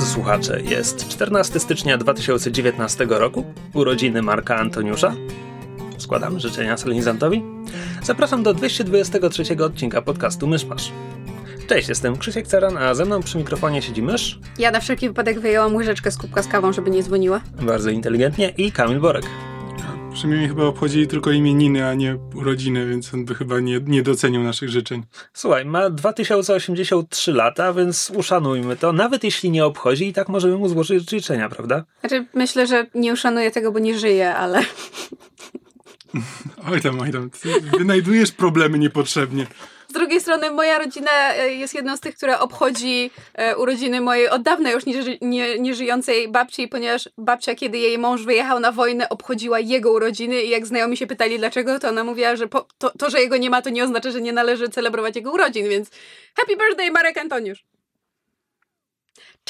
Drodzy słuchacze, jest 14 stycznia 2019 roku, urodziny Marka Antoniusza. Składamy życzenia solenizantowi. Zapraszam do 223 odcinka podcastu Myszmasz. Cześć, jestem Krzysiek Ceran, a ze mną przy mikrofonie siedzi mysz. Ja na wszelki wypadek wyjęłam łyżeczkę z kubka z kawą, żeby nie dzwoniła. Bardzo inteligentnie i Kamil Borek. Przynajmniej chyba obchodzili tylko imieniny, a nie urodziny, więc on by chyba nie, nie docenił naszych życzeń. Słuchaj, ma 2083 lata, więc uszanujmy to. Nawet jeśli nie obchodzi, i tak możemy mu złożyć życzenia, prawda? Znaczy, myślę, że nie uszanuję tego, bo nie żyję, ale... Oj tam, oj tam, ty wynajdujesz problemy niepotrzebnie. Z drugiej strony moja rodzina e, jest jedną z tych, która obchodzi e, urodziny mojej od dawna już nie, nie, nieżyjącej babci, ponieważ babcia, kiedy jej mąż wyjechał na wojnę, obchodziła jego urodziny i jak znajomi się pytali dlaczego, to ona mówiła, że po, to, to, że jego nie ma, to nie oznacza, że nie należy celebrować jego urodzin, więc happy birthday Marek Antoniusz!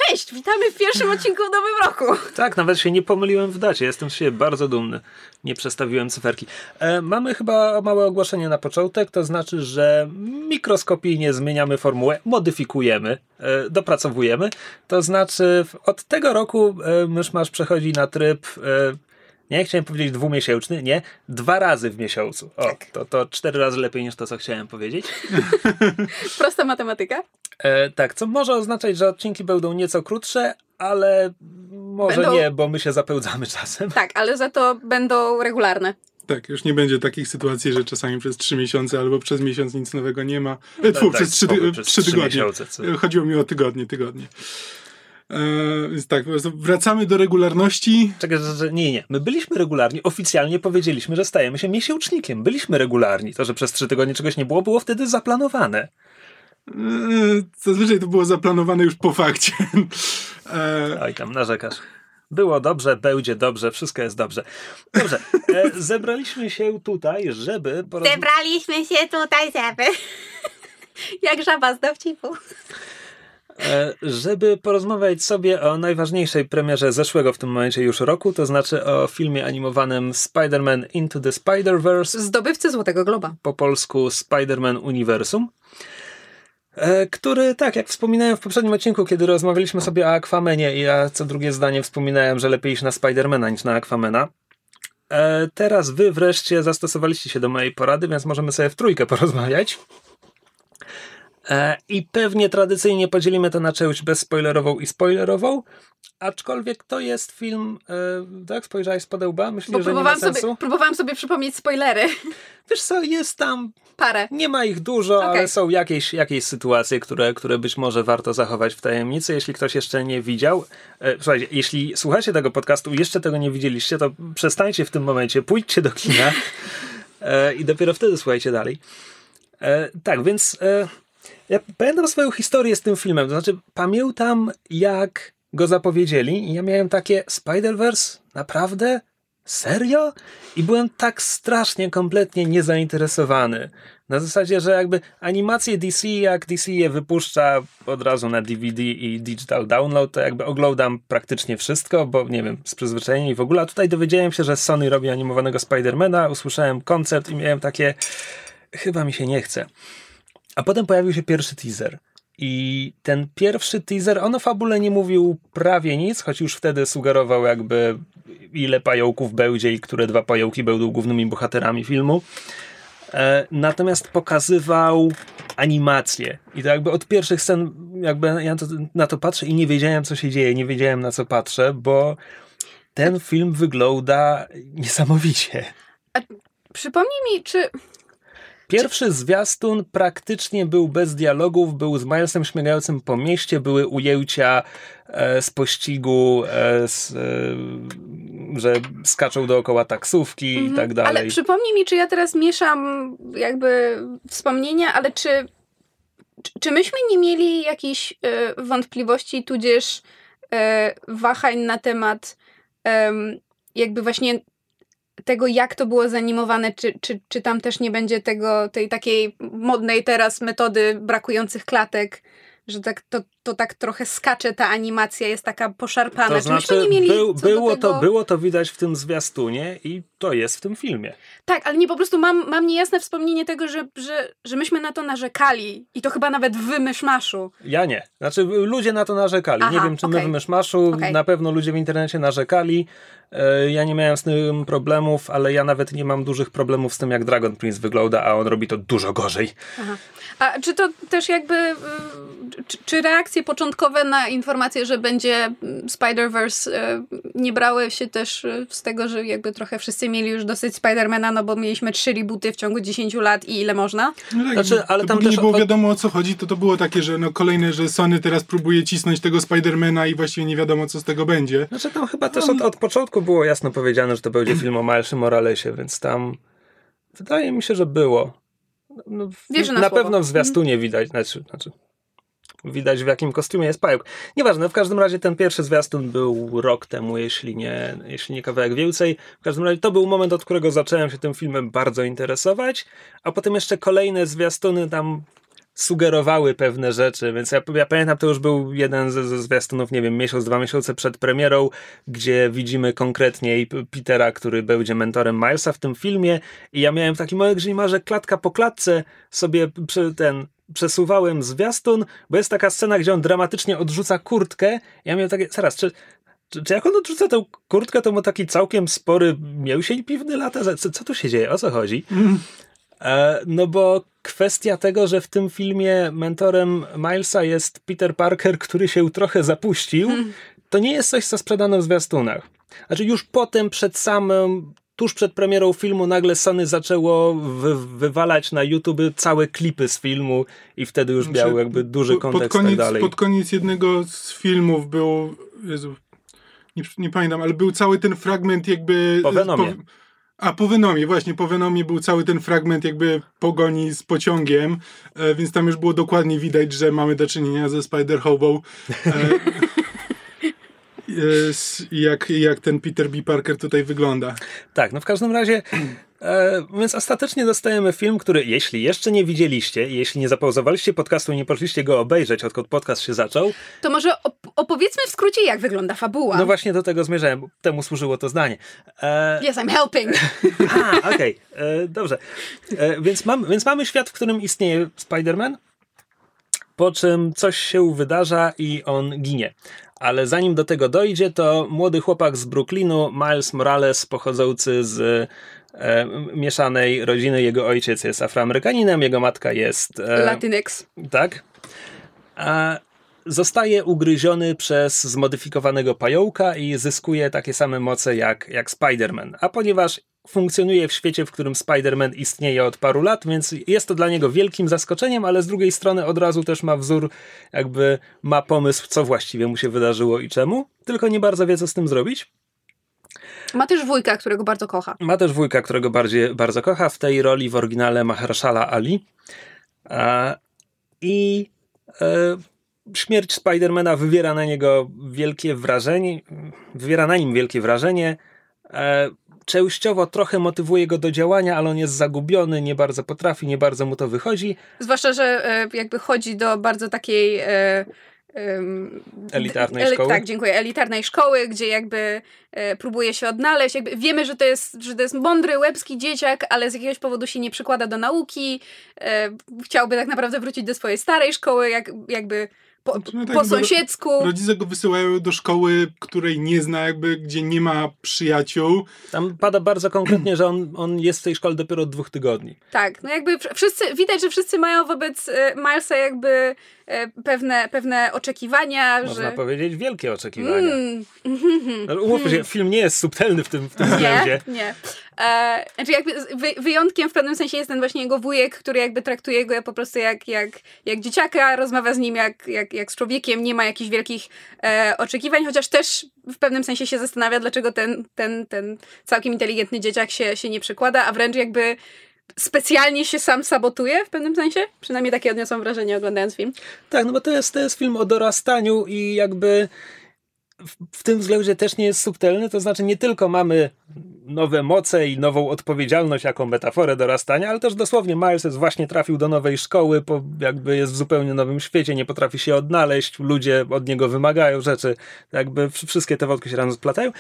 Cześć, witamy w pierwszym odcinku w nowym roku. Tak, nawet się nie pomyliłem w dacie. Jestem siebie bardzo dumny. Nie przestawiłem cyferki. E, mamy chyba małe ogłoszenie na początek, to znaczy, że mikroskopijnie zmieniamy formułę, modyfikujemy, e, dopracowujemy. To znaczy, od tego roku e, Myszmasz przechodzi na tryb e, nie chciałem powiedzieć dwumiesięczny, nie, dwa razy w miesiącu. O, tak. to, to cztery razy lepiej niż to, co chciałem powiedzieć. Prosta matematyka. E, tak, co może oznaczać, że odcinki będą nieco krótsze, ale może będą... nie, bo my się zapełdzamy czasem. Tak, ale za to będą regularne. Tak, już nie będzie takich sytuacji, że czasami przez trzy miesiące albo przez miesiąc nic nowego nie ma. E, tfu, tak, przez, trzy, przez trzy tygodnie. Miesiące, Chodziło mi o tygodnie, tygodnie. E, więc tak, wracamy do regularności. Czekaj, że, nie, nie. My byliśmy regularni, oficjalnie powiedzieliśmy, że stajemy się miesięcznikiem. Byliśmy regularni. To, że przez trzy tygodnie czegoś nie było, było wtedy zaplanowane. E, zazwyczaj to było zaplanowane już po fakcie. E, Oj, tam narzekasz. Było dobrze, będzie dobrze, wszystko jest dobrze. Dobrze, e, zebraliśmy się tutaj, żeby... Poroz... Zebraliśmy się tutaj, żeby... Jak żaba z dowcipu. E, żeby porozmawiać sobie o najważniejszej premierze zeszłego w tym momencie już roku, to znaczy o filmie animowanym Spider-Man Into the Spider-Verse. Zdobywcy Złotego Globa. Po polsku Spider-Man Uniwersum. E, który, tak, jak wspominałem w poprzednim odcinku, kiedy rozmawialiśmy sobie o Aquamenie i ja co drugie zdanie wspominałem, że lepiej iść na Spidermana niż na Aquamena. E, teraz wy wreszcie zastosowaliście się do mojej porady, więc możemy sobie w trójkę porozmawiać. E, I pewnie tradycyjnie podzielimy to na część bezspoilerową i spoilerową, aczkolwiek to jest film, e, tak spojrzałeś z podełba? Bo że nie ma sensu? Sobie, próbowałam sobie przypomnieć spoilery. Wiesz co, jest tam... Parę. Nie ma ich dużo, okay. ale są jakieś, jakieś sytuacje, które, które być może warto zachować w tajemnicy. Jeśli ktoś jeszcze nie widział, e, słuchajcie, jeśli słuchacie tego podcastu i jeszcze tego nie widzieliście, to przestańcie w tym momencie, pójdźcie do kina e, i dopiero wtedy słuchajcie dalej. E, tak, więc... E, ja pamiętam swoją historię z tym filmem. To znaczy, pamiętam, jak go zapowiedzieli, i ja miałem takie Spider-Verse? Naprawdę? Serio? I byłem tak strasznie, kompletnie niezainteresowany. Na zasadzie, że jakby animacje DC, jak DC je wypuszcza od razu na DVD i digital download, to jakby oglądam praktycznie wszystko, bo nie wiem, z przyzwyczajenia i w ogóle. A tutaj dowiedziałem się, że Sony robi animowanego Spidermana, usłyszałem koncert i miałem takie, chyba mi się nie chce. A potem pojawił się pierwszy teaser. I ten pierwszy teaser, on o fabule nie mówił prawie nic, choć już wtedy sugerował jakby ile pająków będzie i które dwa pająki będą głównymi bohaterami filmu. E, natomiast pokazywał animację. I to jakby od pierwszych scen jakby ja to, na to patrzę i nie wiedziałem co się dzieje, nie wiedziałem na co patrzę, bo ten film wygląda niesamowicie. A przypomnij mi, czy Pierwszy zwiastun praktycznie był bez dialogów, był z Milesem śmigającym po mieście, były ujęcia e, z pościgu, e, z, e, że skaczą dookoła taksówki mhm, i tak dalej. Ale przypomnij mi, czy ja teraz mieszam jakby wspomnienia, ale czy, czy myśmy nie mieli jakichś e, wątpliwości, tudzież e, wahań na temat jakby właśnie tego, jak to było zanimowane, czy, czy, czy tam też nie będzie tego, tej takiej modnej teraz metody brakujących klatek, że tak, to, to tak trochę skacze ta animacja, jest taka poszarpana. To znaczy, nie mieli był, było, tego... to, było to widać w tym zwiastunie i to jest w tym filmie. Tak, ale nie po prostu mam, mam niejasne wspomnienie tego, że, że, że myśmy na to narzekali i to chyba nawet w myszmaszu. Ja nie. Znaczy ludzie na to narzekali. Aha, nie wiem, czy okay. my w myszmaszu, okay. na pewno ludzie w internecie narzekali. E, ja nie miałem z tym problemów, ale ja nawet nie mam dużych problemów z tym, jak Dragon Prince wygląda, a on robi to dużo gorzej. Aha. A czy to też jakby, czy, czy reakcje początkowe na informację, że będzie mm, Spider-Verse y, nie brały się też y, z tego, że jakby trochę wszyscy mieli już dosyć Spidermana, no bo mieliśmy trzy rebooty w ciągu 10 lat i ile można? No tak, znaczy, ale tam też nie było wiadomo o co chodzi, to to było takie, że no kolejne, że Sony teraz próbuje cisnąć tego Spidermana i właściwie nie wiadomo co z tego będzie. Znaczy tam chyba też od, od początku było jasno powiedziane, że to będzie film o Milesie Moralesie, więc tam wydaje mi się, że było. No, Wierzę na, na pewno w zwiastunie widać, znaczy, znaczy widać w jakim kostiumie jest pająk. Nieważne, w każdym razie ten pierwszy zwiastun był rok temu, jeśli nie, jeśli nie kawałek więcej. W każdym razie to był moment, od którego zacząłem się tym filmem bardzo interesować, a potem jeszcze kolejne zwiastuny tam sugerowały pewne rzeczy, więc ja, ja pamiętam, to już był jeden ze, ze zwiastunów, nie wiem, miesiąc, dwa miesiące przed premierą, gdzie widzimy konkretniej Petera, który będzie mentorem Milesa w tym filmie i ja miałem taki moment, że klatka po klatce sobie ten przesuwałem zwiastun, bo jest taka scena, gdzie on dramatycznie odrzuca kurtkę. Ja miałem takie, zaraz, czy, czy, czy jak on odrzuca tę kurtkę, to ma taki całkiem spory mięsień piwny lata? Co, co tu się dzieje? O co chodzi? Mm. E, no bo kwestia tego, że w tym filmie mentorem Milesa jest Peter Parker, który się trochę zapuścił, mm. to nie jest coś, co sprzedano w zwiastunach. Znaczy już potem, przed samym tuż przed premierą filmu nagle Sony zaczęło wy, wywalać na YouTube całe klipy z filmu i wtedy już miał jakby duży kontekst pod koniec, tak dalej. Pod koniec jednego z filmów był, Jezu, nie, nie, pamiętam, ale był cały ten fragment jakby... Po Venomie. Po, a po Venomie, właśnie, po Venomie był cały ten fragment jakby pogoni z pociągiem, e, więc tam już było dokładnie widać, że mamy do czynienia ze Spider-Hobą. E, jak, jak ten Peter B. Parker tutaj wygląda. Tak, no w każdym razie E, więc ostatecznie dostajemy film, który jeśli jeszcze nie widzieliście, jeśli nie zapauzowaliście podcastu i nie poszliście go obejrzeć, odkąd podcast się zaczął, to może op- opowiedzmy w skrócie, jak wygląda fabuła. No właśnie do tego zmierzałem, temu służyło to zdanie. E... Yes, I'm helping. A, okej, okay. E, dobrze. E, więc, mam, więc mamy świat, w którym istnieje Spider-Man, po czym coś się wydarza i on ginie. Ale zanim do tego dojdzie, to młody chłopak z Brooklynu, Miles Morales, pochodzący z e, mieszanej rodziny. Jego ojciec jest Afroamerykaninem, jego matka jest. E, Latynex. Tak. A zostaje ugryziony przez zmodyfikowanego pająka i zyskuje takie same moce jak, jak Spider-Man. A ponieważ funkcjonuje w świecie, w którym Spider-Man istnieje od paru lat, więc jest to dla niego wielkim zaskoczeniem, ale z drugiej strony od razu też ma wzór, jakby ma pomysł, co właściwie mu się wydarzyło i czemu, tylko nie bardzo wie, co z tym zrobić. Ma też wujka, którego bardzo kocha. Ma też wujka, którego bardziej, bardzo kocha. W tej roli w oryginale Mahershala Ali. A, I e, śmierć Spidermana wywiera na niego wielkie wrażenie. Wywiera na nim wielkie wrażenie. Częściowo trochę motywuje go do działania, ale on jest zagubiony, nie bardzo potrafi, nie bardzo mu to wychodzi. Zwłaszcza, że e, jakby chodzi do bardzo takiej. E, elitarnej szkoły. Tak, dziękuję. Elitarnej szkoły, gdzie jakby e, próbuje się odnaleźć. Jakby wiemy, że to, jest, że to jest mądry, łebski dzieciak, ale z jakiegoś powodu się nie przykłada do nauki. Chciałby tak naprawdę wrócić do swojej starej szkoły, jak, jakby po, znaczy, no tak, po sąsiedzku. Rodzice go wysyłają do szkoły, której nie zna, jakby gdzie nie ma przyjaciół. Tam pada bardzo konkretnie, że on, on jest w tej szkole dopiero od dwóch tygodni. Tak, no jakby wszyscy, widać, że wszyscy mają wobec e, Milesa jakby pewne, pewne oczekiwania. Można że... powiedzieć wielkie oczekiwania. Mm. No, umówmy się, film nie jest subtelny w tym, w tym względzie. Nie, nie. E, znaczy jakby wyjątkiem w pewnym sensie jest ten właśnie jego wujek, który jakby traktuje go po prostu jak, jak, jak dzieciaka, rozmawia z nim jak, jak, jak z człowiekiem, nie ma jakichś wielkich e, oczekiwań, chociaż też w pewnym sensie się zastanawia, dlaczego ten, ten, ten całkiem inteligentny dzieciak się, się nie przykłada, a wręcz jakby specjalnie się sam sabotuje w pewnym sensie. Przynajmniej takie odniosłam wrażenie oglądając film. Tak, no bo to jest, to jest film o dorastaniu i jakby w tym względzie też nie jest subtelny, to znaczy nie tylko mamy nowe moce i nową odpowiedzialność jako metaforę dorastania, ale też dosłownie Miles jest właśnie trafił do nowej szkoły, jakby jest w zupełnie nowym świecie, nie potrafi się odnaleźć, ludzie od niego wymagają rzeczy, jakby wszystkie te wątki się razem splatają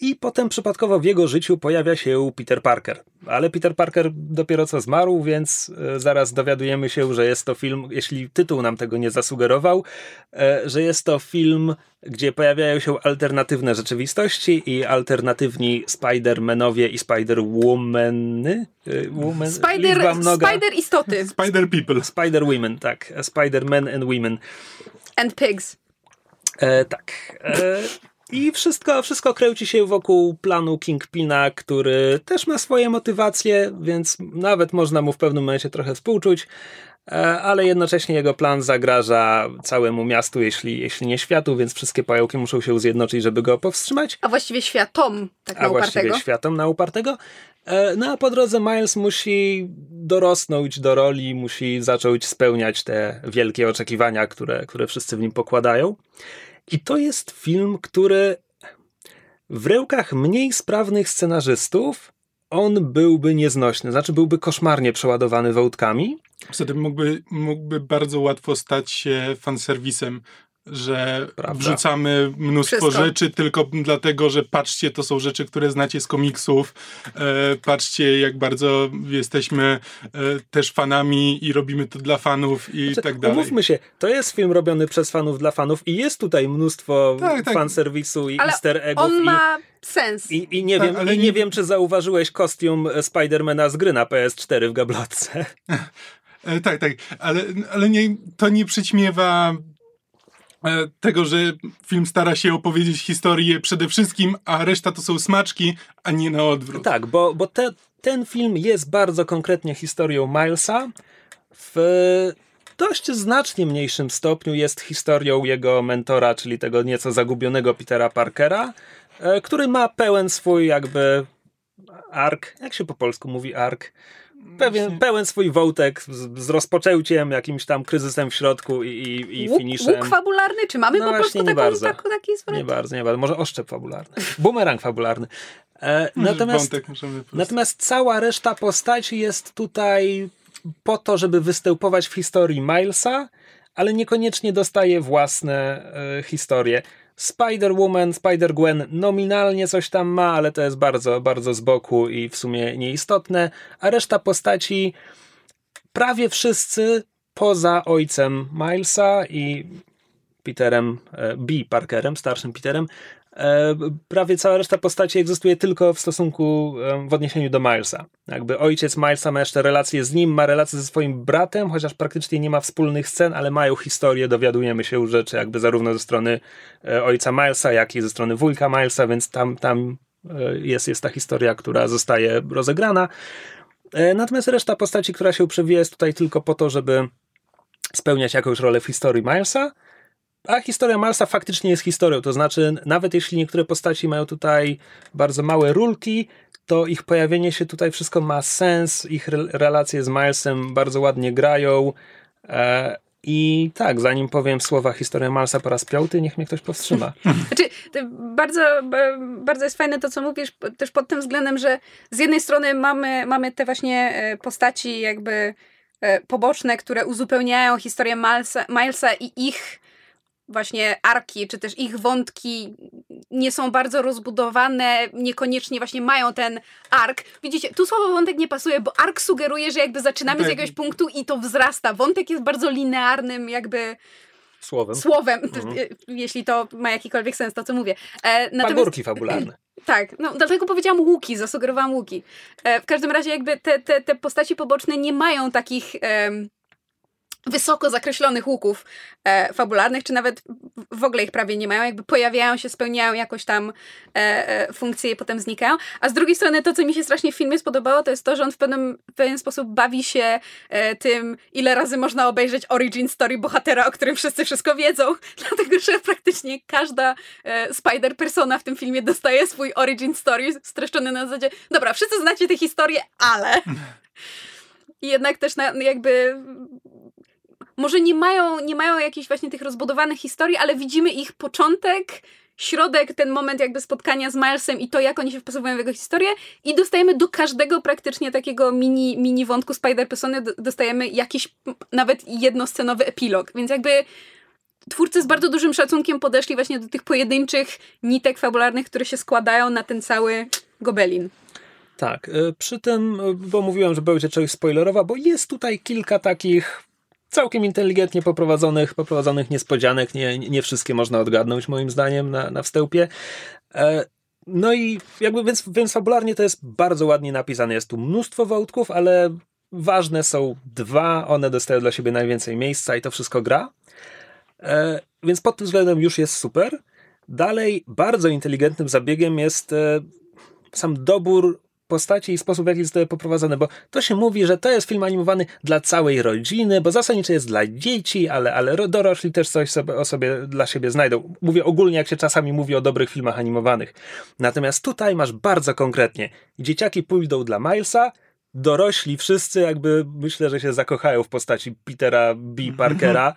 i potem przypadkowo w jego życiu pojawia się Peter Parker. Ale Peter Parker dopiero co zmarł, więc e, zaraz dowiadujemy się, że jest to film, jeśli tytuł nam tego nie zasugerował, e, że jest to film, gdzie pojawiają się alternatywne rzeczywistości i alternatywni Spider-Manowie i Spider-Womany. E, woman, Spider, Spider istoty. Spider people. Spider women, tak. Spider-men and women. And pigs. E, tak. E, i wszystko, wszystko kręci się wokół planu Kingpina, który też ma swoje motywacje, więc nawet można mu w pewnym momencie trochę współczuć, ale jednocześnie jego plan zagraża całemu miastu, jeśli, jeśli nie światu, więc wszystkie pająki muszą się zjednoczyć, żeby go powstrzymać. A właściwie światom, tak na a upartego. właściwie światom na upartego. E, no a po drodze Miles musi dorosnąć do roli, musi zacząć spełniać te wielkie oczekiwania, które, które wszyscy w nim pokładają. I to jest film, który w rękach mniej sprawnych scenarzystów on byłby nieznośny, znaczy byłby koszmarnie przeładowany wątkami. Wtedy mógłby, mógłby bardzo łatwo stać się fanserwisem że Prawda. wrzucamy mnóstwo Wszystko. rzeczy tylko dlatego, że patrzcie, to są rzeczy, które znacie z komiksów. E, patrzcie, jak bardzo jesteśmy e, też fanami i robimy to dla fanów i znaczy, tak dalej. Umówmy się, to jest film robiony przez fanów dla fanów i jest tutaj mnóstwo tak, tak. fanserwisu i ale easter eggów. On ma sens. I, i nie, tak, wiem, i nie, wiem, czy zauważyłeś kostium Spidermana z gry na PS4 w gablotce. E, tak, tak, ale, ale nie, to nie przyćmiewa tego, że film stara się opowiedzieć historię przede wszystkim, a reszta to są smaczki, a nie na odwrót. Tak, bo, bo te, ten film jest bardzo konkretnie historią Milesa. W dość znacznie mniejszym stopniu jest historią jego mentora, czyli tego nieco zagubionego Petera Parkera, e, który ma pełen swój jakby ark, jak się po polsku mówi ark? Pewien, pełen swój wątek z, z rozpoczęciem, jakimś tam kryzysem w środku i, i, i finiszem. Łuk fabularny? Czy mamy no po prostu taką, bardzo. Taką, taki zwrot? Nie bardzo, nie bardzo. Może oszczep fabularny. Bumerang fabularny. E, natomiast, natomiast cała reszta postaci jest tutaj po to, żeby występować w historii Milesa, ale niekoniecznie dostaje własne e, historie. Spider-Woman, Spider-Gwen nominalnie coś tam ma, ale to jest bardzo, bardzo z boku i w sumie nieistotne, a reszta postaci prawie wszyscy poza ojcem Milesa i Peterem e, B. Parkerem, starszym Peterem, prawie cała reszta postaci egzystuje tylko w stosunku, w odniesieniu do Milesa. Jakby ojciec Milesa ma jeszcze relacje z nim, ma relacje ze swoim bratem, chociaż praktycznie nie ma wspólnych scen, ale mają historię, dowiadujemy się rzeczy jakby zarówno ze strony e, ojca Milesa, jak i ze strony wujka Milesa, więc tam, tam e, jest, jest ta historia, która zostaje rozegrana. Natomiast reszta postaci, która się przewija jest tutaj tylko po to, żeby spełniać jakąś rolę w historii Milesa, a historia Marsa faktycznie jest historią, to znaczy nawet jeśli niektóre postaci mają tutaj bardzo małe rulki, to ich pojawienie się tutaj wszystko ma sens, ich relacje z Milesem bardzo ładnie grają e, i tak, zanim powiem słowa historia Marsa po raz piąty, niech mnie ktoś powstrzyma. Znaczy, bardzo, bardzo jest fajne to, co mówisz, też pod tym względem, że z jednej strony mamy, mamy te właśnie e, postaci jakby e, poboczne, które uzupełniają historię Milesa, Milesa i ich właśnie arki, czy też ich wątki nie są bardzo rozbudowane, niekoniecznie właśnie mają ten ark. Widzicie, tu słowo wątek nie pasuje, bo ark sugeruje, że jakby zaczynamy z jakiegoś punktu i to wzrasta. Wątek jest bardzo linearnym jakby słowem, słowem mhm. jeśli to ma jakikolwiek sens, to co mówię. E, Pagórki fabularne. Tak, no dlatego powiedziałam łuki, zasugerowałam łuki. E, w każdym razie jakby te, te, te postaci poboczne nie mają takich wysoko zakreślonych łuków e, fabularnych, czy nawet w ogóle ich prawie nie mają, jakby pojawiają się, spełniają jakoś tam e, e, funkcje i potem znikają. A z drugiej strony to, co mi się strasznie w filmie spodobało, to jest to, że on w pewnym, w pewien sposób bawi się e, tym, ile razy można obejrzeć origin story bohatera, o którym wszyscy wszystko wiedzą, dlatego, że praktycznie każda e, spider-persona w tym filmie dostaje swój origin story streszczony na zasadzie, dobra, wszyscy znacie tę historię, ale... I jednak też na, jakby może nie mają, nie mają jakichś właśnie tych rozbudowanych historii, ale widzimy ich początek, środek, ten moment jakby spotkania z Milesem i to, jak oni się wpasowują w jego historię i dostajemy do każdego praktycznie takiego mini, mini wątku Spider-Persony dostajemy jakiś nawet jednoscenowy epilog, więc jakby twórcy z bardzo dużym szacunkiem podeszli właśnie do tych pojedynczych nitek fabularnych, które się składają na ten cały gobelin. Tak, e, przy tym, e, bo mówiłem, że będzie czegoś spoilerowa, bo jest tutaj kilka takich całkiem inteligentnie poprowadzonych, poprowadzonych niespodzianek. Nie, nie wszystkie można odgadnąć, moim zdaniem, na, na wstępie. E, no i jakby, więc, więc fabularnie to jest bardzo ładnie napisane. Jest tu mnóstwo wątków, ale ważne są dwa. One dostają dla siebie najwięcej miejsca i to wszystko gra. E, więc pod tym względem już jest super. Dalej, bardzo inteligentnym zabiegiem jest e, sam dobór postaci i sposób, w jaki zostały poprowadzone, bo to się mówi, że to jest film animowany dla całej rodziny, bo zasadniczo jest dla dzieci, ale, ale dorośli też coś sobie, o sobie dla siebie znajdą. Mówię ogólnie, jak się czasami mówi o dobrych filmach animowanych. Natomiast tutaj masz bardzo konkretnie. Dzieciaki pójdą dla Milesa, dorośli wszyscy jakby myślę, że się zakochają w postaci Petera B. Parkera,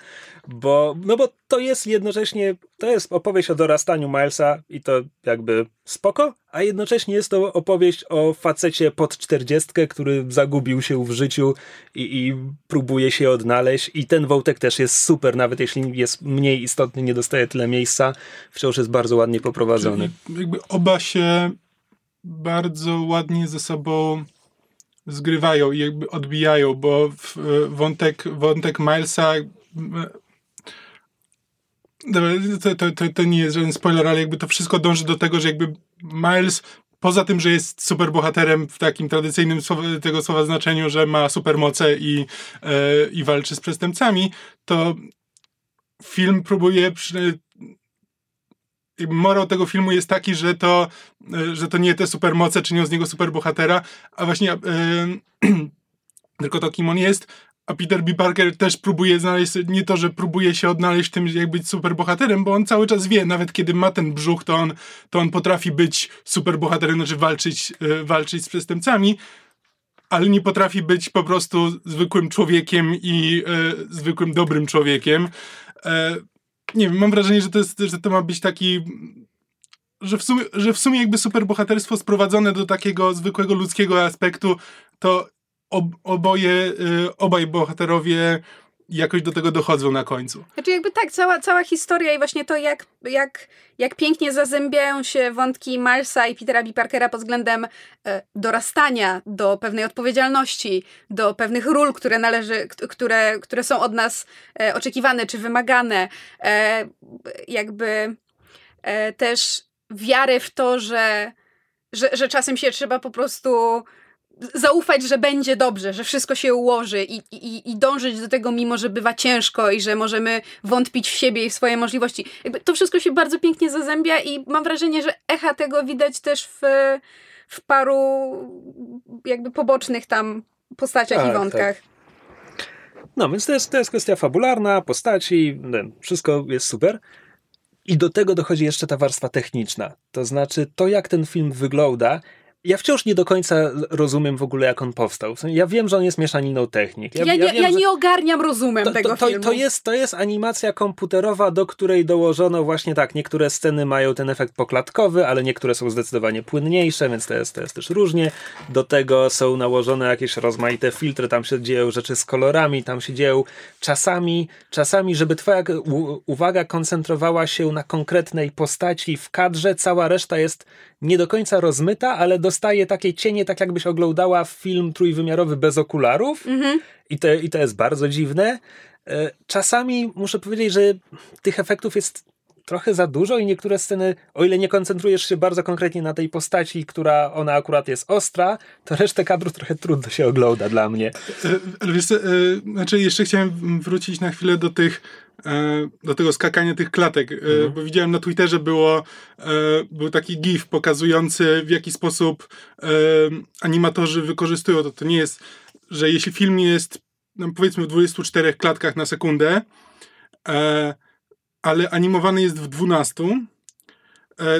bo, no bo to jest jednocześnie, to jest opowieść o dorastaniu Milesa i to jakby spoko, a jednocześnie jest to opowieść o facecie pod czterdziestkę, który zagubił się w życiu i, i próbuje się odnaleźć i ten wątek też jest super, nawet jeśli jest mniej istotny, nie dostaje tyle miejsca, wciąż jest bardzo ładnie poprowadzony. Czyli jakby oba się bardzo ładnie ze sobą zgrywają i jakby odbijają, bo wątek, wątek Milesa to, to, to, to nie jest żaden spoiler, ale jakby to wszystko dąży do tego, że jakby Miles poza tym, że jest super bohaterem w takim tradycyjnym słowa, tego słowa znaczeniu, że ma supermoce i, e, i walczy z przestępcami, to film próbuje przy, morał tego filmu jest taki, że to, e, że to nie te supermoce czynią z niego superbohatera, a właśnie e, tylko to, kim on jest, a Peter B. Parker też próbuje znaleźć, nie to, że próbuje się odnaleźć w tym, jak być superbohaterem, bo on cały czas wie, nawet kiedy ma ten brzuch, to on, to on potrafi być superbohaterem, znaczy walczyć, e, walczyć z przestępcami, ale nie potrafi być po prostu zwykłym człowiekiem i zwykłym dobrym człowiekiem. Nie wiem, mam wrażenie, że to, jest, że to ma być taki że w, sumie, że w sumie jakby superbohaterstwo sprowadzone do takiego zwykłego ludzkiego aspektu, to ob, oboje, y, obaj bohaterowie jakoś do tego dochodzą na końcu. Znaczy jakby tak, cała, cała historia i właśnie to, jak, jak, jak pięknie zazębiają się wątki Milesa i Petera B. Parkera pod względem e, dorastania do pewnej odpowiedzialności, do pewnych ról, które należy, które, które są od nas e, oczekiwane czy wymagane. E, jakby e, też wiarę w to, że, że, że czasem się trzeba po prostu zaufać, że będzie dobrze, że wszystko się ułoży i, i, i dążyć do tego, mimo że bywa ciężko i że możemy wątpić w siebie i w swoje możliwości. Jakby to wszystko się bardzo pięknie zazębia i mam wrażenie, że echa tego widać też w, w paru jakby pobocznych tam postaciach tak, i wątkach. Tak. No, więc to jest, to jest kwestia fabularna, postaci, wszystko jest super. I do tego dochodzi jeszcze ta warstwa techniczna. To znaczy to, jak ten film wygląda ja wciąż nie do końca rozumiem w ogóle, jak on powstał. Ja wiem, że on jest mieszaniną technik. Ja, ja, ja, wiem, ja nie ogarniam rozumem to, tego to, filmu. To jest, to jest animacja komputerowa, do której dołożono właśnie tak, niektóre sceny mają ten efekt poklatkowy, ale niektóre są zdecydowanie płynniejsze, więc to jest, to jest też różnie. Do tego są nałożone jakieś rozmaite filtry, tam się dzieją rzeczy z kolorami, tam się dzieją czasami, czasami, żeby twoja uwaga koncentrowała się na konkretnej postaci w kadrze, cała reszta jest nie do końca rozmyta, ale dostaje takie cienie, tak jakbyś oglądała film trójwymiarowy bez okularów. Mhm. I, to, I to jest bardzo dziwne. E, czasami muszę powiedzieć, że tych efektów jest trochę za dużo i niektóre sceny, o ile nie koncentrujesz się bardzo konkretnie na tej postaci, która ona akurat jest ostra, to resztę kadru trochę trudno się ogląda dla mnie. Ale wiesz, e, znaczy jeszcze chciałem wrócić na chwilę do tych do tego skakania tych klatek, e, mhm. bo widziałem na Twitterze było e, był taki gif pokazujący w jaki sposób animatorzy wykorzystują to. To nie jest, że jeśli film jest no powiedzmy w 24 klatkach na sekundę, ale animowany jest w 12,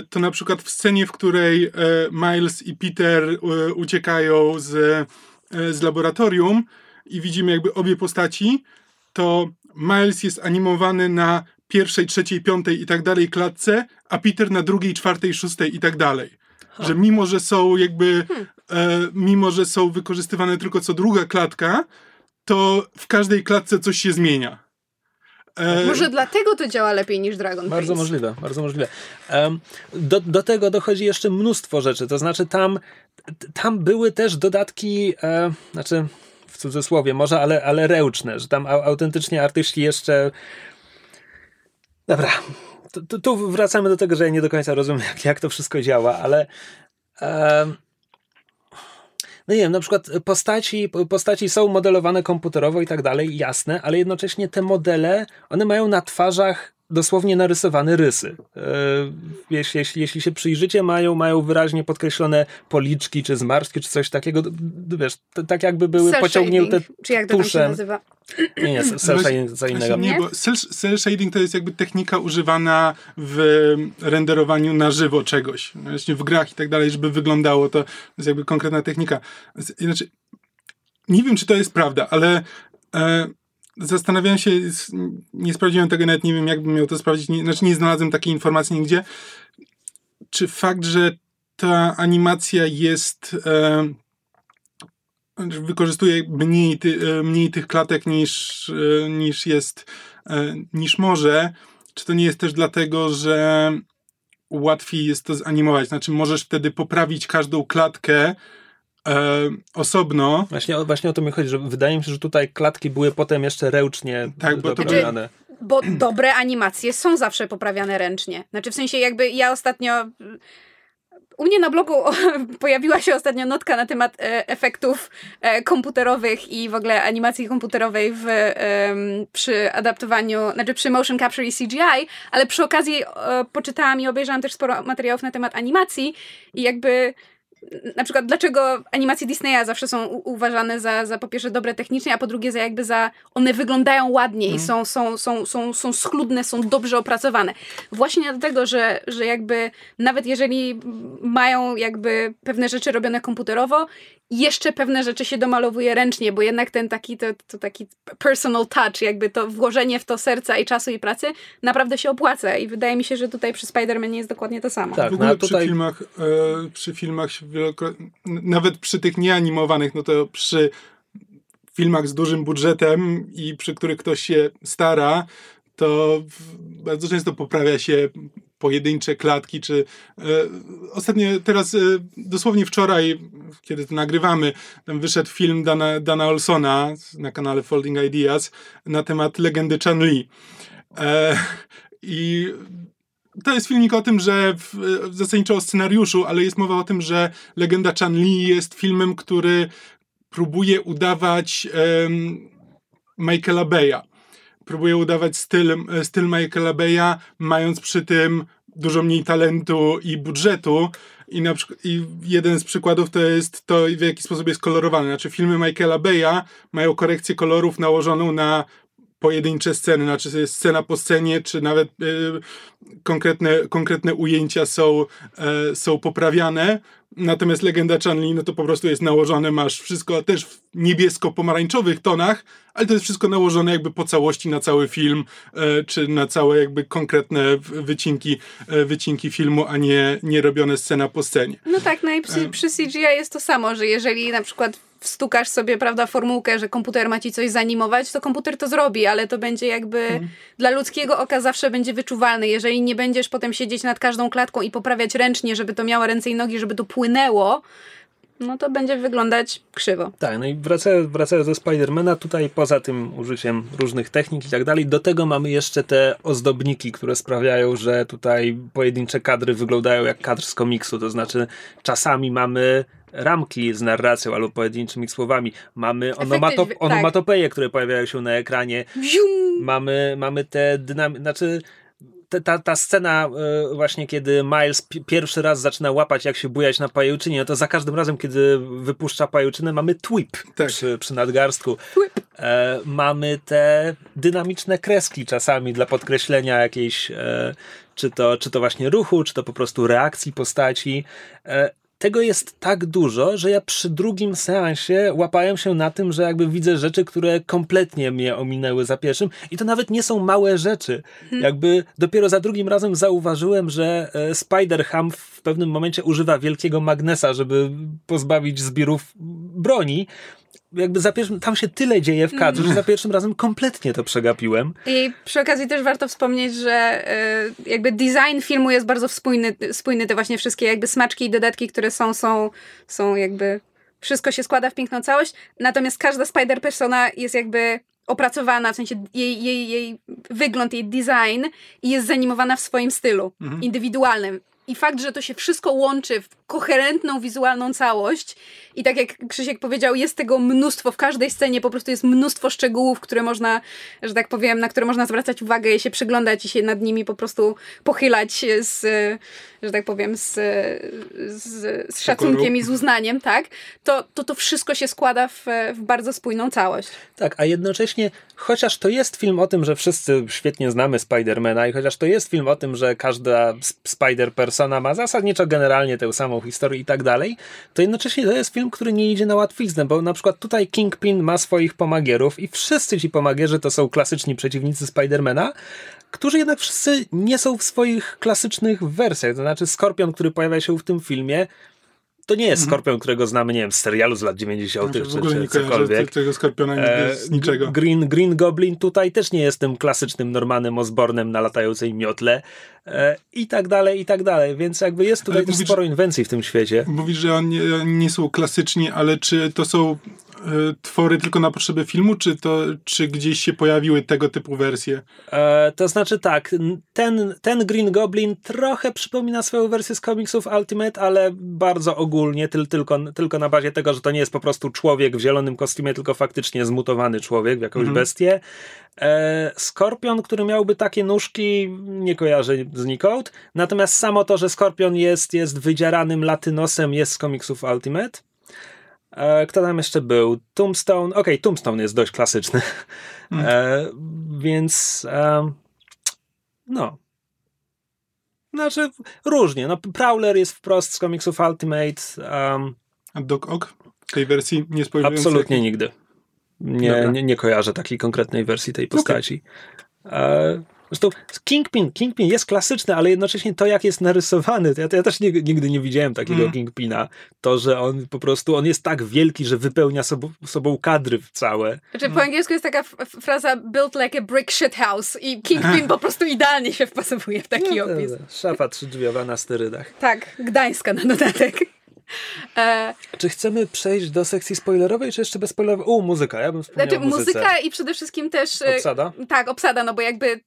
to na przykład w scenie, w której Miles i Peter uciekają z, z laboratorium i widzimy jakby obie postaci, to Miles jest animowany na pierwszej, trzeciej, piątej i tak dalej klatce, a Peter na drugiej, czwartej, szóstej i tak dalej. Że mimo, że są jakby, hmm. e, mimo, że są wykorzystywane tylko co druga klatka, to w każdej klatce coś się zmienia. E... Może dlatego to działa lepiej niż Dragon Bardzo Prince. możliwe, bardzo możliwe. Um, do, do tego dochodzi jeszcze mnóstwo rzeczy, to znaczy tam, tam były też dodatki, e, znaczy cudzysłowie może, ale, ale reuczne, że tam autentycznie artyści jeszcze Dobra, tu, tu, wracamy do tego, że ja nie do końca rozumiem, jak, jak to wszystko działa, ale um, no nie wiem, na przykład postaci, postaci są modelowane komputerowo i tak dalej, jasne, ale jednocześnie te modele, one mają na twarzach dosłownie narysowane rysy. Jeśli, jeśli, jeśli się przyjrzycie, mają, mają wyraźnie podkreślone policzki, czy zmarszczki, czy coś takiego, wiesz, tak jakby były pociągnięte shading. Czy jak to tuszem. się nazywa? Nie, nie, cel shading co innego. Nie, bo cel, cel shading to jest jakby technika używana w renderowaniu na żywo czegoś. Właśnie w grach i tak dalej, żeby wyglądało to. To jest jakby konkretna technika. Znaczy, nie wiem, czy to jest prawda, ale e, zastanawiałem się, nie sprawdziłem tego, nawet nie wiem, jakbym miał to sprawdzić, nie, znaczy nie znalazłem takiej informacji nigdzie, czy fakt, że ta animacja jest e, wykorzystuje mniej, ty, e, mniej tych klatek niż, e, niż jest, e, niż może, czy to nie jest też dlatego, że łatwiej jest to zanimować, znaczy możesz wtedy poprawić każdą klatkę, e, osobno. Właśnie, właśnie o to mi chodzi, że wydaje mi się, że tutaj klatki były potem jeszcze ręcznie tak, bo doprawiane. Bo dobre animacje są zawsze poprawiane ręcznie. Znaczy w sensie jakby ja ostatnio u mnie na blogu pojawiła się ostatnio notka na temat e, efektów e, komputerowych i w ogóle animacji komputerowej w, przy adaptowaniu, znaczy przy motion capture i CGI, ale przy okazji e, poczytałam i obejrzałam też sporo materiałów na temat animacji i jakby na przykład dlaczego animacje Disneya zawsze są uważane za, za po pierwsze dobre technicznie, a po drugie za jakby za one wyglądają ładniej, mm. są, są, są, są, są schludne, są dobrze opracowane. Właśnie dlatego, że, że jakby nawet jeżeli mają jakby pewne rzeczy robione komputerowo, jeszcze pewne rzeczy się domalowuje ręcznie, bo jednak ten taki, to, to taki personal touch, jakby to włożenie w to serca i czasu i pracy naprawdę się opłaca i wydaje mi się, że tutaj przy Spider-Man jest dokładnie to samo. Tak, w ogóle no, tutaj... przy filmach, e, przy filmach nawet przy tych nieanimowanych, no to przy filmach z dużym budżetem i przy których ktoś się stara, to bardzo często poprawia się pojedyncze klatki, czy e, ostatnio teraz, e, dosłownie wczoraj, kiedy to nagrywamy, tam wyszedł film Dana, Dana Olsona na kanale Folding Ideas na temat legendy Chan Li. E, I to jest filmik o tym, że w, zasadniczo o scenariuszu, ale jest mowa o tym, że legenda Chan Li jest filmem, który próbuje udawać Michaela Beya próbuje udawać styl, styl Michaela Beya, mając przy tym dużo mniej talentu i budżetu. I, na przykład, I jeden z przykładów to jest to, w jaki sposób jest kolorowany. Znaczy, filmy Michaela Beya mają korekcję kolorów nałożoną na pojedyncze sceny, znaczy jest scena po scenie, czy nawet y, konkretne, konkretne ujęcia są, y, są poprawiane. Natomiast legenda Chanli, no to po prostu jest nałożone, masz wszystko też w niebiesko-pomarańczowych tonach, ale to jest wszystko nałożone jakby po całości na cały film, y, czy na całe jakby konkretne wycinki, wycinki filmu, a nie, nie robione scena po scenie. No tak, no i przy, przy CGI jest to samo, że jeżeli na przykład wstukasz sobie, prawda, formułkę, że komputer ma ci coś zanimować, to komputer to zrobi, ale to będzie jakby hmm. dla ludzkiego oka zawsze będzie wyczuwalne. Jeżeli nie będziesz potem siedzieć nad każdą klatką i poprawiać ręcznie, żeby to miało ręce i nogi, żeby to płynęło, no to będzie wyglądać krzywo. Tak, no i wracając, wracając do Spidermana, tutaj poza tym użyciem różnych technik i tak dalej, do tego mamy jeszcze te ozdobniki, które sprawiają, że tutaj pojedyncze kadry wyglądają jak kadr z komiksu, to znaczy czasami mamy ramki z narracją albo pojedynczymi słowami. Mamy onomatop tak. onomatopeje, które pojawiają się na ekranie. Mamy, mamy te dynamiki, znaczy ta, ta scena e, właśnie, kiedy Miles pierwszy raz zaczyna łapać, jak się bujać na pajęczynie, no to za każdym razem, kiedy wypuszcza pajęczynę, mamy twip tak. przy, przy nadgarstku. E, mamy te dynamiczne kreski czasami dla podkreślenia jakiejś, e, czy, to, czy to właśnie ruchu, czy to po prostu reakcji postaci. E, tego jest tak dużo, że ja przy drugim seansie łapałem się na tym, że jakby widzę rzeczy, które kompletnie mnie ominęły za pierwszym i to nawet nie są małe rzeczy. Hmm. Jakby dopiero za drugim razem zauważyłem, że e, Spider-Ham w pewnym momencie używa wielkiego magnesa, żeby pozbawić zbirów broni, jakby za pierwszym, tam się tyle dzieje w kadrze, że za pierwszym razem kompletnie to przegapiłem. I przy okazji też warto wspomnieć, że y, jakby design filmu jest bardzo spójny, spójny, te właśnie wszystkie jakby smaczki i dodatki, które są, są, są jakby wszystko się składa w piękną całość, natomiast każda Spider-Persona jest jakby opracowana, w sensie jej, jej, jej wygląd, jej design i jest zanimowana w swoim stylu, mhm. indywidualnym. I fakt, że to się wszystko łączy w koherentną, wizualną całość i tak jak Krzysiek powiedział, jest tego mnóstwo, w każdej scenie po prostu jest mnóstwo szczegółów, które można, że tak powiem, na które można zwracać uwagę i się przyglądać i się nad nimi po prostu pochylać z, że tak powiem, z, z, z szacunkiem i z uznaniem, tak? To, to to wszystko się składa w, w bardzo spójną całość. Tak, a jednocześnie, chociaż to jest film o tym, że wszyscy świetnie znamy Spidermana i chociaż to jest film o tym, że każda Spider-Persona ma zasadniczo generalnie tę samą historię i tak dalej, to jednocześnie to jest film, który nie idzie na łatwiznę, bo na przykład tutaj Kingpin ma swoich pomagierów i wszyscy ci pomagierzy to są klasyczni przeciwnicy Spidermana, którzy jednak wszyscy nie są w swoich klasycznych wersjach. To znaczy Skorpion, który pojawia się w tym filmie, to nie jest mhm. Skorpion, którego znamy, nie wiem, z serialu z lat 90. No, czy, czy cokolwiek. tego Skorpiona e, z niczego. Green, Green Goblin tutaj też nie jest tym klasycznym Normanem Osbornem na latającej miotle e, i tak dalej, i tak dalej. Więc jakby jest tutaj też sporo inwencji w tym świecie. Mówisz, że oni nie są klasyczni, ale czy to są twory tylko na potrzeby filmu, czy, to, czy gdzieś się pojawiły tego typu wersje? E, to znaczy tak, ten, ten Green Goblin trochę przypomina swoją wersję z komiksów Ultimate, ale bardzo ogólnie, tyl, tylko, tylko na bazie tego, że to nie jest po prostu człowiek w zielonym kostiumie, tylko faktycznie zmutowany człowiek w jakąś mhm. bestię. E, Skorpion, który miałby takie nóżki, nie kojarzę znikąd. Natomiast samo to, że Skorpion jest, jest wydzieranym latynosem, jest z komiksów Ultimate. E, kto tam jeszcze był? Tombstone. Okej, okay, Tombstone jest dość klasyczny. Mm. E, więc e, no. Znaczy, różnie. No, Prowler jest wprost z komiksów Ultimate. Um, A Doc Ock? W tej wersji nie spoilując? Absolutnie jak... nigdy. Nie, nie, nie, kojarzę takiej konkretnej wersji tej postaci. Okay. Zresztą Kingpin, Kingpin jest klasyczny, ale jednocześnie to, jak jest narysowany, to ja, to ja też nie, nigdy nie widziałem takiego mm. Kingpina. To, że on po prostu, on jest tak wielki, że wypełnia sobą, sobą kadry całe. Znaczy po angielsku jest taka fraza built like a brick shit house i Kingpin po prostu idealnie się wpasowuje w taki no, opis. Szafa trzydrzwiowa na sterydach. Tak, Gdańska na dodatek. E... Czy chcemy przejść do sekcji spoilerowej, czy jeszcze bez spoilerowej? U, muzyka, ja bym wspomniał znaczy, muzyka i przede wszystkim też... E, obsada? Tak, obsada, no bo jakby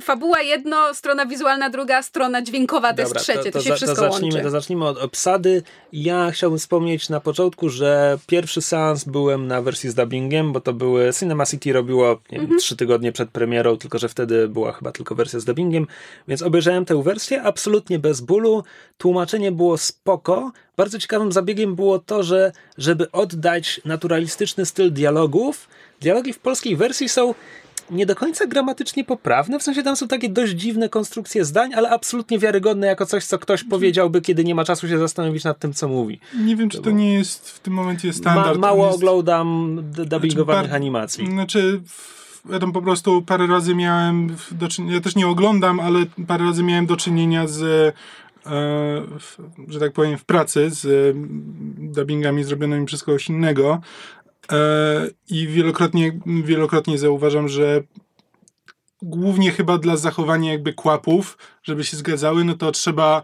fabuła jedno, strona wizualna druga, strona dźwiękowa to Dobra, jest trzecie, to, to, to się za, wszystko to zacznijmy, łączy. To zacznijmy od obsady. Ja chciałbym wspomnieć na początku, że pierwszy seans byłem na wersji z dubbingiem, bo to były... Cinema City robiło nie mhm. trzy tygodnie przed premierą, tylko że wtedy była chyba tylko wersja z dubbingiem, więc obejrzałem tę wersję absolutnie bez bólu. Tłumaczenie było spoko, bardzo ciekawym zabiegiem było to, że żeby oddać naturalistyczny styl dialogów, dialogi w polskiej wersji są nie do końca gramatycznie poprawne, w sensie tam są takie dość dziwne konstrukcje zdań, ale absolutnie wiarygodne jako coś, co ktoś powiedziałby, kiedy nie ma czasu się zastanowić nad tym, co mówi. Nie wiem, czy to nie jest w tym momencie standard. Ma, mało jest... oglądam dubbingowanych znaczy, animacji. Znaczy, ja tam po prostu parę razy miałem do czynienia, ja też nie oglądam, ale parę razy miałem do czynienia z E, że tak powiem, w pracy z e, dubbingami zrobionymi przez kogoś innego i wielokrotnie, wielokrotnie zauważam, że głównie chyba dla zachowania jakby kłapów, żeby się zgadzały, no to trzeba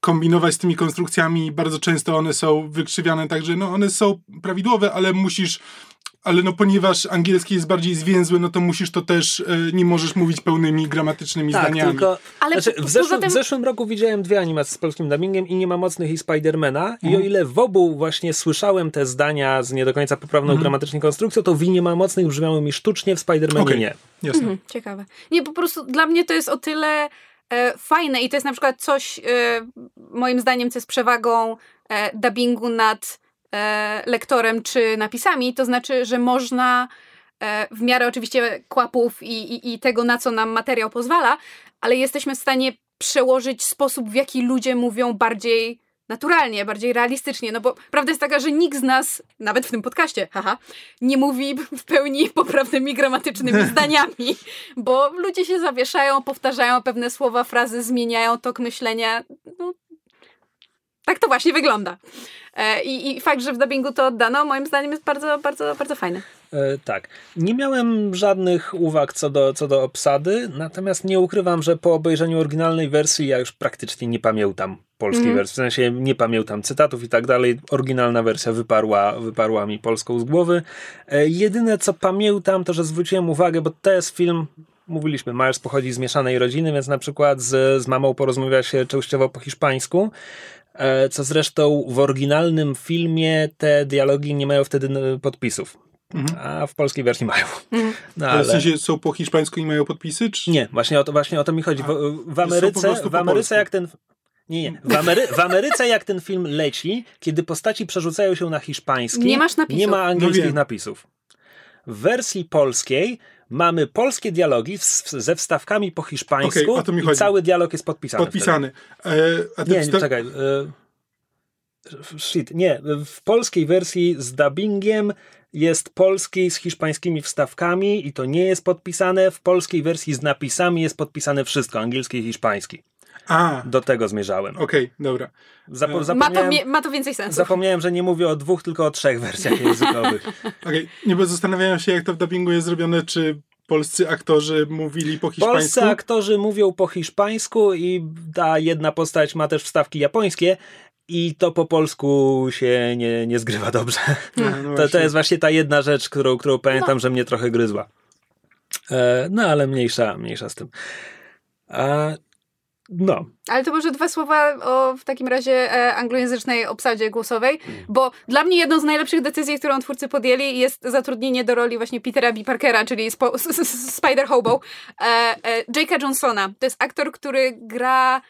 kombinować z tymi konstrukcjami. Bardzo często one są wykrzywiane, także no one są prawidłowe, ale musisz ale no ponieważ angielski jest bardziej zwięzły, no to musisz to też, e, nie możesz mówić pełnymi gramatycznymi tak, zdaniami. Tylko, ale znaczy, w, zeszłym, tym... w zeszłym roku widziałem dwie animacje z polskim dubbingiem i Nie ma mocnych i Spidermana mhm. i o ile w obu właśnie słyszałem te zdania z nie do końca poprawną mhm. gramatycznie konstrukcją, to w Nie ma mocnych brzmiały mi sztucznie, w Spidermanie okay. nie. Jasne. Mhm, ciekawe. Nie, po prostu dla mnie to jest o tyle e, fajne i to jest na przykład coś, e, moim zdaniem, co jest przewagą e, dubbingu nad lektorem czy napisami, to znaczy, że można e, w miarę oczywiście kłapów i, i, i tego, na co nam materiał pozwala, ale jesteśmy w stanie przełożyć sposób, w jaki ludzie mówią bardziej naturalnie, bardziej realistycznie, no bo prawda jest taka, że nikt z nas, nawet w tym podcaście, haha, nie mówi w pełni poprawnymi gramatycznymi zdaniami, bo ludzie się zawieszają, powtarzają pewne słowa, frazy, zmieniają tok myślenia. No, tak to właśnie wygląda. E, I, I fakt, że w dubbingu to oddano, moim zdaniem jest bardzo, bardzo, bardzo fajny. E, tak. Nie miałem żadnych uwag co do, co do obsady, natomiast nie ukrywam, że po obejrzeniu oryginalnej wersji ja już praktycznie nie pamiętam polskiej mm. wersji. W sensie nie pamiętam cytatów i tak dalej. Oryginalna wersja wyparła, wyparła mi polską z głowy. E, jedyne co pamiętam, to że zwróciłem uwagę, bo to jest film mówiliśmy, Myers pochodzi z mieszanej rodziny, więc na przykład z, z mamą porozmawia się częściowo po hiszpańsku. E, co zresztą w oryginalnym filmie te dialogi nie mają wtedy podpisów. Mhm. A w polskiej wersji mają. Mhm. No, ale... W sensie są po hiszpańsku i mają podpisy? Czy... Nie, właśnie o to, właśnie o to mi chodzi. W, w Ameryce, w Ameryce jak ten. Nie, nie. W, Amery w Ameryce jak ten film leci, kiedy postaci przerzucają się na hiszpański, nie, masz napisów. nie ma angielskich no napisów. W wersji polskiej mamy polskie dialogi ze wstawkami po hiszpańsku okay, i chodzi. cały dialog jest podpisany. Podpisany. E, nie, nie, czekaj. E, shit, nie. W polskiej wersji z dubbingiem jest polski z hiszpańskimi wstawkami i to nie jest podpisane. W polskiej wersji z napisami jest podpisane wszystko, angielski i hiszpański. A. Do tego zmierzałem. Okej, okay, dobra. Zapo- ma, to, ma to więcej sensu. Zapomniałem, że nie mówię o dwóch, tylko o trzech wersjach językowych. Okej, okay. nie, bo zastanawiałem się, jak to w dubbingu jest zrobione, czy polscy aktorzy mówili po hiszpańsku? Polscy aktorzy mówią po hiszpańsku i ta jedna postać ma też wstawki japońskie i to po polsku się nie, nie zgrywa dobrze. No, no to, to jest właśnie ta jedna rzecz, którą, którą pamiętam, no. że mnie trochę gryzła. E, no ale mniejsza, mniejsza z tym. E, no. Ale to może dwa słowa o w takim razie e, anglojęzycznej obsadzie głosowej, mm. bo dla mnie jedną z najlepszych decyzji, którą twórcy podjęli jest zatrudnienie do roli właśnie Petera B. Parkera, czyli spo, Spider Hobo, e, e, Jake'a Johnsona. To jest aktor, który gra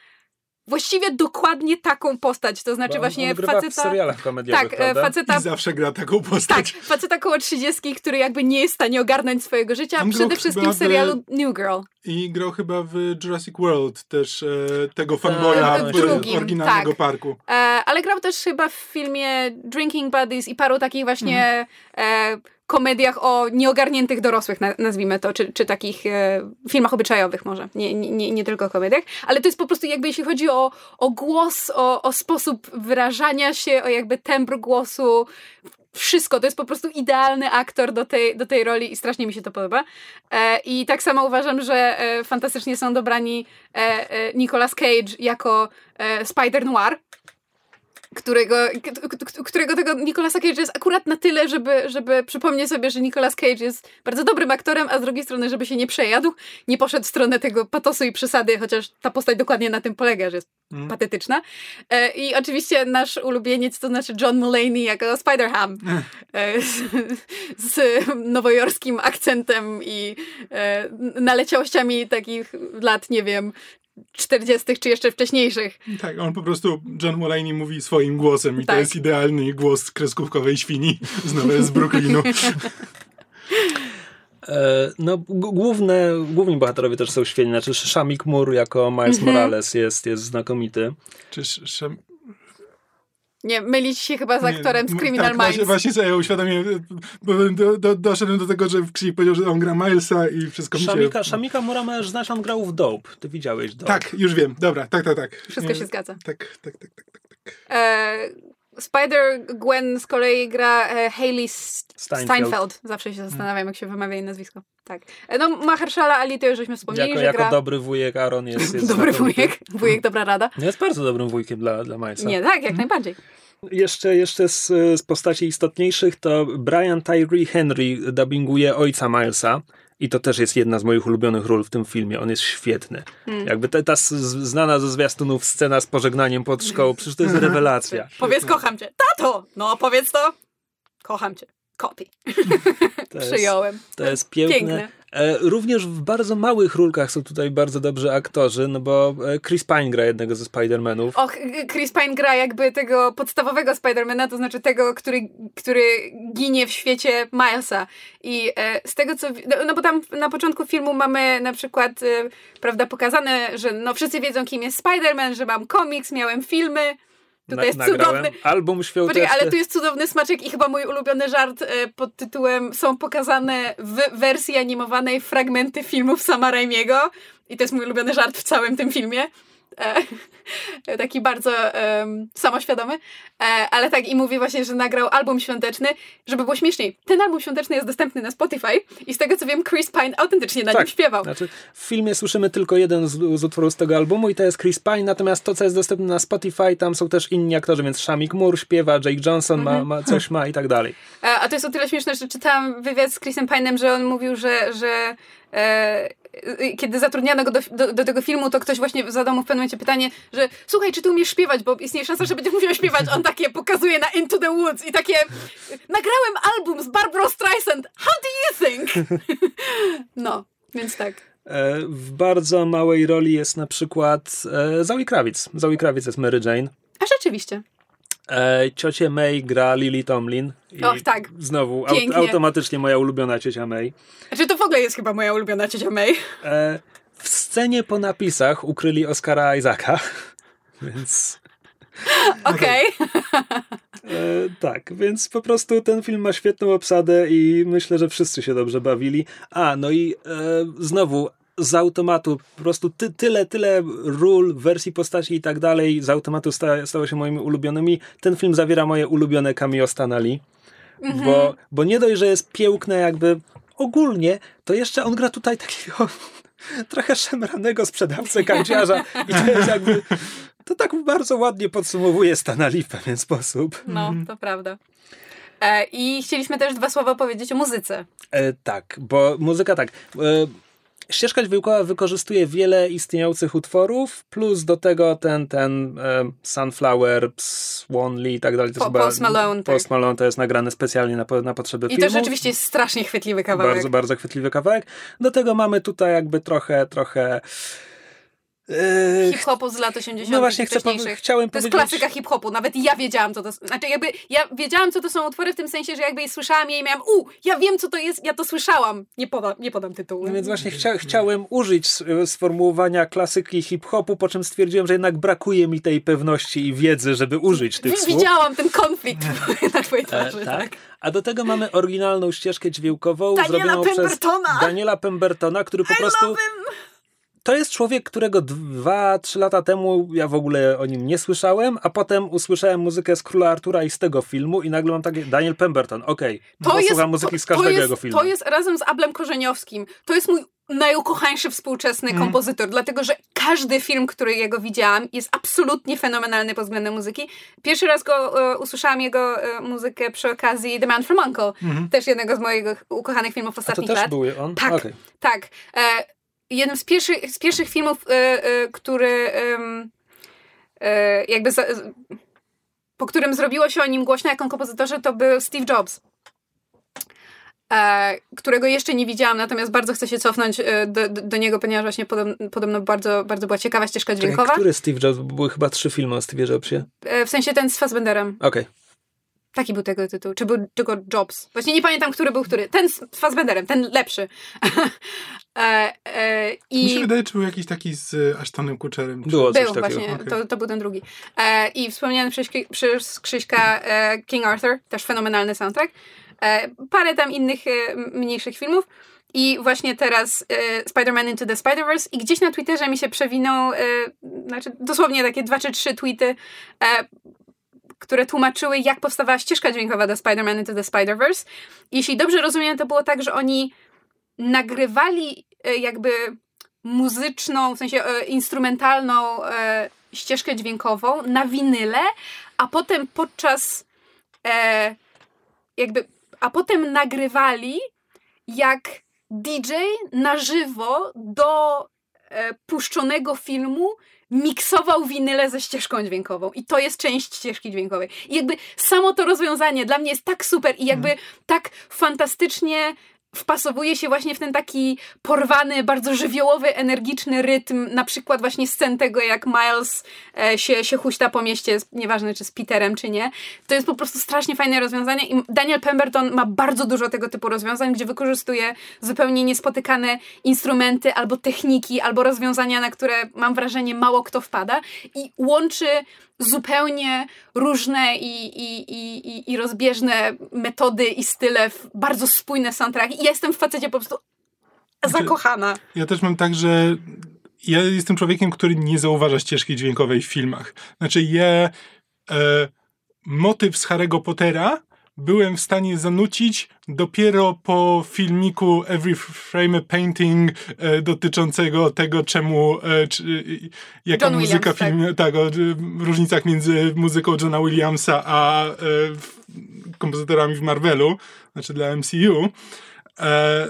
właściwie dokładnie taką postać, to znaczy właśnie on faceta... w serialach komediowych, Tak, e, faceta... I zawsze gra taką postać. Tak, faceta koło trzydziestki, który jakby nie jest w stanie ogarnąć swojego życia, on przede wszystkim w serialu New Girl. I grał chyba w Jurassic World też e, tego fanboya e, w drugim, oryginalnego tak. parku. E, ale grał też chyba w filmie Drinking Buddies i paru takich właśnie mhm. Komediach o nieogarniętych dorosłych, nazwijmy to, czy, czy takich e, filmach obyczajowych może, nie, nie, nie tylko komediach, ale to jest po prostu jakby jeśli chodzi o, o głos, o, o sposób wyrażania się, o jakby tembr głosu, wszystko, to jest po prostu idealny aktor do tej, do tej roli i strasznie mi się to podoba. E, I tak samo uważam, że e, fantastycznie są dobrani e, e Nicolas Cage jako e, Spider Noir, którego, którego tego Nicolasa Cage jest akurat na tyle, żeby, żeby przypomnieć sobie, że Nicolas Cage jest bardzo dobrym aktorem, a z drugiej strony, żeby się nie przejadł, nie poszedł w stronę tego patosu i przesady, chociaż ta postać dokładnie na tym polega, że jest mm. patetyczna. E, I oczywiście nasz ulubieniec, to znaczy John Mulaney jako Spider-Ham e, z, z nowojorskim akcentem i e, naleciałościami takich lat, nie wiem, 40. czy jeszcze wcześniejszych. Tak, on po prostu, John Mulaney mówi swoim głosem i tak. to jest idealny głos kreskówkowej świni z, z Brooklynu. E, no, główne, główni bohaterowie też są świetni. Znaczy, Shamik Moore jako Miles mm -hmm. Morales jest, jest znakomity. Czy Sham nie, mylić się chyba z aktorem nie, z Criminal tak, Minds. Właśnie, właśnie sobie uświadomiłem, bo do, do, doszedłem do tego, że Krzyk powiedział, że on gra Milesa i wszystko Szamika, mi się... Szamika Murameż, znasz, on grał w Dope. Ty widziałeś Dope. Tak, już wiem. Dobra, tak, tak, tak. Wszystko nie, się zgadza. Tak, tak, tak, tak, tak. tak. E, Spider-Gwen z kolei gra e, Hayley Steinfeld. Steinfeld. Zawsze się zastanawiam, jak się wymawia jej nazwisko. Tak. E, no, Mahershala Ali to już żeśmy wspomnieli, jako, że jako gra... dobry wujek Aaron jest... jest dobry wujek, wujek dobra rada. Jest bardzo dobrym wujkiem dla, dla Milesa. Nie, tak, jak mhm. najbardziej. Jeszcze, jeszcze z, z postaci istotniejszych to Brian Tyree Henry dubbinguje ojca Milesa. I to też jest jedna z moich ulubionych ról w tym filmie. On jest świetny. Hmm. Jakby ta, ta znana ze zwiastunów scena z pożegnaniem pod szkołą, przecież to jest rewelacja. Powiedz kocham cię. Tato! No powiedz to. Kocham cię. Kopi. Przyjąłem. To jest piękne. piękne. E, również w bardzo małych rulkach są tutaj bardzo dobrzy aktorzy, no bo e, Chris Pine gra jednego ze Spider-Manów. Och, Chris Pine gra jakby tego podstawowego Spider-Mana, to znaczy tego, który, który ginie w świecie Milesa. I e, z tego co... No, no bo tam na początku filmu mamy na przykład, prawda, pokazane, że no wszyscy wiedzą kim jest Spider-Man, że mam komiks, miałem filmy, Tutaj jest cudowny. Album świąteczny. Poczekaj, ale tu jest cudowny smaczek i chyba mój ulubiony żart e, pod tytułem są pokazane w wersji animowanej fragmenty filmów Sama Raimiego. I to jest mój ulubiony żart w całym tym filmie. E, taki bardzo samoświadomy, e, ale tak i mówi właśnie, że nagrał album świąteczny, żeby było śmieszniej. Ten album świąteczny jest dostępny na Spotify i z tego co wiem Chris Pine autentycznie na tak, nim śpiewał. Znaczy, w filmie słyszymy tylko jeden z, z utworów z tego albumu i to jest Chris Pine, natomiast to co jest dostępne na Spotify, tam są też inni aktorzy, więc Shamik Moore śpiewa, Jake Johnson ma, mhm. ma coś ma i tak dalej. A, e, a to jest o tyle śmieszne, że czytałam wywiad z Chrisem Pine'em, że on mówił, że, że e, kiedy zatrudniano go do, do, do, tego filmu, to ktoś właśnie zadał mu w pewnym momencie pytanie, że słuchaj, czy ty umiesz śpiewać, bo istnieje szansa, że będziesz musiał śpiewać. On takie pokazuje na Into the Woods i takie nagrałem album z Barbara Streisand. How do you think? no, więc tak. E, w bardzo małej roli jest na przykład e, Zoe Kravic. Zoe Kravic jest Mary Jane. A rzeczywiście. E, ciocie May gra Lily Tomlin. I Och, tak. Znowu aut automatycznie moja ulubiona ciocia May. Znaczy to w ogóle jest chyba moja ulubiona ciocia May. E, w scenie po napisach ukryli Oscara Isaaca, więc... Okej. E, tak, więc po prostu ten film ma świetną obsadę i myślę, że wszyscy się dobrze bawili. A, no i e, znowu z automatu, po prostu ty, tyle, tyle ról, wersji postaci i tak dalej z automatu sta, stało się moimi ulubionymi. Ten film zawiera moje ulubione cameo Stanali, mhm. bo, bo nie dość, że jest piękne jakby ogólnie, to jeszcze on gra tutaj takiego trochę szemranego sprzedawcę kanciarza i to jest jakby to tak bardzo ładnie podsumowuje Stanali w pewien sposób. No, to prawda. E, I chcieliśmy też dwa słowa powiedzieć o muzyce. E, tak, bo muzyka tak. E, Ścieżka dźwiękowa wykorzystuje wiele istniejących utworów, plus do tego ten, ten e, Sunflower, Swanley i tak dalej. To po, Post Malone. Post tak. Malone to jest nagrane specjalnie na, na potrzeby I filmu. I to rzeczywiście jest strasznie chwytliwy kawałek. Bardzo, bardzo chwytliwy kawałek. Do tego mamy tutaj jakby trochę, trochę Yy, hip-hopu z lat 80. No właśnie, chcę, chciałem to powiedzieć... To jest klasyka hip-hopu, nawet ja wiedziałam, co to Znaczy jakby, ja wiedziałam, co to są utwory w tym sensie, że jakby je słyszałam je i miałam, u, ja wiem, co to jest, ja to słyszałam. Nie, poda, nie podam tytułu. No więc właśnie chcia, chciałem użyć sformułowania klasyki hip-hopu, po czym stwierdziłem, że jednak brakuje mi tej pewności i wiedzy, żeby użyć tych słów. Widziałam ten konflikt na twojej e, twarzy, e, tak? tak. A do tego mamy oryginalną ścieżkę dźwiękową Daniela zrobioną Pembertona. przez Daniela Pembertona, który po I prostu to jest człowiek, którego dwa, trzy lata temu ja w ogóle o nim nie słyszałem, a potem usłyszałem muzykę z Króla Artura i z tego filmu i nagle mam takie Daniel Pemberton, okej, okay, słucham muzyki z każdego jest, jego filmu. To jest razem z Ablem Korzeniowskim, to jest mój najukochańszy współczesny mm. kompozytor, dlatego że każdy film, który jego widziałam, jest absolutnie fenomenalny pod względem muzyki. Pierwszy raz go e, usłyszałam jego e, muzykę przy okazji The Man from Uncle, mm. też jednego z moich ukochanych filmów ostatnich A to też lat. był on? Tak, okay. tak. E, jednym z pierwszych, z pierwszych filmów, y, y, który y, jakby za, po którym zrobiło się o nim głośno jako kompozytorze, to był Steve Jobs. E, którego jeszcze nie widziałam, natomiast bardzo chcę się cofnąć e, do, do, niego, ponieważ właśnie podobno, podobno, bardzo, bardzo była ciekawa ścieżka dźwiękowa. Czekaj, który Steve Jobs? Były chyba trzy filmy o Steve Jobsie. E, w sensie ten z Fassbenderem. Okej. Okay. Taki był tego tytuł. Czy był tylko Jobs? Właśnie nie pamiętam, który był który. Ten z Fassbenderem, ten lepszy. e, e, i... Mi się wydaje, czy był jakiś taki z Ashtonem Kutcherem. Było coś był takiego. właśnie, okay. to, to był ten drugi. E, I wspomniany przez, przez Krzyśka e, King Arthur, też fenomenalny soundtrack. E, parę tam innych e, mniejszych filmów. I właśnie teraz e, Spider-Man Into the Spider-Verse i gdzieś na Twitterze mi się przewinął, e, znaczy dosłownie takie dwa czy trzy tweety e, które tłumaczyły, jak powstawała ścieżka dźwiękowa do Spider-Man Into the Spider-Verse. Jeśli dobrze rozumiem, to było tak, że oni nagrywali e, jakby muzyczną, w sensie e, instrumentalną e, ścieżkę dźwiękową na winyle, a potem podczas jakby, a potem nagrywali jak DJ na żywo do puszczonego filmu miksował winyle ze ścieżką dźwiękową i to jest część ścieżki dźwiękowej. I jakby samo to rozwiązanie dla mnie jest tak super i jakby mm. tak fantastycznie wpasowuje się właśnie w ten taki porwany, bardzo żywiołowy, energiczny rytm, na przykład właśnie scen tego, jak Miles e, się, się huśta po mieście, nieważne czy z Peterem, czy nie. To jest po prostu strasznie fajne rozwiązanie i Daniel Pemberton ma bardzo dużo tego typu rozwiązań, gdzie wykorzystuje zupełnie niespotykane instrumenty albo techniki, albo rozwiązania, na które mam wrażenie mało kto wpada i łączy zupełnie różne i, i, i, i rozbieżne metody i style, bardzo spójne soundtracki i ja jestem w facecie po prostu znaczy, zakochana. Ja też mam tak, że ja jestem człowiekiem, który nie zauważa ścieżki dźwiękowej w filmach. Znaczy ja e, motyw z Harry'ego Pottera byłem w stanie zanucić dopiero po filmiku Every Frame a Painting e, dotyczącego tego, czemu e, czy, jaka John muzyka Williams, film, tak. tak, o różnicach między muzyką Johna Williamsa a e, kompozytorami w Marvelu, znaczy dla MCU. E,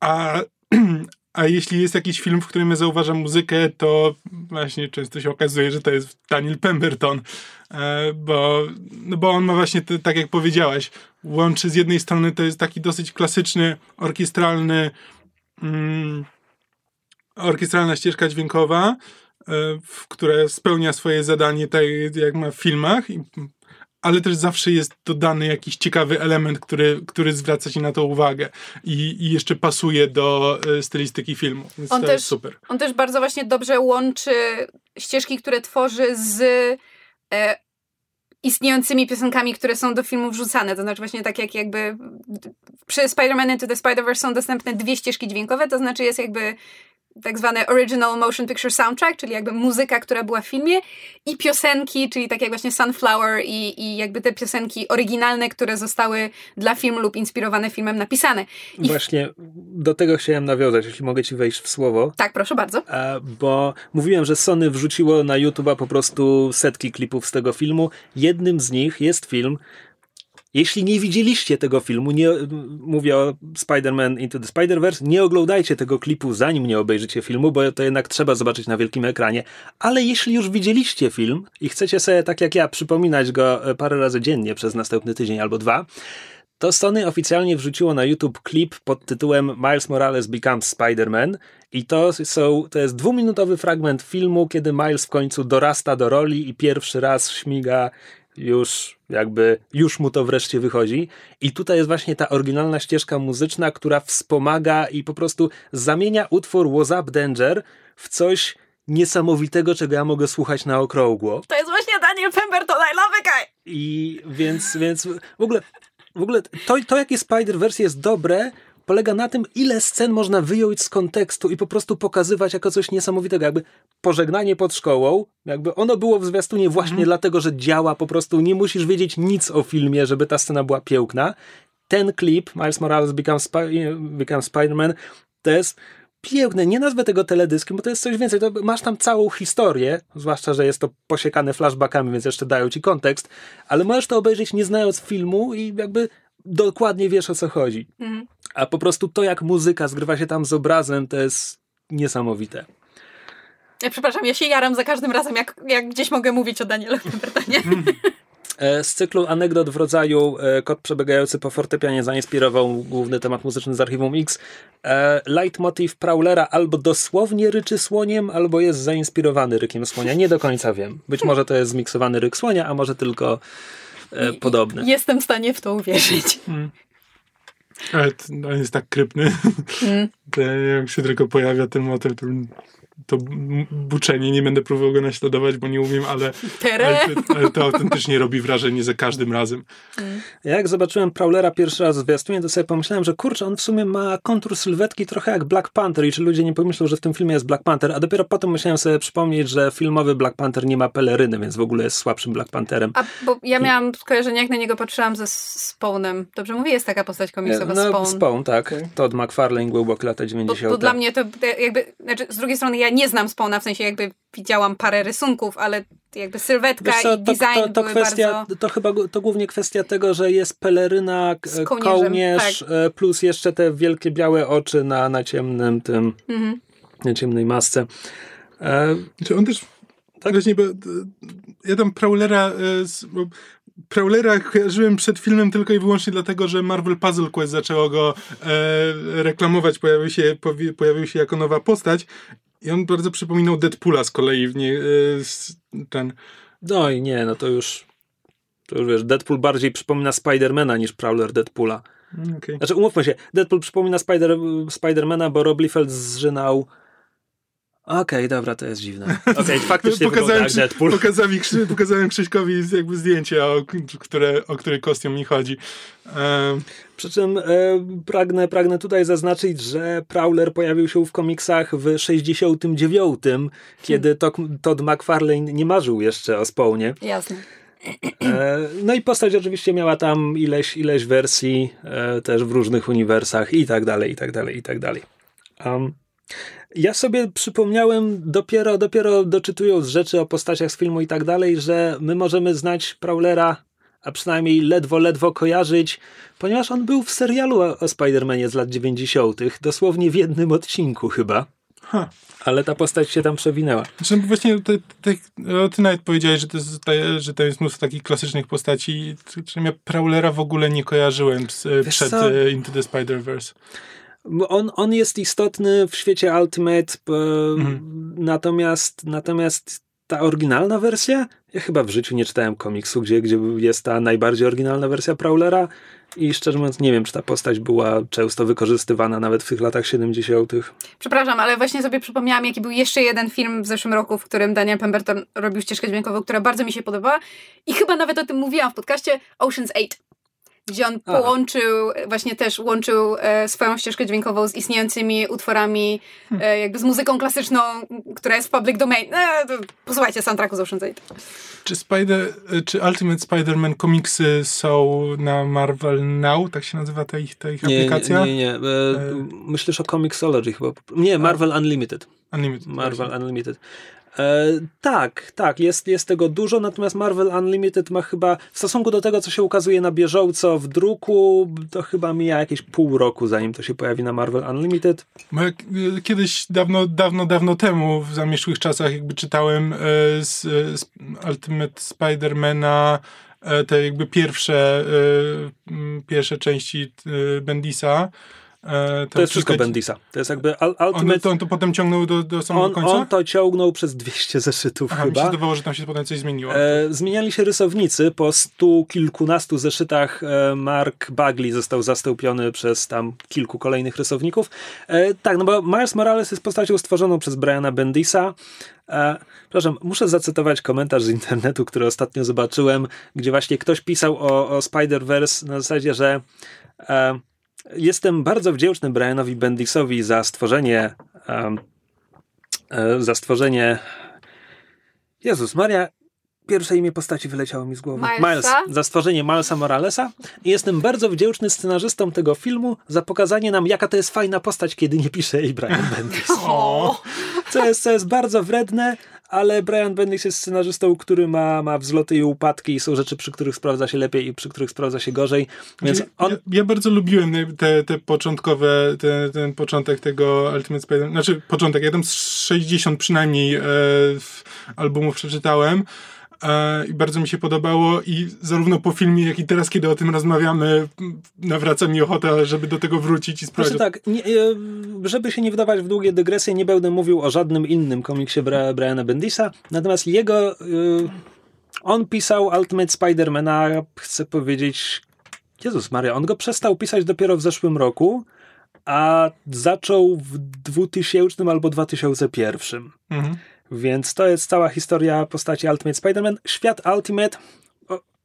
a A jeśli jest jakiś film, w którym ja zauważam muzykę, to właśnie często się okazuje, że to jest Daniel Pemberton, e, bo, no bo on ma właśnie, te, tak jak powiedziałaś, łączy z jednej strony to jest taki dosyć klasyczny, orkiestralny, mm, orkiestralna ścieżka dźwiękowa, e, która spełnia swoje zadanie tak jak ma w filmach i ale też zawsze jest dodany jakiś ciekawy element, który, który zwraca ci na to uwagę i, i jeszcze pasuje do e, stylistyki filmu. Więc on to też, jest super. On też bardzo właśnie dobrze łączy ścieżki, które tworzy z e, istniejącymi piosenkami, które są do filmu wrzucane. To znaczy właśnie tak jak jakby przy Spider-Man Into the Spider-Verse są dostępne dwie ścieżki dźwiękowe, to znaczy jest jakby tak zwany Original Motion Picture Soundtrack, czyli jakby muzyka, która była w filmie i piosenki, czyli tak jak właśnie Sunflower i, i jakby te piosenki oryginalne, które zostały dla filmu lub inspirowane filmem napisane. I właśnie do tego chciałem nawiązać, jeśli mogę ci wejść w słowo. Tak, proszę bardzo. Bo mówiłem, że Sony wrzuciło na YouTube'a po prostu setki klipów z tego filmu. Jednym z nich jest film, jeśli nie widzieliście tego filmu, nie, mówię o Spider-Man Into the Spider-Verse, nie oglądajcie tego klipu zanim nie obejrzycie filmu, bo to jednak trzeba zobaczyć na wielkim ekranie. Ale jeśli już widzieliście film i chcecie sobie, tak jak ja, przypominać go e, parę razy dziennie przez następny tydzień albo dwa, to Sony oficjalnie wrzuciło na YouTube klip pod tytułem Miles Morales Becomes Spider-Man i to, są, to jest dwuminutowy fragment filmu, kiedy Miles w końcu dorasta do roli i pierwszy raz śmiga już jakby, już mu to wreszcie wychodzi. I tutaj jest właśnie ta oryginalna ścieżka muzyczna, która wspomaga i po prostu zamienia utwór Was Up Danger w coś niesamowitego, czego ja mogę słuchać na okrągło. To jest właśnie Daniel Pemberton, I love it guy! I więc, więc w ogóle, w ogóle to, to jakie Spider-Verse jest dobre, polega na tym, ile scen można wyjąć z kontekstu i po prostu pokazywać jako coś niesamowitego. Jakby pożegnanie pod szkołą, jakby ono było w zwiastunie właśnie mm. dlatego, że działa po prostu, nie musisz wiedzieć nic o filmie, żeby ta scena była piękna. Ten klip, Miles Morales Become, Spy Become Spider-Man, to jest piękne. Nie nazwę tego teledyskiem, bo to jest coś więcej. To masz tam całą historię, zwłaszcza, że jest to posiekane flashbackami, więc jeszcze dają ci kontekst, ale możesz to obejrzeć nie znając filmu i jakby dokładnie wiesz o co chodzi. Mhm. A po prostu to, jak muzyka zgrywa się tam z obrazem, to jest niesamowite. Ja przepraszam, ja się jaram za każdym razem, jak, jak gdzieś mogę mówić o Danielu Pembertonie. E, z cyklu anegdot w rodzaju e, Kot przebiegający po fortepianie zainspirował główny temat muzyczny z Archiwum X. E, leitmotiv Prowlera albo dosłownie ryczy słoniem, albo jest zainspirowany rykiem słonia. Nie do końca wiem. Być może to jest zmiksowany ryk słonia, a może tylko e, podobny. Jestem w stanie w to uwierzyć. Ale on jest tak krypny. Mm. jak się tylko pojawia ten motyw, to to buczenie, nie będę próbował go naśladować, bo nie umiem, ale, ale, ale, to autentycznie robi wrażenie za każdym razem. Jak zobaczyłem Prowlera pierwszy raz w zwiastunie, to sobie pomyślałem, że kurczę, on w sumie ma kontur sylwetki trochę jak Black Panther i czy ludzie nie pomyślą, że w tym filmie jest Black Panther, a dopiero potem musiałem sobie przypomnieć, że filmowy Black Panther nie ma peleryny, więc w ogóle jest słabszym Black Pantherem. A bo ja miałam I... skojarzenie, jak na niego patrzyłam ze Spawnem. Dobrze mówię, jest taka postać komiksowa, no, Spawn. Spawn, tak. Okay. Todd McFarlane, głębokie lata 90. Bo, bo dla mnie to jakby, znaczy z drugiej strony ja nie znam Spawna, w sensie jakby widziałam parę rysunków, ale jakby sylwetka co, i design to, to, to kwestia, bardzo... To chyba to głównie kwestia tego, że jest peleryna, kołnierz, tak. E, plus jeszcze te wielkie białe oczy na, na ciemnym tym, mhm. na ciemnej masce. E... Czy on też tak? Właśnie, bo ja tam Prowlera, e, bo Prowlera kojarzyłem przed filmem tylko i wyłącznie dlatego, że Marvel Puzzle Quest zaczęło go e, reklamować, pojawił się, pojawił się jako nowa postać i on bardzo przypominał Deadpoola z kolei w e, ten... No i nie, no to już to już wiesz, Deadpool bardziej przypomina Spidermana niż Prowler Deadpoola. Mm, okay. Znaczy umówmy się, Deadpool przypomina Spider, Spidermana, bo Rob Liefeld zżynał Okej, okay, dobra, to jest dziwne. Okej, okay, faktycznie pokazałem, Deadpool. Pokazałem, pokazałem Krzyśkowi jakby zdjęcie, o które, o który kostium mi chodzi. Um. Przy czym e, pragnę, pragnę tutaj zaznaczyć, że Prowler pojawił się w komiksach w 69, kiedy hmm. Todd McFarlane nie marzył jeszcze o Spawnie. Jasne. E, no i postać oczywiście miała tam ileś, ileś wersji, e, też w różnych uniwersach i tak dalej, i tak dalej, i tak dalej. Um, ja sobie przypomniałem dopiero, dopiero doczytując rzeczy o postaciach z filmu i tak dalej, że my możemy znać Prowlera, a przynajmniej ledwo, ledwo kojarzyć, ponieważ on był w serialu o, o Spider-Manie z lat 90., dosłownie w jednym odcinku chyba. Huh. Ale ta postać się tam przewinęła. Znaczy, właśnie te, te, ty nawet powiedziałeś, że to, jest, że to jest mnóstwo takich klasycznych postaci. Ja Prowlera w ogóle nie kojarzyłem z, przed co? Into the Spider-Verse. On, on jest istotny w świecie Ultimate, mhm. natomiast, natomiast ta oryginalna wersja, ja chyba w życiu nie czytałem komiksu, gdzie, gdzie jest ta najbardziej oryginalna wersja Prowlera i szczerze mówiąc nie wiem, czy ta postać była często wykorzystywana nawet w tych latach 70. Przepraszam, ale właśnie sobie przypomniałam, jaki był jeszcze jeden film w zeszłym roku, w którym Daniel Pemberton robił ścieżkę dźwiękową, która bardzo mi się podobała i chyba nawet o tym mówiłam w podcaście Ocean's 8 gdzie on Aha. połączył, właśnie też łączył e, swoją ścieżkę dźwiękową z istniejącymi utworami, hmm. e, jakby z muzyką klasyczną, która jest w public domain. E, posłuchajcie soundtracku z Ocean's 8. Czy, Spider, e, czy Ultimate Spider-Man komiksy są na Marvel Now? Tak się nazywa ta ich, ta ich nie, aplikacja? Nie, nie, nie. E, myślisz o Comixology chyba. Nie, Marvel Unlimited. Unlimited. Marvel Unlimited. E, tak, tak, jest, jest tego dużo, natomiast Marvel Unlimited ma chyba, w stosunku do tego, co się ukazuje na bieżąco w druku, to chyba mija jakieś pół roku, zanim to się pojawi na Marvel Unlimited. E, kiedyś, dawno, dawno, dawno temu, w zamieszłych czasach, jakby czytałem e, z, z Ultimate Spidermana e, te jakby pierwsze, e, pierwsze części e, Bendisa, E, to jest wszystko Bendisa. To jest jakby Ultimate... On to, on to potem ciągnął do, do samego on, końca? On to ciągnął przez 200 zeszytów Aha, chyba. mi się zdawało, że tam się potem coś zmieniło. E, zmieniali się rysownicy. Po stu kilkunastu zeszytach e, Mark Bagley został zastąpiony przez tam kilku kolejnych rysowników. E, tak, no bo Miles Morales jest postacią stworzoną przez Briana Bendisa. E, przepraszam, muszę zacytować komentarz z internetu, który ostatnio zobaczyłem, gdzie właśnie ktoś pisał o, o Spider-Verse na zasadzie, że e, Jestem bardzo wdzięczny Brianowi Bendisowi za stworzenie um, za stworzenie Jezus Maria, pierwsze imię postaci wyleciało mi z głowy. Milesa? Miles, za stworzenie Milesa Moralesa. I jestem bardzo wdzięczny scenarzystom tego filmu za pokazanie nam, jaka to jest fajna postać, kiedy nie pisze jej Brian Bendis. Co jest, co jest bardzo wredne, ale Brian Bendis jest scenarzystą, który ma, ma wzloty i upadki i są rzeczy, przy których sprawdza się lepiej i przy których sprawdza się gorzej. Więc on... ja, ja bardzo lubiłem te, te początkowe, te, ten początek tego Ultimate Spider-Man, znaczy początek, ja tam z 60 przynajmniej e, albumów przeczytałem. E, i bardzo mi się podobało i zarówno po filmie, jak i teraz, kiedy o tym rozmawiamy, nawraca mi ochota, żeby do tego wrócić i sprawdzić. Znaczy tak, nie, e, żeby się nie wdawać w długie dygresje, nie będę mówił o żadnym innym komiksie Bra Briana Bendisa, natomiast jego, e, on pisał Ultimate Spidermana, chcę powiedzieć, Jezus Maria, on go przestał pisać dopiero w zeszłym roku, a zaczął w 2000 albo 2001. Mhm. Więc to jest cała historia postaci Ultimate Spider-Man. Świat Ultimate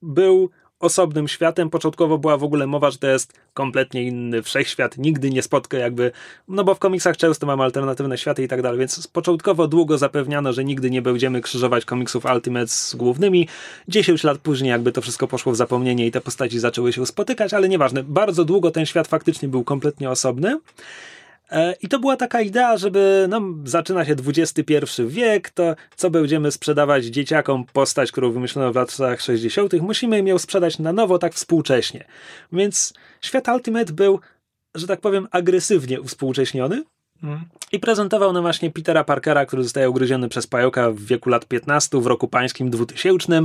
był osobnym światem. Początkowo była w ogóle mowa, że to jest kompletnie inny wszechświat. Nigdy nie spotka jakby, no bo w komiksach często mamy alternatywne światy i tak dalej, więc początkowo długo zapewniano, że nigdy nie będziemy krzyżować komiksów Ultimate z głównymi. 10 lat później jakby to wszystko poszło w zapomnienie i te postaci zaczęły się spotykać, ale nieważne. Bardzo długo ten świat faktycznie był kompletnie osobny. E, I to była taka idea, żeby no, zaczyna się XXI wiek, to co będziemy sprzedawać dzieciakom postać, którą wymyślono w latach 60., musimy im ją sprzedać na nowo, tak współcześnie. Więc świat Ultimate był, że tak powiem, agresywnie uwspółcześniony. Mm. I prezentował nam właśnie Petera Parkera, który zostaje ugryziony przez pająka w wieku lat 15 w roku pańskim 2000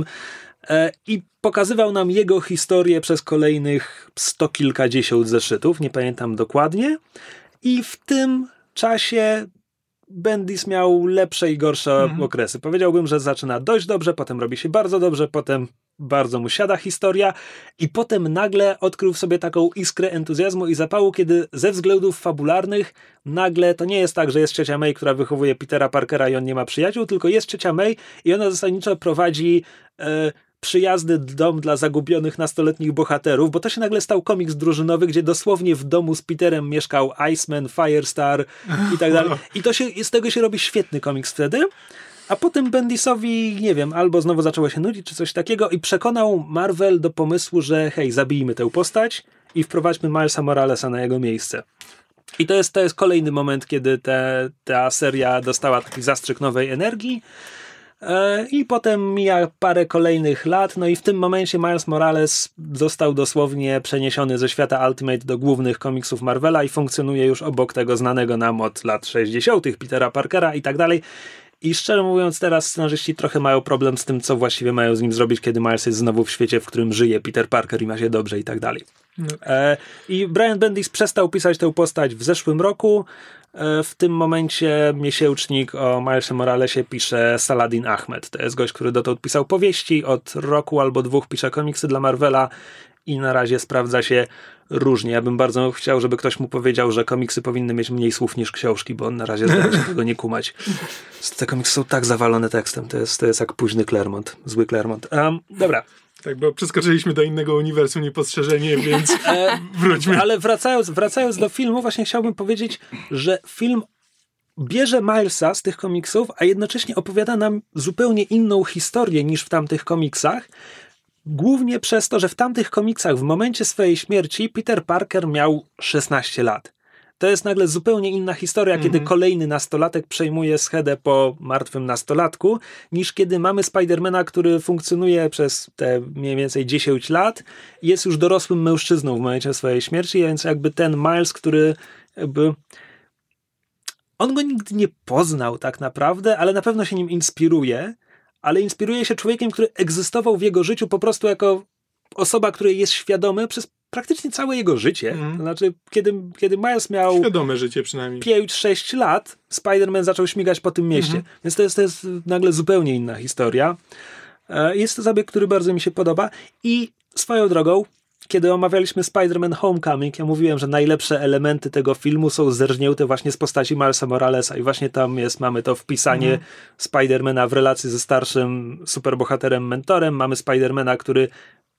e, i pokazywał nam jego historię przez kolejnych sto kilkadziesiąt zeszytów, nie pamiętam dokładnie. I w tym czasie Bendis miał lepsze i gorsze mhm. okresy. Powiedziałbym, że zaczyna dość dobrze, potem robi się bardzo dobrze, potem bardzo mu siada historia i potem nagle odkrył w sobie taką iskrę entuzjazmu i zapału, kiedy ze względów fabularnych nagle to nie jest tak, że jest ciocia May, która wychowuje Petera Parkera i on nie ma przyjaciół, tylko jest ciocia May i ona zasadniczo prowadzi e, przyjazny dom dla zagubionych nastoletnich bohaterów, bo to się nagle stał komiks drużynowy, gdzie dosłownie w domu z Peterem mieszkał Iceman, Firestar i tak dalej. I to się, z tego się robi świetny komiks wtedy. A potem Bendisowi, nie wiem, albo znowu zaczęło się nudzić, czy coś takiego i przekonał Marvel do pomysłu, że hej, zabijmy tę postać i wprowadźmy Milesa Moralesa na jego miejsce. I to jest, to jest kolejny moment, kiedy te, ta seria dostała taki zastrzyk nowej energii. E, I potem mija parę kolejnych lat, no i w tym momencie Miles Morales został dosłownie przeniesiony ze świata Ultimate do głównych komiksów Marvela i funkcjonuje już obok tego znanego nam od lat 60. Petera Parkera i tak dalej. I szczerze mówiąc, teraz scenarzyści trochę mają problem z tym, co właściwie mają z nim zrobić, kiedy Miles jest znowu w świecie, w którym żyje Peter Parker i ma się dobrze i tak dalej. No. E, I Brian Bendis przestał pisać tę postać w zeszłym roku. E, w tym momencie miesięcznik o Milesie Moralesie pisze Saladin Ahmed. To jest gość, który dotąd pisał powieści, od roku albo dwóch pisze komiksy dla Marvela i na razie sprawdza się różnie. Ja bym bardzo chciał, żeby ktoś mu powiedział, że komiksy powinny mieć mniej słów niż książki, bo on na razie zdaje się tego nie kumać. Te komiksy są tak zawalone tekstem. To jest, to jest jak późny Claremont, zły Claremont. Um, dobra. Tak, bo przeskoczyliśmy do innego uniwersum niepostrzeżenie, więc e, wróćmy. Ale wracając, wracając do filmu, właśnie chciałbym powiedzieć, że film bierze Milesa z tych komiksów, a jednocześnie opowiada nam zupełnie inną historię niż w tamtych komiksach, Głównie przez to, że w tamtych komiksach w momencie swojej śmierci Peter Parker miał 16 lat. To jest nagle zupełnie inna historia, mm -hmm. kiedy mhm. kolejny nastolatek przejmuje schedę po martwym nastolatku, niż kiedy mamy Spidermana, który funkcjonuje przez te mniej więcej 10 lat jest już dorosłym mężczyzną w momencie swojej śmierci, więc jakby ten Miles, który jakby on go nigdy nie poznał tak naprawdę, ale na pewno się nim inspiruje ale inspiruje się człowiekiem, który egzystował w jego życiu po prostu jako osoba, której jest świadomy przez praktycznie całe jego życie. Mm. Znaczy, kiedy, kiedy Miles miał. Świadome życie przynajmniej. 5-6 lat, Spider-Man zaczął śmigać po tym mieście. Mm -hmm. Więc to jest, to jest nagle zupełnie inna historia. E, jest to zabieg, który bardzo mi się podoba. I swoją drogą, kiedy omawialiśmy Spider-Man Homecoming, ja mówiłem, że najlepsze elementy tego filmu są zerżnięte właśnie z postaci Milesa Moralesa i właśnie tam jest, mamy to wpisanie mm. Spidermana w relacji ze starszym superbohaterem mentorem, mamy Spidermana, który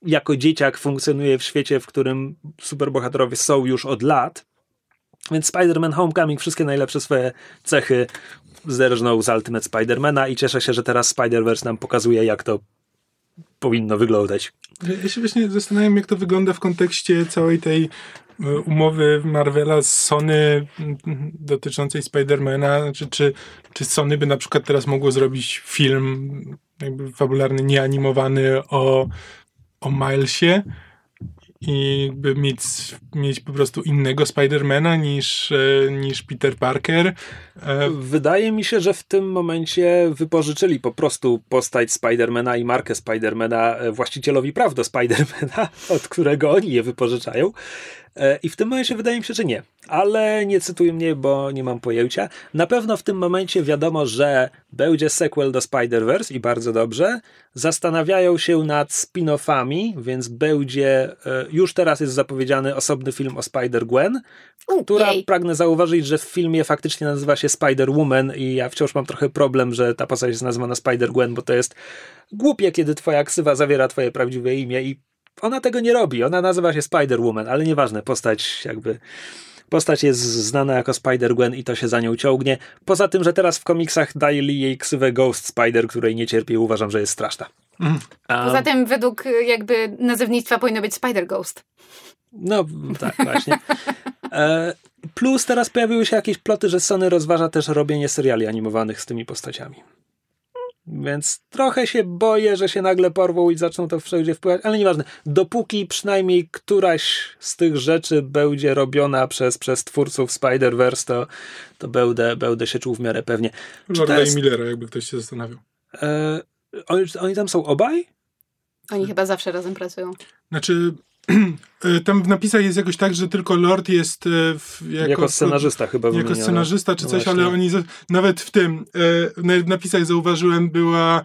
jako dzieciak funkcjonuje w świecie, w którym superbohaterowie są już od lat, więc Spider-Man Homecoming wszystkie najlepsze swoje cechy zerżnął z Ultimate Spidermana i cieszę się, że teraz Spider-Verse nam pokazuje, jak to powinno wyglądać. Ja się właśnie zastanawiam, jak to wygląda w kontekście całej tej e, umowy Marvela z Sony dotyczącej Spidermana, znaczy, czy, czy Sony by na przykład teraz mogło zrobić film jakby fabularny, nieanimowany o, o Milesie, i jakby mieć, mieć po prostu innego Spidermana niż, e, niż Peter Parker. E, Wydaje mi się, że w tym momencie wypożyczyli po prostu postać Spidermana i markę Spidermana e, właścicielowi praw do Spidermana, od którego oni je wypożyczają. I w tym momencie wydaje mi się, że nie. Ale nie cytuj mnie, bo nie mam pojęcia. Na pewno w tym momencie wiadomo, że będzie sequel do Spider-Verse i bardzo dobrze. Zastanawiają się nad spin-offami, więc będzie, e, już teraz jest zapowiedziany osobny film o Spider-Gwen, która pragnę zauważyć, że w filmie faktycznie nazywa się Spider-Woman i ja wciąż mam trochę problem, że ta postać jest nazwana Spider-Gwen, bo to jest głupie, kiedy twoja ksywa zawiera twoje prawdziwe imię i ona tego nie robi. Ona nazywa się Spider-Woman, ale nieważne, postać jakby Postać jest znana jako Spider-Gwen i to się za nią ciągnie. Poza tym, że teraz w komiksach daje jej ksywę Ghost Spider, której nie cierpię i uważam, że jest straszna. Mm. Poza tym według jakby nazewnictwa powinno być Spider-Ghost. No, tak, właśnie. E, plus teraz pojawiły się jakieś ploty, że Sony rozważa też robienie seriali animowanych z tymi postaciami. Więc trochę się boję, że się nagle porwą i zaczną to wszędzie wpływać, ale nieważne. Dopóki przynajmniej któraś z tych rzeczy będzie robiona przez, przez twórców Spider-Verse, to, to będę, będę się czuł w miarę pewnie. Lorda jest... i Millera, jakby ktoś się zastanawiał. E, oni, oni tam są obaj? Oni chyba zawsze razem pracują. Znaczy, tam w napisach jest jakoś tak, że tylko Lord jest e, w, jako, jako scenarzysta chyba Jako scenarzysta czy no coś, ale oni nawet w tym, e, w napisach zauważyłem była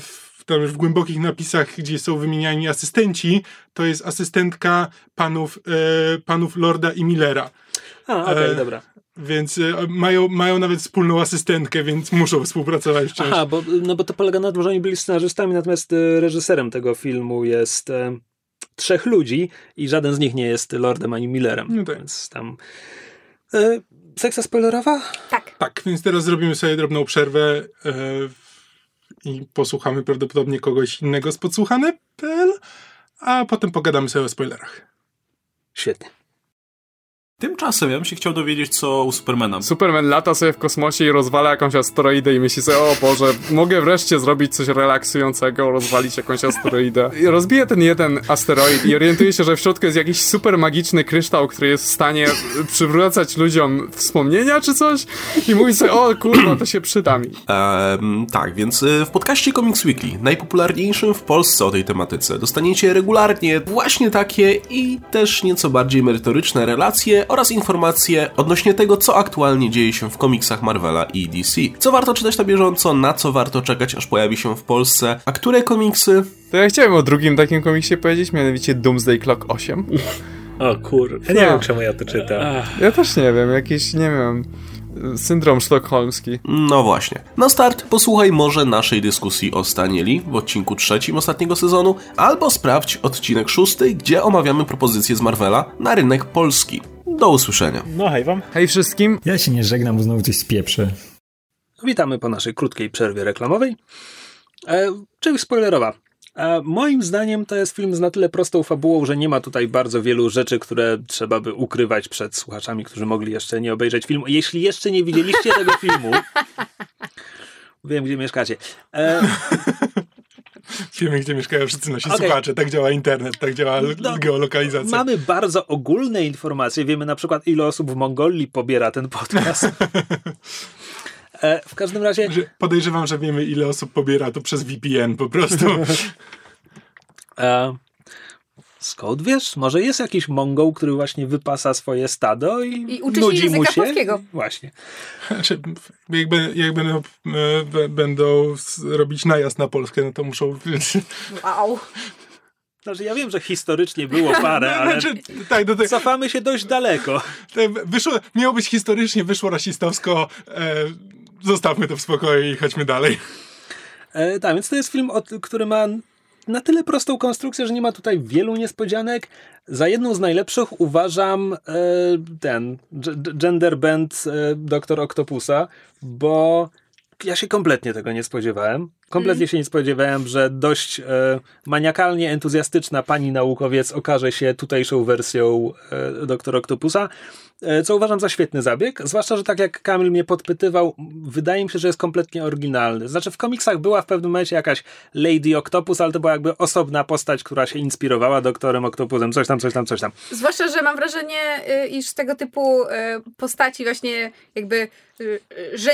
w tam już w głębokich napisach, gdzie są wymieniani asystenci, to jest asystentka panów, panów Lorda i Millera. A, okej, okay, e, dobra. Więc mają, mają nawet wspólną asystentkę, więc muszą współpracować wciąż. Aha, bo, no bo to polega na tym, że oni byli scenarzystami, natomiast reżyserem tego filmu jest trzech ludzi i żaden z nich nie jest Lordem ani Millerem. No tak. Więc tam... E, sekcja spoilerowa? Tak. Tak, więc teraz zrobimy sobie drobną przerwę e, i posłuchamy prawdopodobnie kogoś innego z podsłuchane.pl, a potem pogadamy sobie o spoilerach. Świetnie. Tymczasem ja bym się chciał dowiedzieć, co u Supermana. Superman lata sobie w kosmosie i rozwala jakąś asteroidę i myśli sobie, o Boże, mogę wreszcie zrobić coś relaksującego, rozwalić jakąś asteroidę. I rozbije ten jeden asteroid i orientuje się, że w środku jest jakiś super magiczny kryształ, który jest w stanie przywracać ludziom wspomnienia czy coś i mówi sobie, o kurwa, to się przyda mi. Ehm, tak, więc y, w podcaście Comics Weekly, najpopularniejszym w Polsce o tej tematyce, dostaniecie regularnie właśnie takie i też nieco bardziej merytoryczne relacje oraz informacje odnośnie tego, co aktualnie dzieje się w komiksach Marvela i DC. Co warto czytać na bieżąco, na co warto czekać, aż pojawi się w Polsce, a które komiksy... To ja chciałem o drugim takim komiksie powiedzieć, mianowicie Doomsday Clock 8. O kur... Ja nie no. wiem, czemu ja to czytam. Ja też nie wiem, jakiś, nie wiem syndrom sztokholmski. No właśnie. Na start posłuchaj może naszej dyskusji o Stanieli w odcinku trzecim ostatniego sezonu, albo sprawdź odcinek szósty, gdzie omawiamy propozycje z Marvela na rynek polski. Do usłyszenia. No hej wam. Hej wszystkim. Ja się nie żegnam, bo znowu coś spieprzę. Witamy po naszej krótkiej przerwie reklamowej. E, czyli spoilerowa. E, moim zdaniem to jest film z na tyle prostą fabułą, że nie ma tutaj bardzo wielu rzeczy, które trzeba by ukrywać przed słuchaczami, którzy mogli jeszcze nie obejrzeć filmu. Jeśli jeszcze nie widzieliście tego filmu, wiem gdzie mieszkacie. E, Wiemy, gdzie mieszkają wszyscy nasi okay. słuchacze. Tak działa internet, tak działa no, geolokalizacja. Mamy bardzo ogólne informacje. Wiemy na przykład, ile osób w Mongolii pobiera ten podcast. E, w każdym razie. Podejrzewam, że wiemy, ile osób pobiera to przez VPN po prostu. E, skąd wiesz? Może jest jakiś Mongol, który właśnie wypasa swoje stado i, I uczy nudzi się mu się. polskiego. Właśnie. Znaczy, jak, jak będą, e, będą robić najazd na Polskę, no to muszą... Wow. Znaczy, ja wiem, że historycznie było parę, no, ale znaczy, tak, no cofamy się dość daleko. Wyszło, miało być historycznie, wyszło rasistowsko. E, zostawmy to w spokoju i chodźmy dalej. E, tak, więc to jest film, który ma na tyle prostą konstrukcję, że nie ma tutaj wielu niespodzianek. Za jedną z najlepszych uważam e, ten gender band e, Doktor Octopusa, bo ja się kompletnie tego nie spodziewałem. Kompletnie mm. się nie spodziewałem, że dość e, maniakalnie entuzjastyczna pani naukowiec okaże się tutejszą wersją e, doktora Octopusa. E, co uważam za świetny zabieg, zwłaszcza, że tak jak Kamil mnie podpytywał, wydaje mi się, że jest kompletnie oryginalny. Znaczy w komiksach była w pewnym momencie jakaś Lady Octopus, ale to była jakby osobna postać, która się inspirowała doktorem Octopusem, coś tam, coś tam, coś tam. Zwłaszcza, że mam wrażenie, y, iż tego typu y, postaci właśnie jakby że,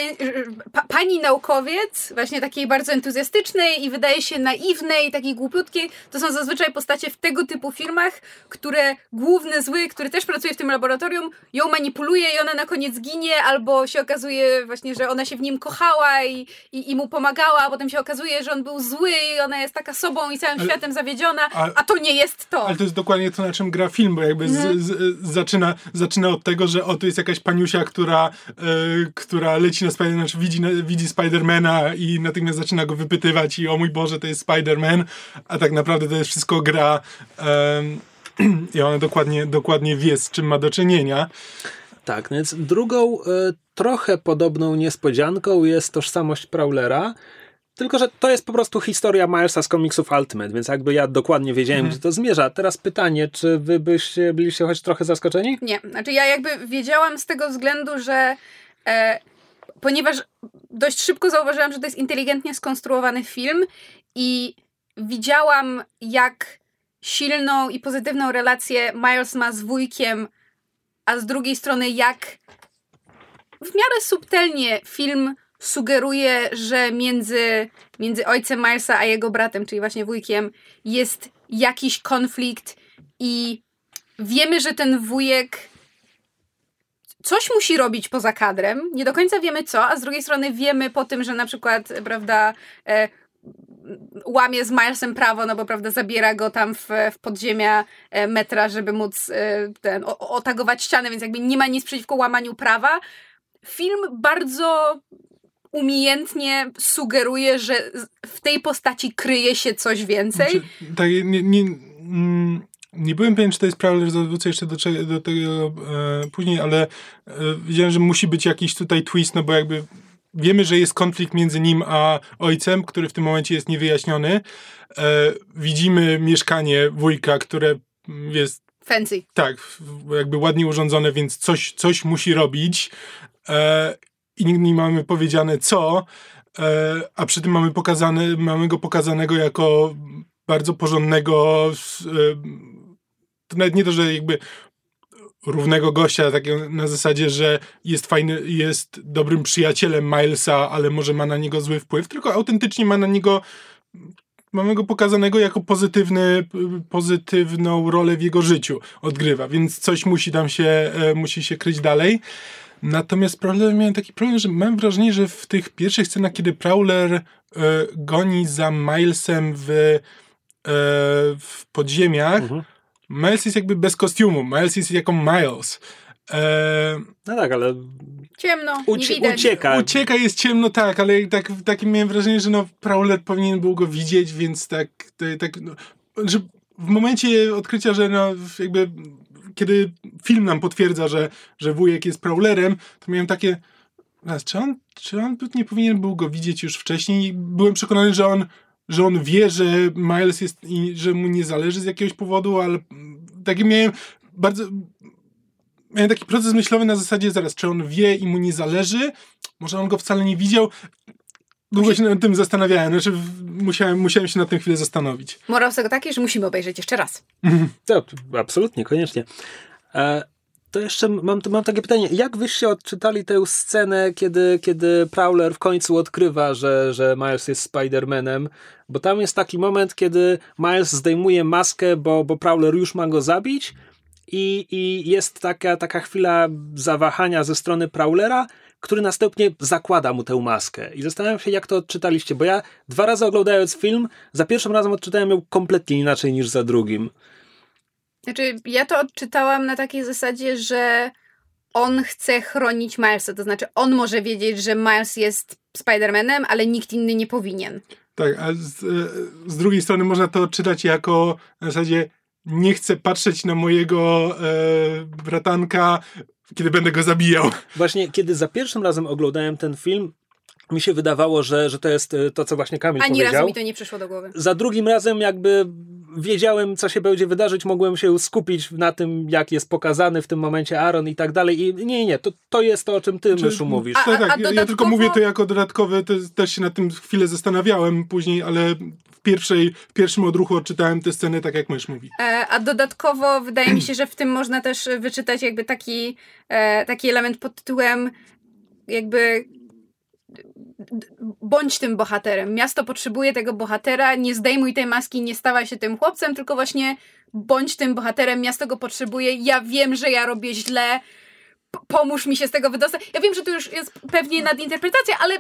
pa, pani naukowiec, właśnie takiej bardzo entuzjastycznej i wydaje się naiwnej, takiej głupiutkiej, to są zazwyczaj postacie w tego typu filmach, które główny zły, który też pracuje w tym laboratorium, ją manipuluje i ona na koniec ginie, albo się okazuje właśnie, że ona się w nim kochała i, i, i mu pomagała, a potem się okazuje, że on był zły i ona jest taka sobą i całym ale, światem zawiedziona, a, a, to nie jest to. Ale to jest dokładnie to, na czym gra film, bo jakby z, z, zaczyna, zaczyna od tego, że oto jest jakaś paniusia, która, yy, która leci na Spider, znaczy widzi, widzi Spidermana i natychmiast zaczyna go wypytywać i o mój Boże, to jest Spiderman, a tak naprawdę to jest wszystko gra yy, i ona dokładnie, dokładnie wie, z czym ma do czynienia. Tak, więc drugą, y, trochę podobną niespodzianką jest tożsamość Prowlera. Tylko, że to jest po prostu historia Milesa z komiksów Ultimate, więc jakby ja dokładnie wiedziałem, mhm. gdzie to zmierza. Teraz pytanie, czy wy byście byliście choć trochę zaskoczeni? Nie, znaczy ja jakby wiedziałam z tego względu, że e, ponieważ dość szybko zauważyłam, że to jest inteligentnie skonstruowany film i widziałam, jak silną i pozytywną relację Miles ma z wujkiem, a z drugiej strony jak w miarę subtelnie film sugeruje, że między, między ojcem Milesa a jego bratem, czyli właśnie wujkiem, jest jakiś konflikt i wiemy, że ten wujek coś musi robić poza kadrem. Nie do końca wiemy co, a z drugiej strony wiemy po tym, że na przykład, prawda, e, łamie z Milesem prawo, no bo prawda, zabiera go tam w, w podziemia e, metra, żeby móc e, ten, o, otagować ścianę, więc jakby nie ma nic przeciwko łamaniu prawa. Film bardzo umiejętnie sugeruje, że w tej postaci kryje się coś więcej. Znaczy, tak, nie, nie, mm, nie byłem pewien, czy to jest prawda, że wrócę jeszcze do, do tego e, później, ale e, wiedziałem, że musi być jakiś tutaj twist, no bo jakby wiemy, że jest konflikt między nim a ojcem, który w tym momencie jest niewyjaśniony. E, widzimy mieszkanie wujka, które jest fancy. Tak, jakby ładnie urządzone, więc coś, coś musi robić. E, I nigdy nie mamy powiedziane co, e, a przy tym mamy, pokazane, mamy go pokazanego jako bardzo porządnego, e, to nawet nie to, że jakby równego gościa, takiego na zasadzie, że jest fajny, jest dobrym przyjacielem Milesa, ale może ma na niego zły wpływ, tylko autentycznie ma na niego mamy go pokazanego jako pozytywny, pozytywną rolę w jego życiu odgrywa, więc coś musi tam się, e, musi się kryć dalej. Natomiast problem, miałem taki problem, że mam wrażenie, że w tych pierwszych scenach, kiedy Prowler e, goni za Milesem w, e, w podziemiach, mhm Miles jest jakby bez kostiumu. Miles jest jako Miles. E... No tak, ale. Ciemno. Ucie ucieka. Ucieka, jest ciemno, tak, ale tak, takim miałem wrażenie, że no, Prowler powinien był go widzieć, więc tak. tak no, że w momencie odkrycia, że no, jakby. Kiedy film nam potwierdza, że, że wujek jest Prowlerem, to miałem takie. Czy on, czy on nie powinien był go widzieć już wcześniej? Byłem przekonany, że on że on wie, że Miles jest i że mu nie zależy z jakiegoś powodu, ale taki miałem bardzo. Miałem taki proces myślowy na zasadzie zaraz, czy on wie i mu nie zależy? Może on go wcale nie widział? Długo się nad tym zastanawiałem, znaczy musiałem, musiałem się na tym chwilę zastanowić. Morał z tego taki, że musimy obejrzeć jeszcze raz. To, absolutnie, koniecznie. E, to jeszcze mam, mam takie pytanie. Jak wyście odczytali tę scenę, kiedy, kiedy Prowler w końcu odkrywa, że, że Miles jest Spider-Manem? Bo tam jest taki moment, kiedy Miles zdejmuje maskę, bo, bo Prowler już ma go zabić i, i jest taka, taka chwila zawahania ze strony Prowlera, który następnie zakłada mu tę maskę. I zastanawiam się, jak to odczytaliście, bo ja dwa razy oglądając film, za pierwszym razem odczytałem ją kompletnie inaczej niż za drugim. Znaczy, ja to odczytałam na takiej zasadzie, że on chce chronić Milesa, to znaczy on może wiedzieć, że Miles jest Spider-Manem, ale nikt inny nie powinien. Tak, a z, z drugiej strony można to odczytać jako na zasadzie nie chcę patrzeć na mojego e, bratanka, kiedy będę go zabijał. Właśnie, kiedy za pierwszym razem oglądałem ten film, mi się wydawało, że, że to jest e, to, co właśnie Kamil Ani powiedział. Ani razu mi to nie przyszło do głowy. Za drugim razem jakby wiedziałem, co się będzie wydarzyć, mogłem się skupić na tym, jak jest pokazany w tym momencie Aaron i tak dalej. I nie, nie, to, to jest to, o czym ty, Czy, Myszu, mówisz. A, a, tak, a ja, ja, tylko mówię to jako dodatkowe, też się na tym chwilę zastanawiałem później, ale w, pierwszej, w pierwszym odruchu odczytałem tę scenę tak, jak mysz mówi. E, a dodatkowo wydaje mi się, że w tym można też wyczytać jakby taki, e, taki element pod tytułem jakby bądź tym bohaterem. Miasto potrzebuje tego bohatera, nie zdejmuj tej maski, nie stawaj się tym chłopcem, tylko właśnie bądź tym bohaterem, miasto go potrzebuje, ja wiem, że ja robię źle, pomóż mi się z tego wydostać. Ja wiem, że to już jest pewnie nadinterpretacja, ale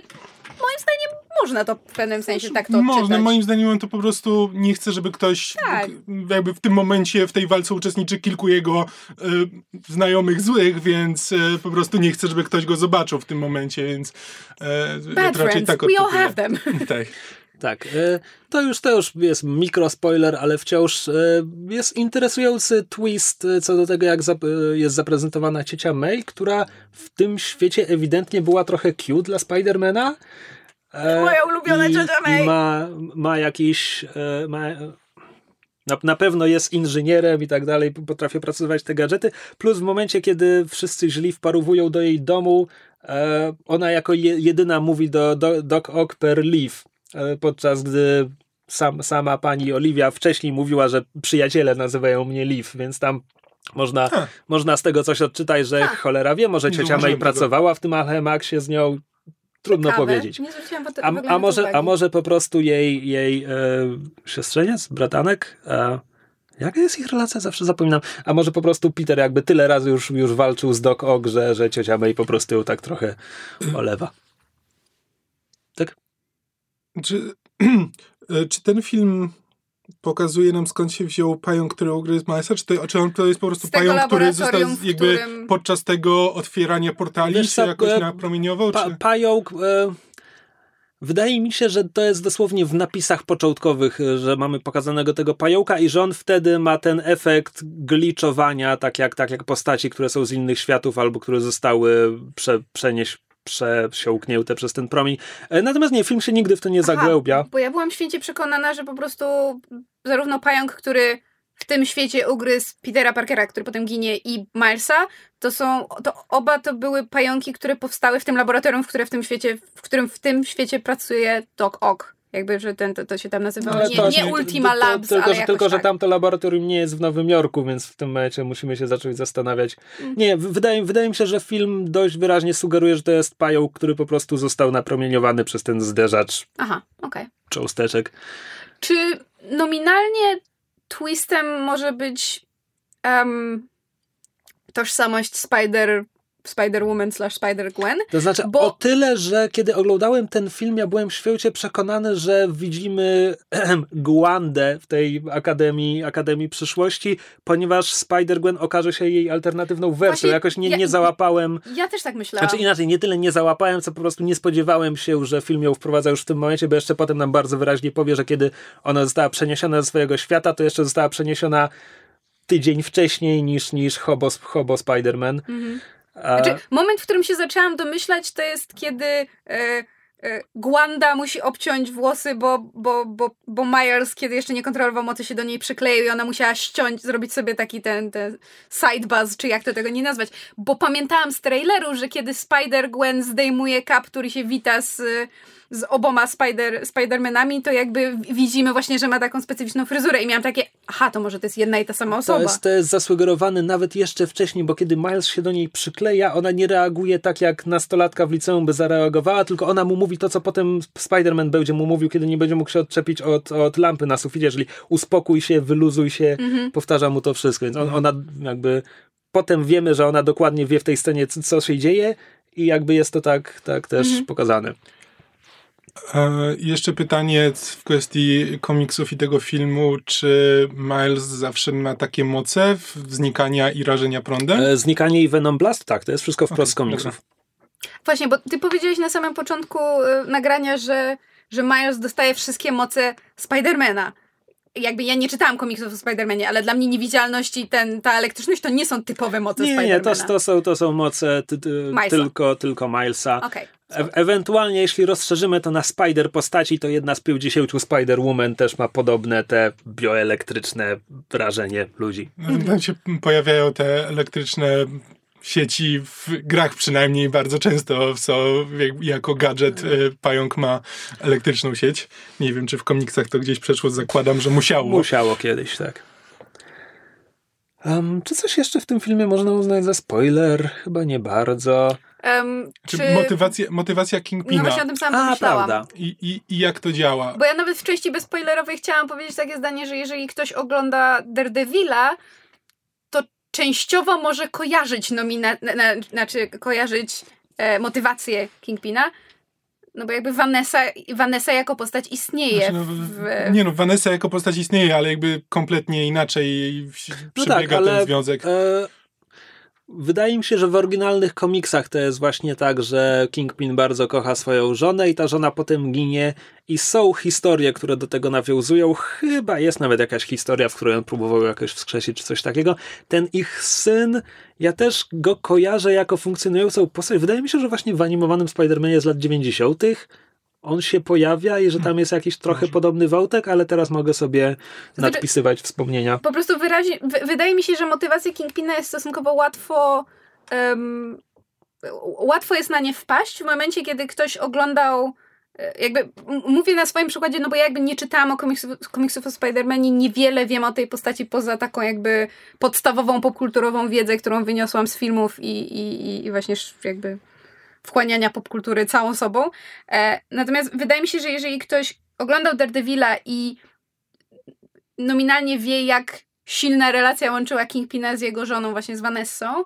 moim zdaniem można to w pewnym sensie tak to Można, moim zdaniem on to po prostu nie chce, żeby ktoś tak. jakby w tym momencie w tej walce uczestniczy kilku jego y, znajomych złych, więc y, po prostu nie chce, żeby ktoś go zobaczył w tym momencie, więc y, Bad raczej friends. tak We all have them. tak. Tak, e, to już, to już jest mikrospoiler, ale wciąż e, jest interesujący twist e, co do tego, jak jest zaprezentowana ciocia May, która w tym świecie ewidentnie była trochę cute dla Spidermana. Moja ulubiona I, ciocia May. Ma, ma jakiś... Ma, na, na pewno jest inżynierem i tak dalej, potrafi pracować te gadżety. Plus w momencie, kiedy wszyscy źli wparowują do jej domu, ona jako jedyna mówi do, do Doc Ock per leave podczas gdy sam, sama pani Oliwia wcześniej mówiła, że przyjaciele nazywają mnie Liv, więc tam można, można z tego coś odczytać, że ha. cholera wie, może ciocia May pracowała w tym Alchemaxie z nią, trudno Ciekawe. powiedzieć. Nie a, a, może, a może po prostu jej, jej e, siostrzeniec, bratanek, e, Jaka jest ich relacja? Zawsze zapominam. A może po prostu Peter jakby tyle razy już, już walczył z Doc Ock, że, że ciocia May po prostu ją tak trochę olewa. Tak? Czy czy ten film pokazuje nam skąd się wziął pająk, który ugryzł Milesa, czy to, czy on to jest po prostu pająk, który został jakby którym... podczas tego otwierania portali Wiesz, się jakoś e, napromieniował? Pa, pająk... E... Wydaje mi się, że to jest dosłownie w napisach początkowych, e, że mamy pokazanego tego pająka i że on wtedy ma ten efekt gliczowania, tak jak, tak jak postaci, które są z innych światów albo które zostały prze, przenieś, przesiąknięte przez ten promień. E, natomiast nie, film się nigdy w to nie Aha, zagłębia. Bo ja byłam święcie przekonana, że po prostu zarówno pająk, który w tym świecie ugryzł Petera Parkera, który potem ginie, i Milesa, to są, to oba to były pająki, które powstały w tym laboratorium, w, które w, tym świecie, w którym w tym świecie pracuje Doc Ock. Jakby, że ten, to, to się tam nazywa no, nie, nie Ultima Labs, to, tylko, ale że, tylko, tak. że tamto laboratorium nie jest w Nowym Jorku, więc w tym momencie musimy się zacząć zastanawiać. Mm. Nie, wydaje, wydaje mi się, że film dość wyraźnie sugeruje, że to jest pająk, który po prostu został napromieniowany przez ten zderzacz Aha, okej. Okay. cząsteczek. Czy nominalnie twistem może być um, tożsamość Spider Spider-Woman slash Spider-Gwen. To znaczy bo... o tyle, że kiedy oglądałem ten film, ja byłem świecie przekonany, że widzimy Gwandę w tej Akademii, Akademii Przyszłości, ponieważ Spider-Gwen okaże się jej alternatywną wersją. Właśnie, Jakoś nie, ja, nie załapałem... Ja też tak myślałam. Znaczy inaczej, nie tyle nie załapałem, co po prostu nie spodziewałem się, że film ją wprowadza już w tym momencie, bo jeszcze potem nam bardzo wyraźnie powie, że kiedy ona została przeniesiona ze swojego świata, to jeszcze została przeniesiona tydzień wcześniej niż, niż Hobo, Hobo Spider-Man. Mhm. Znaczy, moment, w którym się zaczęłam domyślać, to jest kiedy e, e, Gwanda musi obciąć włosy, bo, bo, bo, bo Myers, kiedy jeszcze nie kontrolował mocy, się do niej przykleił i ona musiała ściąć, zrobić sobie taki ten, ten side buzz, czy jak to tego nie nazwać. Bo pamiętałam z traileru, że kiedy Spider-Gwen zdejmuje kaptur i się wita z z oboma Spider, Spidermanami, to jakby widzimy właśnie, że ma taką specyficzną fryzurę i miałam takie, aha, to może to jest jedna i ta sama osoba. To jest, to jest zasugerowane nawet jeszcze wcześniej, bo kiedy Miles się do niej przykleja, ona nie reaguje tak jak nastolatka w liceum by zareagowała, tylko ona mu mówi to, co potem Spider-Man będzie mu mówił, kiedy nie będzie mógł się odczepić od, od lampy na suficie, czyli uspokój się, wyluzuj się, mhm. powtarza mu to wszystko, więc on, ona jakby potem wiemy, że ona dokładnie wie w tej scenie, co się dzieje i jakby jest to tak, tak też mhm. pokazane. E, jeszcze pytanie w kwestii komiksów i tego filmu. Czy Miles zawsze ma takie moce znikania i rażenia prądem? E, znikanie i Venom Blast? Tak, to jest wszystko wprost okay, z komiksów. Dobra. Właśnie, bo ty powiedziałeś na samym początku e, nagrania, że, że Miles dostaje wszystkie moce Spidermana jakby ja nie czytałam komiksów o Spider-Manie, ale dla mnie niewidzialność i ten, ta elektryczność to nie są typowe moce nie, Spidermana. Nie, to, to, są, to są moce ty, ty, tylko, tylko Milesa. Okay. E ewentualnie, jeśli rozszerzymy to na Spider postaci, to jedna z 50 Spider-Woman też ma podobne te bioelektryczne wrażenie ludzi. Tam się pojawiają te elektryczne sieci w grach przynajmniej bardzo często są jako gadżet e, pająk ma elektryczną sieć. Nie wiem, czy w komiksach to gdzieś przeszło, zakładam, że musiało. Musiało kiedyś, tak. Um, czy coś jeszcze w tym filmie można uznać za spoiler? Chyba nie bardzo. Um, czy, czy motywacja, motywacja Kingpina? No właśnie o tym samym pomyślałam. Prawda. I, i, I jak to działa? Bo ja nawet w części bezspoilerowej chciałam powiedzieć takie zdanie, że jeżeli ktoś ogląda Daredevila, częściowo może kojarzyć nomina... Na, znaczy kojarzyć e, motywację Kingpina, no bo jakby Vanessa, Vanessa jako postać istnieje. Znaczy, no, w... Nie no, Vanessa jako postać istnieje, ale jakby kompletnie inaczej no przebiega tak, ale, ten związek. E, wydaje mi się, że w oryginalnych komiksach to jest właśnie tak, że Kingpin bardzo kocha swoją żonę i ta żona potem ginie i są historie, które do tego nawiązują. Chyba jest nawet jakaś historia, w której on próbował jakoś wskrzesić czy coś takiego. Ten ich syn, ja też go kojarzę jako funkcjonującą postać. Wydaje mi się, że właśnie w animowanym Spider-Manie z lat 90 on się pojawia i że tam jest jakiś trochę Może. podobny wątek, ale teraz mogę sobie znaczy, nadpisywać wspomnienia. Po prostu wyraźnie, wydaje mi się, że motywacja Kingpina jest stosunkowo łatwo um, łatwo jest na nie wpaść w momencie, kiedy ktoś oglądał e, jakby mówię na swoim przykładzie, no bo ja jakby nie czytałam o komiksów, komiksów o Spider-Manie, niewiele wiem o tej postaci poza taką jakby podstawową popkulturową wiedzę, którą wyniosłam z filmów i, i, i właśnie jakby wchłaniania popkultury całą sobą. E, natomiast wydaje mi się, że jeżeli ktoś oglądał Daredevila i nominalnie wie, jak silna relacja łączyła Kingpina z jego żoną, właśnie z Vanessą,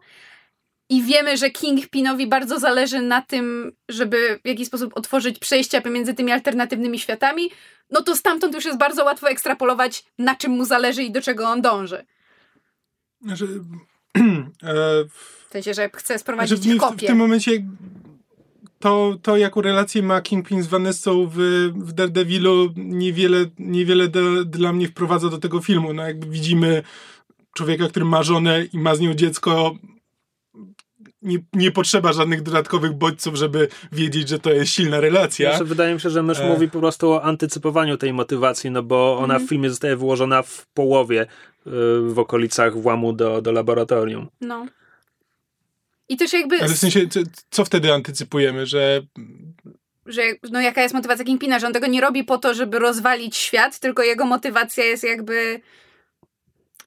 i wiemy, że Kingpinowi bardzo zależy na tym, żeby w jakiś sposób otworzyć przejścia pomiędzy tymi alternatywnymi światami, no to stamtąd już jest bardzo łatwo ekstrapolować, na czym mu zależy i do czego on dąży. Znaczy, e, w sensie, że chce sprowadzić znaczy, kopię. W, w tym momencie to, to jaką relację ma Kingpin z Vanessą w, w Daredevilu niewiele, niewiele do, dla mnie wprowadza do tego filmu. No jakby widzimy człowieka, który ma żonę i ma z nią dziecko, nie, nie potrzeba żadnych dodatkowych bodźców, żeby wiedzieć, że to jest silna relacja. Znaczy, wydaje mi się, że mysz e... mówi po prostu o antycypowaniu tej motywacji, no bo ona mm. w filmie zostaje wyłożona w połowie, w okolicach włamu do, do laboratorium. No. I też jakby... Ale w sensie, co, co wtedy antycypujemy, że że no jaka jest motywacja Kingpina, że on tego nie robi po to, żeby rozwalić świat, tylko jego motywacja jest jakby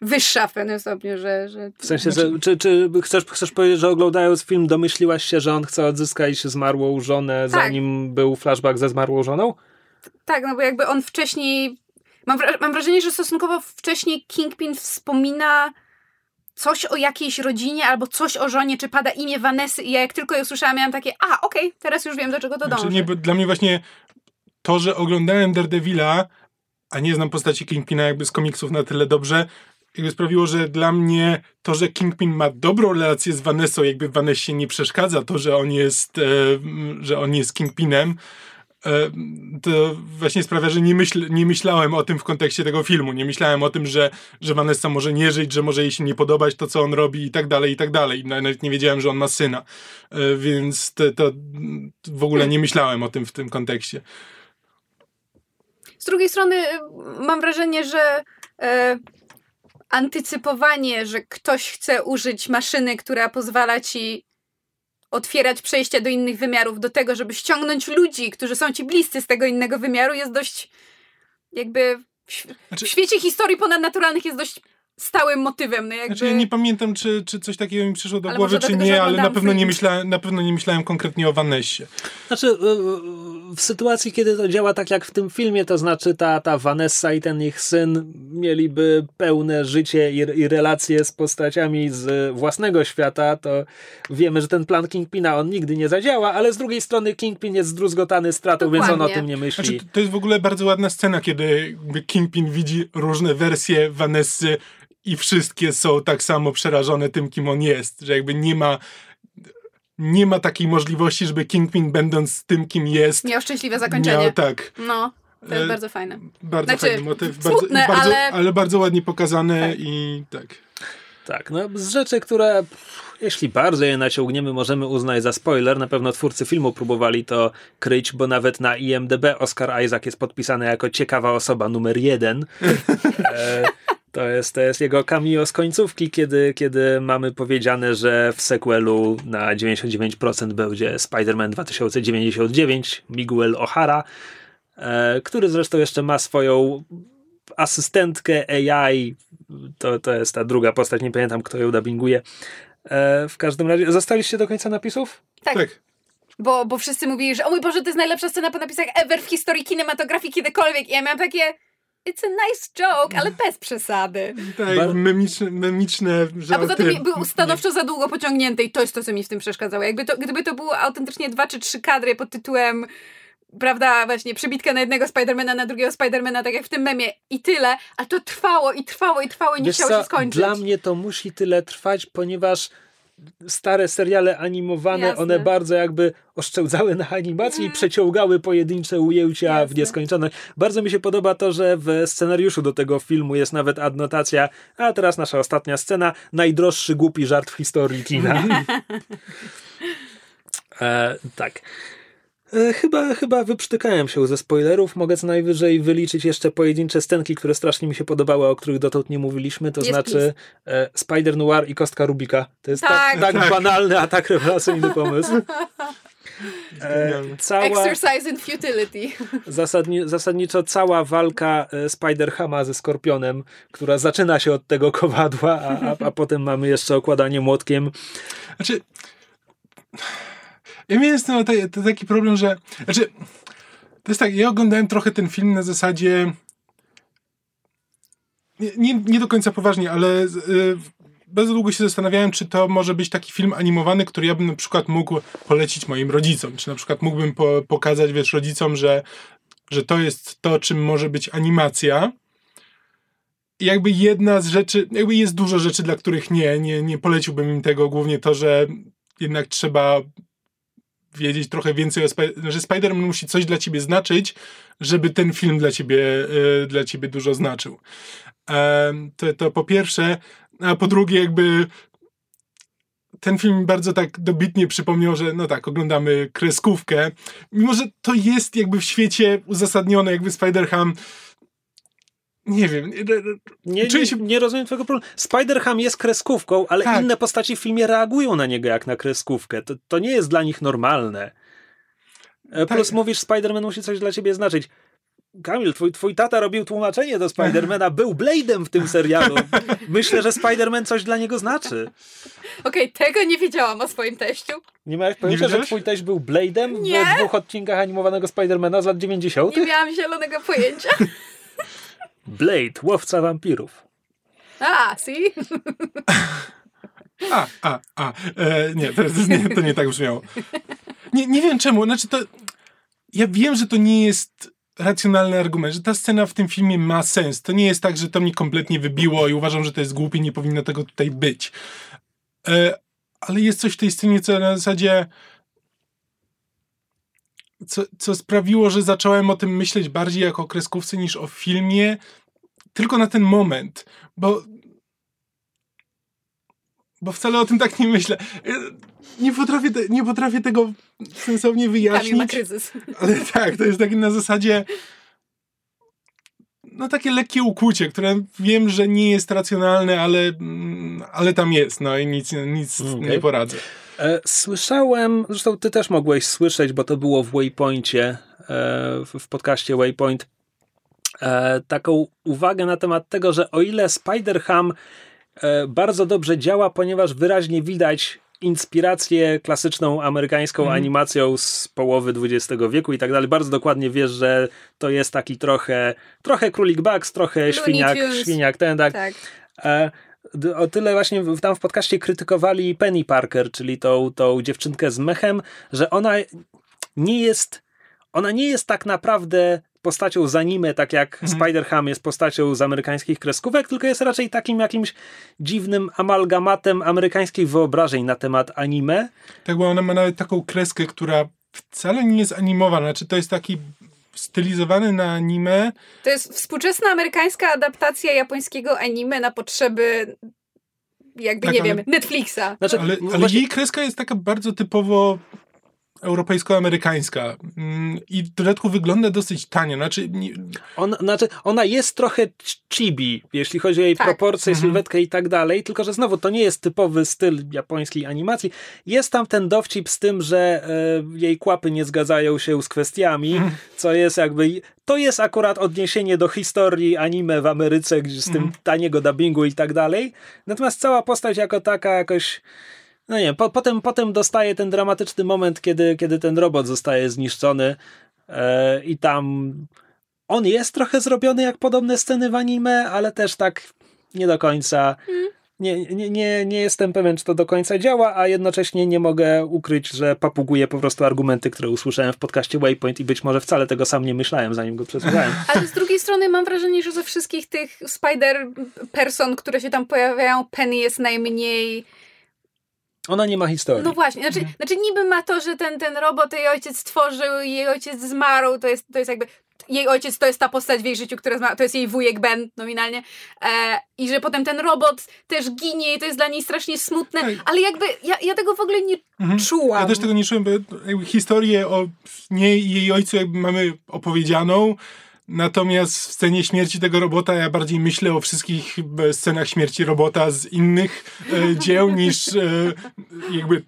wyższa w pewnym stopniu, że... że... W sensie, że, czy, czy chcesz, chcesz powiedzieć, że oglądając film domyśliłaś się, że on chce odzyskać zmarłą żonę, tak. zanim był flashback ze zmarłą żoną? Tak, no bo jakby on wcześniej... Mam, mam wrażenie, że stosunkowo wcześniej Kingpin wspomina coś o jakiejś rodzinie albo coś o żonie, czy pada imię Vanessy i ja jak tylko je usłyszałam, miałam takie, a okej, okay, teraz już wiem, do czego to znaczy, dąży. Nie, dla mnie właśnie to, że oglądałem Daredevila, a nie znam postaci Kingpina jakby z komiksów na tyle dobrze, jakby sprawiło, że dla mnie to, że Kingpin ma dobrą relację z Vanessą, jakby Vanessie nie przeszkadza to, że on jest, e, że on jest Kingpinem, to właśnie sprawia, że nie, myśl, nie myślałem o tym w kontekście tego filmu. Nie myślałem o tym, że, że Vanessa może nie żyć, że może jej się nie podobać to, co on robi i tak dalej, i tak dalej. Nawet nie wiedziałem, że on ma syna. E, więc to, to w ogóle nie myślałem o tym w tym kontekście. Z drugiej strony mam wrażenie, że antycypowanie, że ktoś chce użyć maszyny, która pozwala ci otwierać przejścia do innych wymiarów, do tego, żeby ściągnąć ludzi, którzy są ci bliscy z tego innego wymiaru, jest dość jakby w, znaczy... w świecie historii ponadnaturalnych jest dość stałym motywem. No jakby... Znaczy, ja nie pamiętam, czy, czy coś takiego mi przyszło do ale głowy, czy nie, ale na pewno nie, myślałem, na pewno nie myślałem konkretnie o Vanessie. Znaczy, w sytuacji, kiedy to działa tak jak w tym filmie, to znaczy ta, ta Vanessa i ten ich syn mieliby pełne życie i, i relacje z postaciami z własnego świata, to wiemy, że ten plan Kingpina on nigdy nie zadziała, ale z drugiej strony Kingpin jest zdruzgotany stratą, Dokładnie. więc on o tym nie myśli. Znaczy, to jest w ogóle bardzo ładna scena, kiedy Kingpin widzi różne wersje Vanessy i wszystkie są tak samo przerażone tym, kim on jest, że jakby nie ma nie ma takiej możliwości, żeby Kingpin będąc tym, kim jest miał szczęśliwe zakończenie. Miał, tak. No. To jest e, bardzo fajne. Bardzo znaczy, fajny motyw, smutne, bardzo, bardzo, ale... ale bardzo ładnie pokazane tak. i tak. Tak, no z rzeczy, które jeśli bardzo je naciągniemy, możemy uznać za spoiler. Na pewno twórcy filmu próbowali to kryć, bo nawet na IMDB Oscar Isaac jest podpisany jako ciekawa osoba numer jeden. e, to jest, to jest jego cameo z końcówki, kiedy, kiedy mamy powiedziane, że w sequelu na 99% będzie Spider-Man 2099 Miguel O'Hara, e, który zresztą jeszcze ma swoją asystentkę AI. To, to jest ta druga postać, nie pamiętam kto ją dubbinguje. E, w każdym razie, zostaliście do końca napisów? Tak. tak. Bo, bo wszyscy mówili, że o mój Boże, to jest najlepsza scena po napisach ever w historii kinematografii kiedykolwiek. I ja miałam takie it's a nice joke, ale bez przesady. Tak, Bar- memiczne, memiczne żarty. A poza tym był stanowczo za długo pociągnięty i to jest to, co mi w tym przeszkadzało. Jakby to, gdyby to było autentycznie dwa czy trzy kadry pod tytułem prawda, właśnie przybitka na jednego Spidermana, na drugiego Spidermana, tak jak w tym memie i tyle, a to trwało i trwało i trwało i nie Wiesz chciało co, się skończyć. Dla mnie to musi tyle trwać, ponieważ stare seriale animowane, Jasne. one bardzo jakby oszczędzały na animacji mm. i przeciągały pojedyncze ujęcia Jasne. w nieskończoność. Bardzo mi się podoba to, że w scenariuszu do tego filmu jest nawet adnotacja, a teraz nasza ostatnia scena, najdroższy głupi żart w historii kina. e, tak. E, chyba, chyba wyprztykałem się ze spoilerów. Mogę co najwyżej wyliczyć jeszcze pojedyncze scenki, które strasznie mi się podobały, o których dotąd nie mówiliśmy. To jest znaczy e, Spider Noir i kostka Rubika. To jest tak, tak, tak, tak. banalny, a tak rewelacyjny pomysł. E, cała, Exercise in futility. Zasadni, zasadniczo cała walka e, Spider-Hama ze Skorpionem, która zaczyna się od tego kowadła, a, a, a potem mamy jeszcze okładanie młotkiem. Znaczy ja miałem z tym taki problem, że. Znaczy, to jest tak, ja oglądałem trochę ten film na zasadzie. Nie, nie, nie do końca poważnie, ale y, bardzo długo się zastanawiałem, czy to może być taki film animowany, który ja bym na przykład mógł polecić moim rodzicom. Czy na przykład mógłbym po, pokazać, wiesz, rodzicom, że, że to jest to, czym może być animacja. I jakby jedna z rzeczy, jakby jest dużo rzeczy, dla których nie, nie, nie poleciłbym im tego. Głównie to, że jednak trzeba wiedzieć trochę więcej o Spider że Spider-Man musi coś dla ciebie znaczyć, żeby ten film dla ciebie, yy, dla ciebie dużo znaczył. To, to po pierwsze, a po drugie jakby ten film bardzo tak dobitnie przypomniał, że no tak, oglądamy kreskówkę, mimo że to jest jakby w świecie uzasadnione, jakby Spider-Ham nie wiem. Nie, nie, się... nie rozumiem twojego problemu. Spider-Ham jest kreskówką, ale tak. inne postaci w filmie reagują na niego jak na kreskówkę. To, to nie jest dla nich normalne. E, tak. Plus mówisz, Spider-Man musi coś dla ciebie znaczyć. Kamil, twój, twój tata robił tłumaczenie do Spidermana, był Blade'em w tym serialu. Myślę, że Spiderman coś dla niego znaczy. Okej, okay, tego nie wiedziałam o swoim teściu. Nie miałeś pojęcia, że twój teść był Blade'em w dwóch odcinkach animowanego Spidermana z lat 90? Nie miałam zielonego pojęcia. Blade, łowca wampirów. A, see? A, a, a. E, nie, to, nie, to nie tak brzmiało. Nie, nie wiem czemu, znaczy to... Ja wiem, że to nie jest racjonalny argument, że ta scena w tym filmie ma sens. To nie jest tak, że to mnie kompletnie wybiło i uważam, że to jest głupie, nie powinno tego tutaj być. E, ale jest coś w tej scenie, co na zasadzie co, co sprawiło, że zacząłem o tym myśleć bardziej jako o kreskówce niż o filmie, tylko na ten moment, bo bo wcale o tym tak nie myślę. Nie potrafię, te, nie potrafię tego sensownie wyjaśnić. Kamil ma kryzys. Ale tak, to jest takie na zasadzie no takie lekkie ukłucie, które wiem, że nie jest racjonalne, ale, mm, ale tam jest, no i nic, nic okay. nie poradzę. E, słyszałem, zresztą ty też mogłeś słyszeć, bo to było w Waypointie, e, w podcaście Waypoint, e, taką uwagę na temat tego, że o ile Spider-Ham bardzo dobrze działa, ponieważ wyraźnie widać inspirację klasyczną amerykańską mm. animacją z połowy XX wieku i tak dalej. Bardzo dokładnie wiesz, że to jest taki trochę trochę Królik Bugs, trochę świniak, świniak ten, tak. tak o tyle właśnie tam w podcaście krytykowali Penny Parker, czyli tą, tą dziewczynkę z mechem, że ona nie jest, ona nie jest tak naprawdę postacią z anime, tak jak mhm. Spider-Ham jest postacią z amerykańskich kreskówek, tylko jest raczej takim jakimś dziwnym amalgamatem amerykańskich wyobrażeń na temat anime. Tak, bo ona ma nawet taką kreskę, która wcale nie jest animowana, znaczy to jest taki stylizowany na anime. To jest współczesna amerykańska adaptacja japońskiego anime na potrzeby jakby, tak, nie ale, wiem, Netflixa. Znaczy, ale, ale właśnie... jej kreska jest taka bardzo typowo europejsko-amerykańska mm, i w dodatku wygląda dosyć tanio. Znaczy, nie... On, znaczy, ona jest trochę chibi, jeśli chodzi o jej tak. proporcje, mhm. sylwetkę i tak dalej, tylko że znowu to nie jest typowy styl japońskiej animacji. Jest tam ten dowcip z tym, że e, jej kłapy nie zgadzają się z kwestiami, mhm. co jest jakby to jest akurat odniesienie do historii anime w Ameryce, z tym mhm. taniego dubbingu i tak dalej. Natomiast cała postać jako taka jakoś no nie, po, potem, potem dostaje ten dramatyczny moment, kiedy, kiedy ten robot zostaje zniszczony e, i tam on jest trochę zrobiony jak podobne sceny w anime, ale też tak nie do końca. Hmm. Nie, nie, nie, nie jestem pewien, czy to do końca działa, a jednocześnie nie mogę ukryć, że papuguję po prostu argumenty, które usłyszałem w podcaście Waypoint i być może wcale tego sam nie myślałem, zanim go przesłuchałem. Ale z drugiej strony mam wrażenie, że ze wszystkich tych Spider-Person, które się tam pojawiają, Penny jest najmniej ona nie ma historii. No właśnie, znaczy, mhm. znaczy niby ma to, że ten, ten robot jej ojciec stworzył i jej ojciec zmarł, to jest, to jest jakby jej ojciec to jest ta postać w jej życiu, która zmarł, to jest jej wujek Ben nominalnie e, i że potem ten robot też ginie i to jest dla niej strasznie smutne, tak. ale jakby ja, ja tego w ogóle nie mhm. czułam. Ja też tego nie czułem, bo historię o niej i jej ojcu jakby mamy opowiedzianą, Natomiast w scenie śmierci tego robota ja bardziej myślę o wszystkich e, scenach śmierci robota z innych e, dzieł niż e, jakby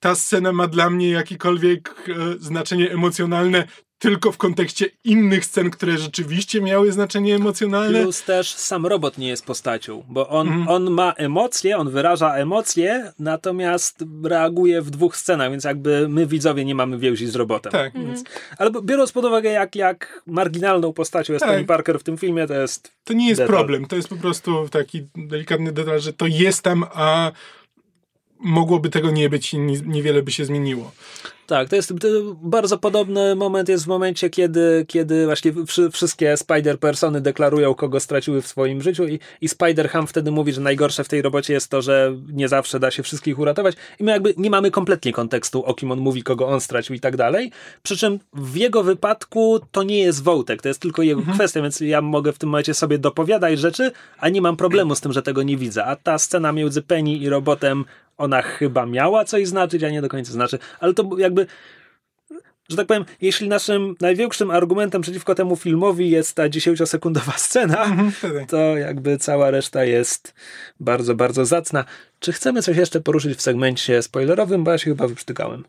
ta scena ma dla mnie jakiekolwiek e, znaczenie emocjonalne tylko w kontekście innych scen, które rzeczywiście miały znaczenie emocjonalne. Plus też sam robot nie jest postacią, bo on, mm. on ma emocje, on wyraża emocje, natomiast reaguje w dwóch scenach, więc jakby my widzowie nie mamy więzi z robotem. Tak. Więc, ale biorąc pod uwagę, jak, jak marginalną postacią jest tak. Tony Parker w tym filmie, to jest. To nie jest detal. problem, to jest po prostu taki delikatny detal, że to jest tam, a mogłoby tego nie być i niewiele by się zmieniło. Tak, to jest bardzo podobny moment jest w momencie, kiedy, kiedy właśnie wszystkie Spider-Persony deklarują, kogo straciły w swoim życiu i, i Spider-Ham wtedy mówi, że najgorsze w tej robocie jest to, że nie zawsze da się wszystkich uratować i my jakby nie mamy kompletnie kontekstu, o kim on mówi, kogo on stracił i tak dalej. Przy czym w jego wypadku to nie jest Wołtek, to jest tylko jego mhm. kwestia, więc ja mogę w tym momencie sobie dopowiadać rzeczy, a nie mam problemu z tym, że tego nie widzę. A ta scena między Penny i robotem ona chyba miała coś znaczyć, a nie do końca znaczy. Ale to jakby że tak powiem, jeśli naszym największym argumentem przeciwko temu filmowi jest ta 10-sekundowa scena, mhm, to jakby cała reszta jest bardzo, bardzo zacna. Czy chcemy coś jeszcze poruszyć w segmencie spoilerowym, bo ja się chyba wyprztykałem.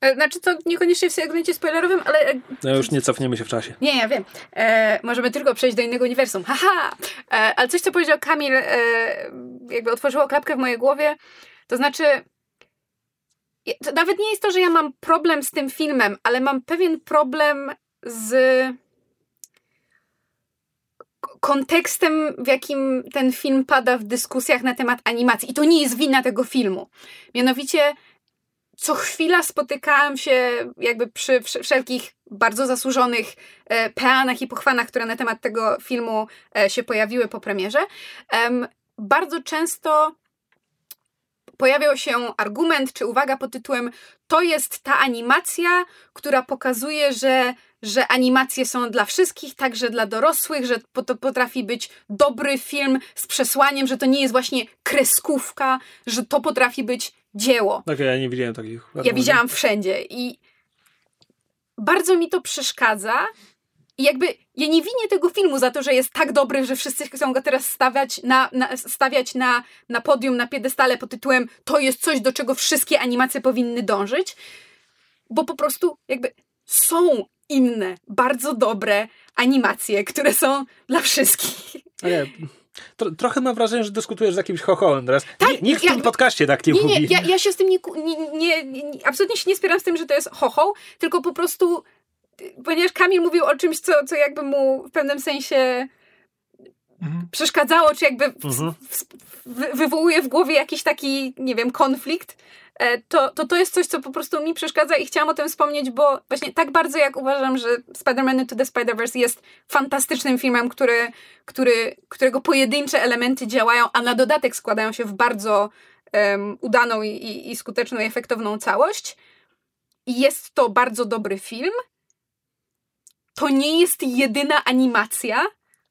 E, znaczy to niekoniecznie w segmencie spoilerowym, ale... E, no już nie cofniemy się w czasie. Nie, ja wiem. E, możemy tylko przejść do innego uniwersum. Haha! E, ale coś, co powiedział Kamil, e, jakby otworzyło klapkę w mojej głowie. To znaczy... To nawet nie jest to, że ja mam problem z tym filmem, ale mam pewien problem z kontekstem, w jakim ten film pada w dyskusjach na temat animacji. I to nie jest wina tego filmu. Mianowicie co chwila spotykałam się jakby przy wszelkich bardzo zasłużonych e, peanach i pochwanach, które na temat tego filmu e, się pojawiły po premierze. Bardzo często pojawiał się argument czy uwaga pod tytułem to jest ta animacja, która pokazuje, że, że animacje są dla wszystkich, także dla dorosłych, że to potrafi być dobry film z przesłaniem, że to nie jest właśnie kreskówka, że to potrafi być dzieło. Tak, ja nie widziałem takich. Ja widziałam wszędzie i bardzo mi to przeszkadza. I jakby ja nie winię tego filmu za to, że jest tak dobry, że wszyscy chcą go teraz stawiać na, na, stawiać na, na podium, na piedestale pod tytułem to jest coś, do czego wszystkie animacje powinny dążyć, bo po prostu jakby są inne, bardzo dobre animacje, które są dla wszystkich. Nie, Tro, trochę mam wrażenie, że dyskutujesz z jakimś chochołem teraz. Tak, nikt w ja, tym podcaście tak nie, nie mówi. Nie, ja, ja się z tym nie, nie, nie, absolutnie się nie spieram z tym, że to jest chochoł, tylko po prostu ponieważ Kamil mówił o czymś, co, co jakby mu w pewnym sensie mhm. przeszkadzało, czy jakby mhm. w, w, wywołuje w głowie jakiś taki, nie wiem, konflikt, e, to, to to jest coś, co po prostu mi przeszkadza i chciałam o tym wspomnieć, bo właśnie tak bardzo jak uważam, że Spider-Man Into the Spider-Verse jest fantastycznym filmem, który, który, którego pojedyncze elementy działają, a na dodatek składają się w bardzo um, udaną i, i, i skuteczną i efektowną całość. I jest to bardzo dobry film, to nie jest jedyna animacja,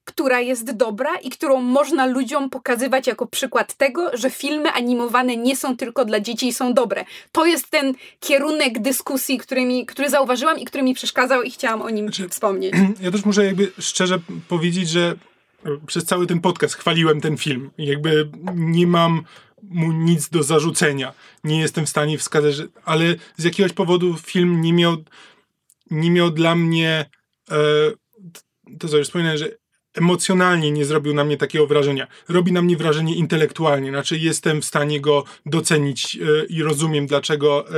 która jest dobra i którą można ludziom pokazywać jako przykład tego, że filmy animowane nie są tylko dla dzieci i są dobre. To jest ten kierunek dyskusji, który, mi, który zauważyłam i który mi przeszkadzał i chciałam o nim znaczy, wspomnieć. Ja też muszę jakby szczerze powiedzieć, że przez cały ten podcast chwaliłem ten film. Jakby nie mam mu nic do zarzucenia. Nie jestem w stanie wskazać, że, ale z jakiegoś powodu film nie miał, nie miał dla mnie to co już że emocjonalnie nie zrobił na mnie takiego wrażenia. Robi na mnie wrażenie intelektualnie, znaczy jestem w stanie go docenić e, i rozumiem, dlaczego, e,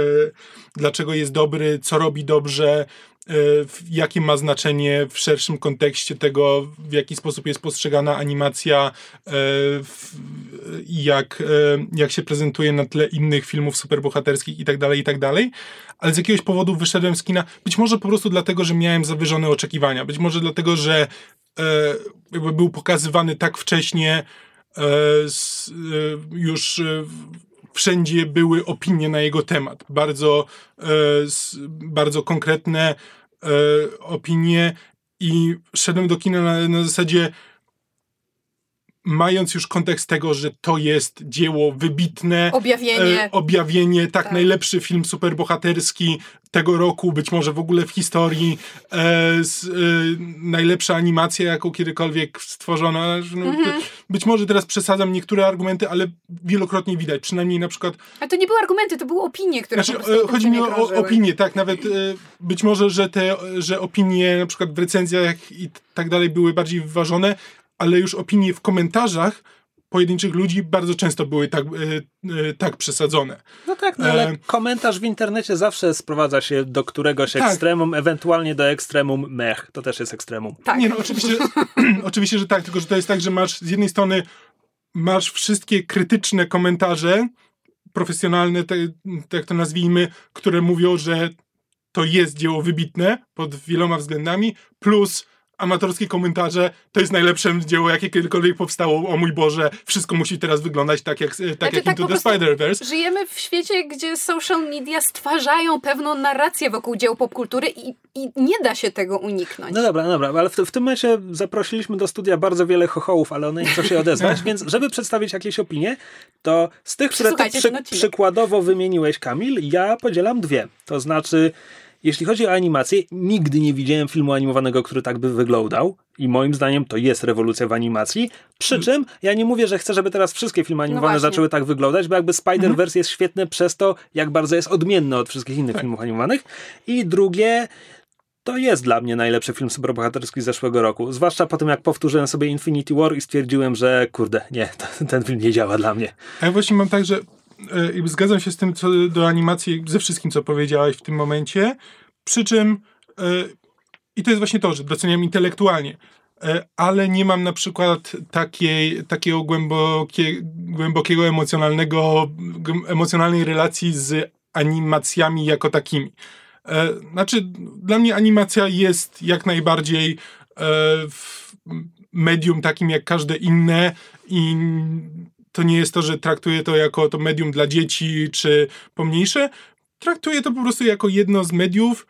dlaczego jest dobry, co robi dobrze, jakie ma znaczenie w szerszym kontekście tego, w jaki sposób jest postrzegana animacja i jak, jak się prezentuje na tle innych filmów superbohaterskich i tak Ale z jakiegoś powodu wyszedłem z kina, być może po prostu dlatego, że miałem zawyżone oczekiwania, być może dlatego, że jakby był pokazywany tak wcześnie, już wszędzie były opinie na jego temat. Bardzo, bardzo konkretne opinie i szedłem do kina na, na zasadzie mając już kontekst tego, że to jest dzieło wybitne. Objawienie. E, objawienie, tak, tak, najlepszy film superbohaterski tego roku, być może w ogóle w historii. E, z, e, najlepsza animacja, jaką kiedykolwiek stworzono. No, mhm. Być może teraz przesadzam niektóre argumenty, ale wielokrotnie widać, przynajmniej na przykład... Ale to nie były argumenty, to były opinie, które znaczy, po Chodzi mi o, o opinie, tak, nawet e, być może, że te, że opinie na przykład w recenzjach i tak dalej były bardziej wyważone, ale już opinie w komentarzach pojedynczych ludzi bardzo często były tak, e, e, tak przesadzone. No tak, no ale e... komentarz w internecie zawsze sprowadza się do któregoś tak. ekstremum, ewentualnie do ekstremum mech. To też jest ekstremum. Tak. Nie, no oczywiście, oczywiście, że tak, tylko że to jest tak, że masz z jednej strony masz wszystkie krytyczne komentarze profesjonalne, te, te, jak to nazwijmy, które mówią, że to jest dzieło wybitne pod wieloma względami, plus amatorskie komentarze, to jest najlepsze dzieło, jakie kiedykolwiek powstało, o mój Boże, wszystko musi teraz wyglądać tak jak, tak znaczy, jak tak Into the Spider-Verse. Żyjemy w świecie, gdzie social media stwarzają pewną narrację wokół dzieł popkultury i, i nie da się tego uniknąć. No dobra, no dobra, ale w, w tym momencie zaprosiliśmy do studia bardzo wiele chochołów, ale one nie chcą się odezwać, więc żeby przedstawić jakieś opinie, to z tych, które ty przy, przykładowo wymieniłeś, Kamil, ja podzielam dwie. To znaczy jeśli chodzi o animację, nigdy nie widziałem filmu animowanego, który tak by wyglądał. I moim zdaniem to jest rewolucja w animacji. Przy mm. czym ja nie mówię, że chcę, żeby teraz wszystkie filmy no animowane no zaczęły tak wyglądać, bo jakby Spider-Verse mhm. jest świetny przez to, jak bardzo jest odmienny od wszystkich innych tak. filmów animowanych. I drugie, to jest dla mnie najlepszy film superbohaterski z zeszłego roku. Zwłaszcza po tym, jak powtórzyłem sobie Infinity War i stwierdziłem, że kurde, nie, ten film nie działa dla mnie. A ja właśnie mam tak, że E, zgadzam się z tym, co do animacji, ze wszystkim, co powiedziałeś w tym momencie. Przy czym, e, i to jest właśnie to, że doceniam intelektualnie, e, ale nie mam na przykład takiej, takiego głębokie, głębokiego emocjonalnego, emocjonalnej relacji z animacjami jako takimi. Znaczy, dla mnie animacja jest jak najbardziej medium takim jak każde inne i to nie jest to, że traktuję to jako to medium dla dzieci czy pomniejsze. Traktuję to po prostu jako jedno z mediów,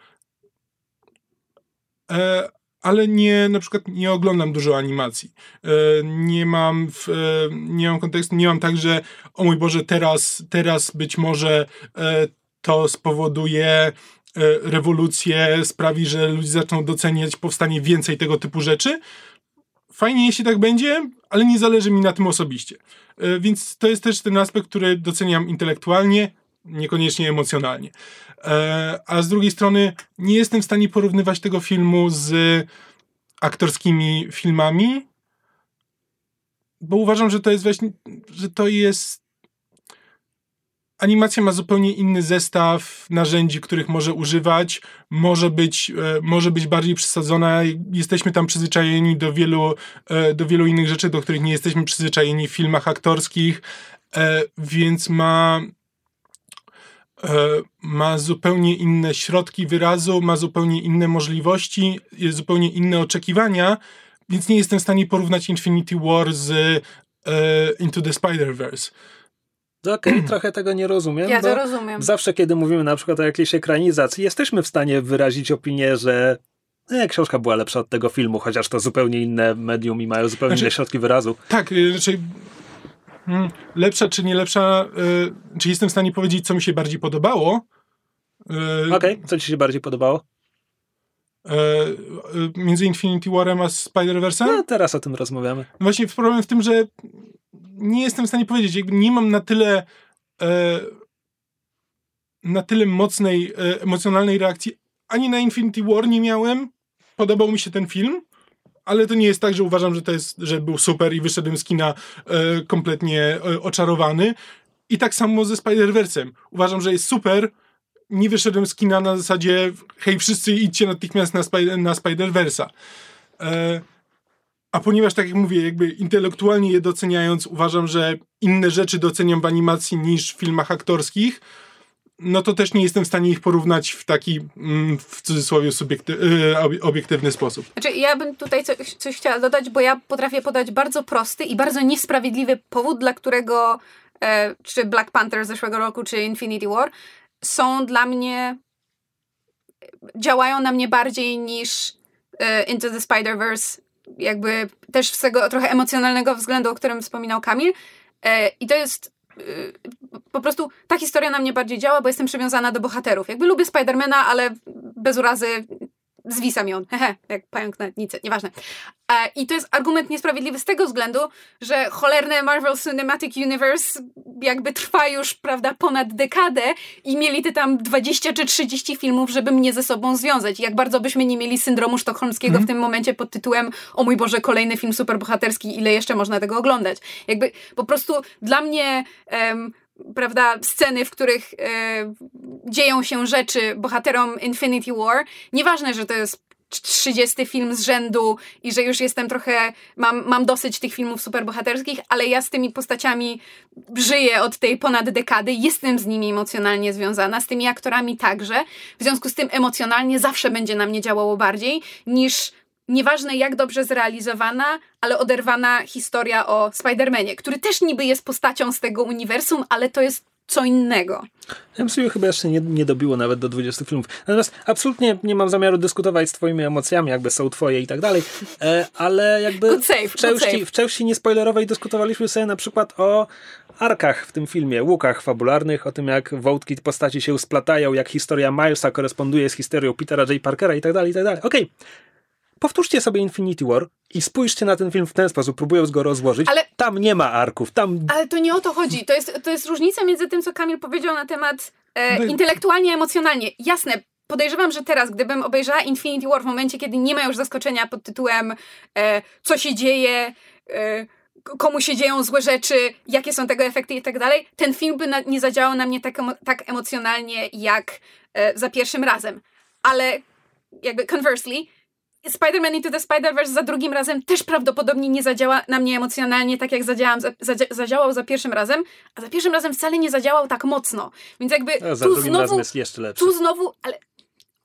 e, ale nie, na przykład nie oglądam dużo animacji. E, nie mam, w, e, nie mam kontekstu, nie mam tak, że o mój Boże, teraz, teraz być może e, to spowoduje e, rewolucję, sprawi, że ludzie zaczną doceniać powstanie więcej tego typu rzeczy. Fajnie, jeśli tak będzie, ale nie zależy mi na tym osobiście. E, więc to jest też ten aspekt, który doceniam intelektualnie, niekoniecznie emocjonalnie. E, a z drugiej strony nie jestem w stanie porównywać tego filmu z aktorskimi filmami, bo uważam, że to jest właśnie, że to jest animacja ma zupełnie inny zestaw narzędzi, których może używać, może być, e, może być bardziej przesadzona. Jesteśmy tam przyzwyczajeni do wielu, e, do wielu innych rzeczy, do których nie jesteśmy przyzwyczajeni w filmach aktorskich, e, więc ma ma zupełnie inne środki wyrazu, ma zupełnie inne możliwości, jest zupełnie inne oczekiwania, więc nie jestem w stanie porównać Infinity War z Into the Spider-Verse. No okej, okay, trochę tego nie rozumiem. Ja to rozumiem. Zawsze, kiedy mówimy na przykład o jakiejś ekranizacji, jesteśmy w stanie wyrazić opinię, że nie, książka była lepsza od tego filmu, chociaż to zupełnie inne medium i mają zupełnie znaczy, inne środki wyrazu. Tak, y, raczej hmm, lepsza czy nie lepsza, y, czy jestem w stanie powiedzieć, co mi się bardziej podobało? Y, Okej, okay, co ci się bardziej podobało? między Infinity Warem a Spider-Verse? No, teraz o tym rozmawiamy. Właśnie problem w tym, że nie jestem w stanie powiedzieć, jakby nie mam na tyle e, na tyle mocnej, e, emocjonalnej reakcji ani na Infinity War nie miałem. Podobał mi się ten film, ale to nie jest tak, że uważam, że to jest, że był super i wyszedłem z kina e, kompletnie e, oczarowany. I tak samo ze Spider-Verse'em. Uważam, że jest super. Nie wyszedłem z kina na zasadzie hej, wszyscy idźcie natychmiast na, Spy na Spider-Verse'a. E, a ponieważ, tak jak mówię, jakby intelektualnie je doceniając, uważam, że inne rzeczy doceniam w animacji niż w filmach aktorskich, no to też nie jestem w stanie ich porównać w taki, mm, w cudzysłowie, y, obiektywny sposób. Znaczy, ja bym tutaj coś, coś chciała dodać, bo ja potrafię podać bardzo prosty i bardzo niesprawiedliwy powód, dla którego e, czy Black Panther z zeszłego roku, czy Infinity War są dla mnie działają na mnie bardziej niż e, Into the Spider-Verse jakby też z tego trochę emocjonalnego względu, o którym wspominał Kamil. E, I to jest y, po prostu ta historia na mnie bardziej działa, bo jestem przywiązana do bohaterów. Jakby lubię Spidermana, ale bez urazy zwisa mi on, hehe, jak pająk na nicy, nieważne. E, I to jest argument niesprawiedliwy z tego względu, że cholerne Marvel Cinematic Universe jakby trwa już, prawda, ponad dekadę i mieli te tam 20 czy 30 filmów, żeby mnie ze sobą związać. Jak bardzo byśmy nie mieli syndromu sztokholmskiego mm. w tym momencie pod tytułem o mój Boże, kolejny film superbohaterski, ile jeszcze można tego oglądać. Jakby po prostu dla mnie um, prawda, sceny, w których e, dzieją się rzeczy bohaterom Infinity War. Nieważne, że to jest 30 film z rzędu i że już jestem trochę, mam, mam dosyć tych filmów superbohaterskich, ale ja z tymi postaciami żyję od tej ponad dekady, jestem z nimi emocjonalnie związana, z tymi aktorami także. W związku z tym emocjonalnie zawsze będzie na mnie działało bardziej niż nieważne jak dobrze zrealizowana, ale oderwana historia o Spider-Manie, który też niby jest postacią z tego uniwersum, ale to jest co innego. MCU chyba jeszcze nie, nie dobiło nawet do 20 filmów. Natomiast absolutnie nie mam zamiaru dyskutować z twoimi emocjami, jakby są twoje i tak dalej, e, ale jakby good save, w, części, w części niespoilerowej dyskutowaliśmy sobie na przykład o arkach w tym filmie, łukach fabularnych, o tym jak wątki postaci się splatają, jak historia Milesa koresponduje z historią Petera J. Parkera i tak dalej, i tak dalej. Okej, okay powtórzcie sobie Infinity War i spójrzcie na ten film w ten sposób, próbując go rozłożyć. Ale, tam nie ma arków, tam... Ale to nie o to chodzi. To jest, to jest różnica między tym, co Kamil powiedział na temat e, no intelektualnie, emocjonalnie. Jasne, podejrzewam, że teraz, gdybym obejrzała Infinity War w momencie, kiedy nie ma już zaskoczenia pod tytułem e, co się dzieje, e, komu się dzieją złe rzeczy, jakie są tego efekty i tak dalej, ten film by na, nie zadziałał na mnie tak, tak emocjonalnie jak e, za pierwszym razem. Ale jakby conversely, Spider-Man Into the Spider-Verse za drugim razem też prawdopodobnie nie zadziała na mnie emocjonalnie tak, jak zadziałam, za, za, zadziałał za pierwszym razem, a za pierwszym razem wcale nie zadziałał tak mocno. Więc jakby no, za tu drugim znowu, razem jest jeszcze lepszy. Tu znowu, ale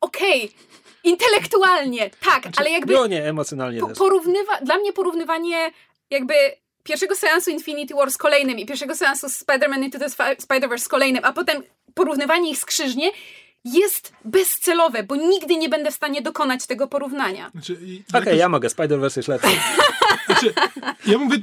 okej, okay, intelektualnie, tak, znaczy, ale jakby... No nie, emocjonalnie po, porównywa, Dla mnie porównywanie jakby pierwszego seansu Infinity War z kolejnym i pierwszego seansu Spider-Man Into the Spider-Verse z kolejnym, a potem porównywanie ich skrzyżnie jest bezcelowe, bo nigdy nie będę w stanie dokonać tego porównania. Znaczy, Okej, okay, ja mogę, Spider-Verse jest lepszy. Znaczy, ja mówię,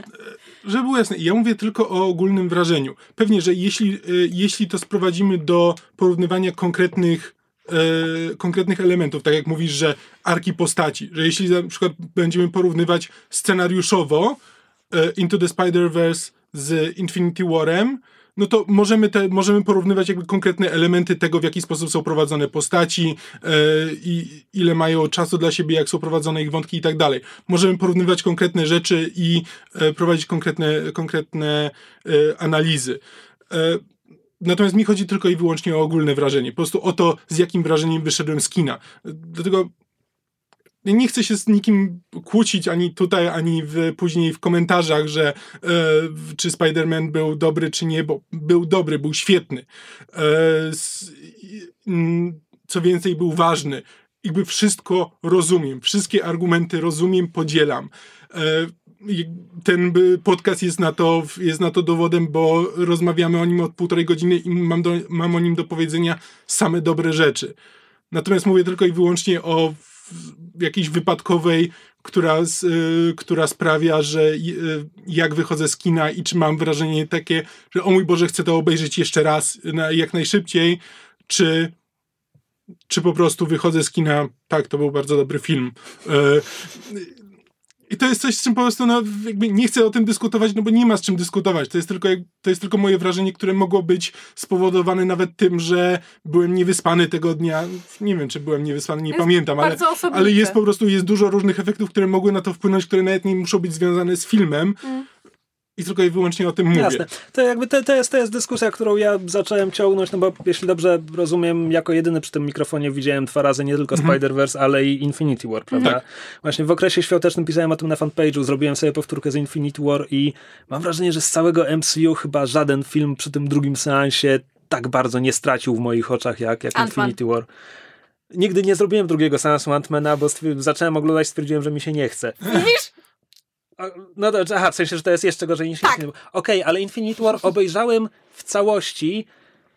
żeby było jasne, ja mówię tylko o ogólnym wrażeniu. Pewnie, że jeśli, e, jeśli to sprowadzimy do porównywania konkretnych e, konkretnych elementów, tak jak mówisz, że arki postaci, że jeśli na przykład będziemy porównywać scenariuszowo e, Into the Spider-Verse z Infinity Warem, no to możemy, te, możemy porównywać jakby konkretne elementy tego, w jaki sposób są prowadzone postaci e, i ile mają czasu dla siebie, jak są prowadzone ich wątki i tak dalej. Możemy porównywać konkretne rzeczy i e, prowadzić konkretne, konkretne e, analizy. Natomiast mi chodzi tylko i wyłącznie o ogólne wrażenie. Po prostu o to, z jakim wrażeniem wyszedłem z kina. Dlatego nie chcę się z nikim kłócić ani tutaj, ani w, później w komentarzach, że e, czy Spider-Man był dobry, czy nie, bo był dobry, był świetny. E, s, co więcej, był ważny. Jakby wszystko rozumiem, wszystkie argumenty rozumiem, podzielam. E, ten podcast jest na, to, jest na to dowodem, bo rozmawiamy o nim od półtorej godziny i mam, do, mam o nim do powiedzenia same dobre rzeczy. Natomiast mówię tylko i wyłącznie o jakiejś wypadkowej, która, y, która sprawia, że y, jak wychodzę z kina i czy mam wrażenie takie, że o mój Boże, chcę to obejrzeć jeszcze raz na, jak najszybciej, czy, czy po prostu wychodzę z kina, tak, to był bardzo dobry film. Y, i to jest coś, z czym po prostu no, nie chcę o tym dyskutować, no bo nie ma z czym dyskutować. To jest tylko, to jest tylko moje wrażenie, które mogło być spowodowane nawet tym, że byłem niewyspany tego dnia. Nie wiem, czy byłem niewyspany, nie jest pamiętam, ale, ale jest po prostu jest dużo różnych efektów, które mogły na to wpłynąć, które nawet nie muszą być związane z filmem. Mm i tylko i wyłącznie o tym mówię. Jasne. To jakby to, to, jest, to jest dyskusja, którą ja zacząłem ciągnąć, no bo jeśli dobrze rozumiem, jako jedyny przy tym mikrofonie widziałem dwa razy nie tylko mhm. Spider-Verse, ale i Infinity War, prawda? Tak. Właśnie w okresie świątecznym pisałem o tym na fanpage'u, zrobiłem sobie powtórkę z Infinity War i mam wrażenie, że z całego MCU chyba żaden film przy tym drugim seansie tak bardzo nie stracił w moich oczach jak, jak Infinity War. Nigdy nie zrobiłem drugiego seansu Ant-Mana, bo zacząłem oglądać stwierdziłem, że mi się nie chce. Widzisz? No dobrze, aha, w sensie, że to jest jeszcze gorzej niż tak. Infinity War. Okej, okay, ale Infinity War obejrzałem w całości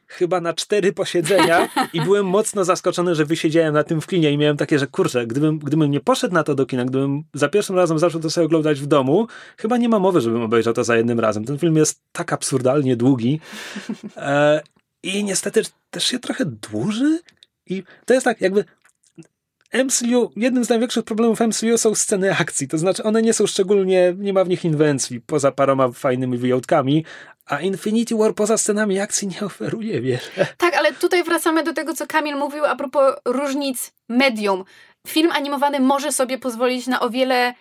chyba na cztery posiedzenia i byłem mocno zaskoczony, że wysiedziałem na tym w kinie i miałem takie, że kurczę, gdybym, gdybym nie poszedł na to do kina, gdybym za pierwszym razem zaczął to sobie oglądać w domu, chyba nie ma mowy, żebym obejrzał to za jednym razem. Ten film jest tak absurdalnie długi e, i niestety też się trochę dłuży i to jest tak jakby MCU, jednym z największych problemów MCU są sceny akcji, to znaczy one nie są szczególnie, nie ma w nich inwencji, poza paroma fajnymi wyjątkami, a Infinity War poza scenami akcji nie oferuje wiele. Tak, ale tutaj wracamy do tego, co Kamil mówił a propos różnic medium. Film animowany może sobie pozwolić na o wiele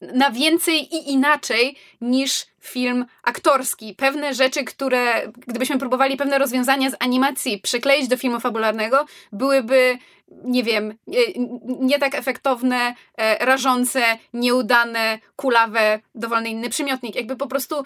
na więcej i inaczej niż film aktorski. Pewne rzeczy, które gdybyśmy próbowali pewne rozwiązania z animacji przykleić do filmu fabularnego, byłyby, nie wiem, nie, tak efektowne, e, rażące, nieudane, kulawe, dowolny inny przymiotnik. Jakby po prostu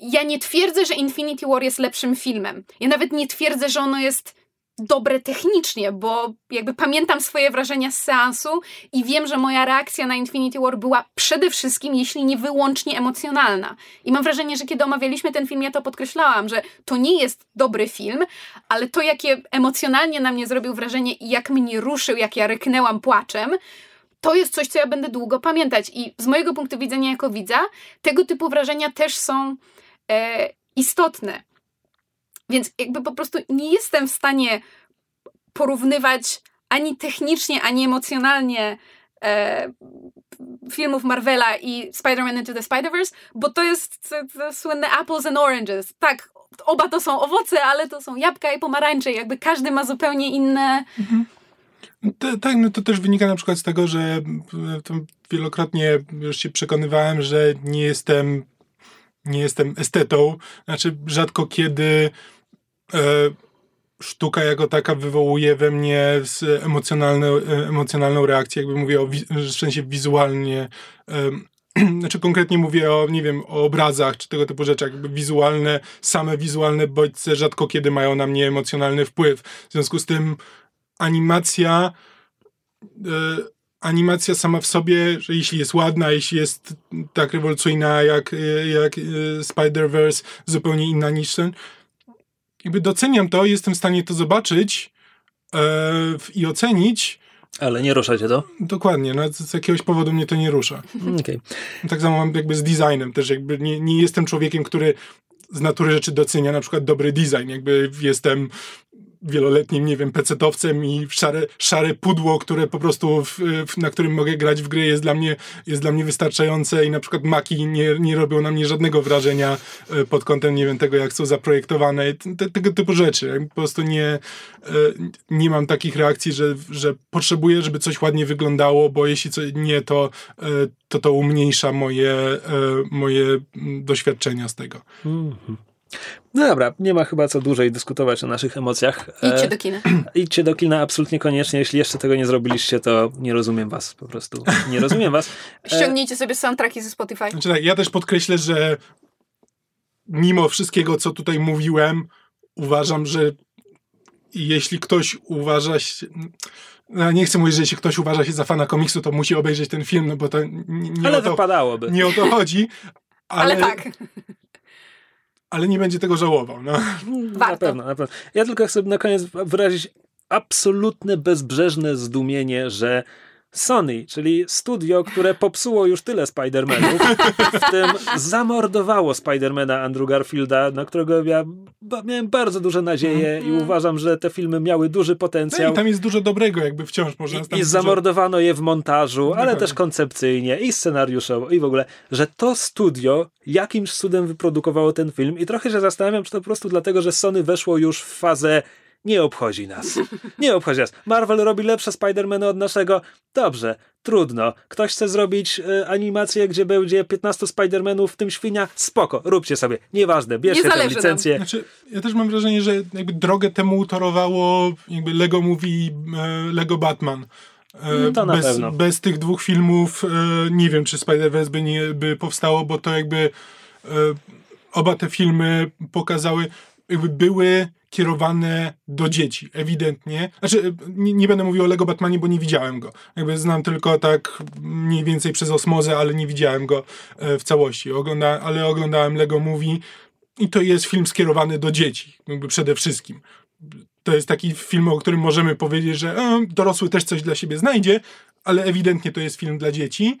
ja nie twierdzę, że Infinity War jest lepszym filmem. Ja nawet nie twierdzę, że ono jest dobre technicznie, bo jakby pamiętam swoje wrażenia z seansu i wiem, że moja reakcja na Infinity War była przede wszystkim, jeśli nie wyłącznie emocjonalna. I mam wrażenie, że kiedy omawialiśmy ten film, ja to podkreślałam, że to nie jest dobry film, ale to, jakie emocjonalnie na mnie zrobił wrażenie i jak mnie ruszył, jak ja ryknęłam płaczem, to jest coś, co ja będę długo pamiętać. I z mojego punktu widzenia jako widza, tego typu wrażenia też są e, istotne. Więc jakby po prostu nie jestem w stanie porównywać ani technicznie, ani emocjonalnie e, filmów Marvela i Spider-Man Into the Spider-Verse, bo to jest to, to słynne apples and oranges. Tak, oba to są owoce, ale to są jabłka i pomarańcze. Jakby każdy ma zupełnie inne... Mhm. Tak, no to też wynika na przykład z tego, że e, wielokrotnie już się przekonywałem, że nie jestem nie jestem estetą. Znaczy, rzadko kiedy sztuka jako taka wywołuje we mnie emocjonalną, e, emocjonalną reakcję, jakby mówię o w sensie wizualnie. E, znaczy konkretnie mówię o, nie wiem, o obrazach czy tego typu rzeczach, jakby wizualne, same wizualne bodźce rzadko kiedy mają na mnie emocjonalny wpływ. W związku z tym animacja e, animacja sama w sobie, że jeśli jest ładna, jeśli jest tak rewolucyjna jak, jak e, Spider-Verse, zupełnie inna niż ten, jakby doceniam to, jestem w stanie to zobaczyć e, i ocenić. Ale nie rusza cię to? Dokładnie, no, z, z jakiegoś powodu mnie to nie rusza. Mm, okay. Tak samo mam jakby z designem też, jakby nie, nie jestem człowiekiem, który z natury rzeczy docenia na przykład dobry design, jakby jestem wieloletnim, nie wiem, pecetowcem i szare, szare pudło, które po prostu, w, w, na którym mogę grać w gry jest dla mnie, jest dla mnie wystarczające i na przykład maki nie, nie robią na mnie żadnego wrażenia e, pod kątem, nie wiem, tego jak są zaprojektowane, te, tego typu rzeczy. Po prostu nie, e, nie mam takich reakcji, że, że potrzebuję, żeby coś ładnie wyglądało, bo jeśli co, nie, to, e, to to umniejsza moje, moje doświadczenia z tego. Mm -hmm. No dobra, nie ma chyba co dłużej dyskutować o naszych emocjach. Idźcie do kina. idźcie do kina absolutnie koniecznie. Jeśli jeszcze tego nie zrobiliście, to nie rozumiem was po prostu. Nie rozumiem was. Ściągnijcie sobie soundtracki ze Spotify. Znaczy tak, ja też podkreślę, że mimo wszystkiego, co tutaj mówiłem, uważam, że jeśli ktoś uważa się... No, nie chcę mówić, że jeśli ktoś uważa się za fana komiksu, to musi obejrzeć ten film, no bo to nie, ale o to, wypadałoby. nie o to chodzi. Ale, ale tak ale nie będzie tego żałował. No. Na pewno, na pewno. Ja tylko chcę na koniec wyrazić absolutne, bezbrzeżne zdumienie, że Sony, czyli studio, które popsuło już tyle Spider-Manów, w tym zamordowało Spider-Mana Andrew Garfielda, na którego ja miałem bardzo duże nadzieje mm. i uważam, że te filmy miały duży potencjał. No i tam jest dużo dobrego, jakby wciąż można I, i zamordowano je w montażu, ale też koncepcyjnie i scenariuszowo i w ogóle, że to studio jakimś cudem wyprodukowało ten film i trochę się zastanawiam, czy to po prostu dlatego, że Sony weszło już w fazę nie obchodzi nas. Nie obchodzi nas. Marvel robi lepsze Spider-Many od naszego. Dobrze, trudno. Ktoś chce zrobić y, animację, gdzie będzie 15 Spider-Manów, w tym świnia? Spoko, róbcie sobie. Nieważne, bierzcie nie tę licencję. Znaczy, ja też mam wrażenie, że jakby drogę temu utorowało jakby Lego Movie, e, Lego Batman. To bez, pewno. bez tych dwóch filmów nie wiem, czy Spider-Verse by, nie, by powstało, bo to jakby oba te filmy pokazały, jakby były kierowane do dzieci, ewidentnie. Znaczy, nie, nie, będę mówił o Lego Batmanie, bo nie widziałem go. Jakby znam tylko tak mniej więcej przez osmozę, ale nie widziałem go e, w całości. Ogląda, ale oglądałem Lego Movie i to jest film skierowany do dzieci, jakby przede wszystkim. To jest taki film, o którym możemy powiedzieć, że e, dorosły też coś dla siebie znajdzie, ale ewidentnie to jest film dla dzieci.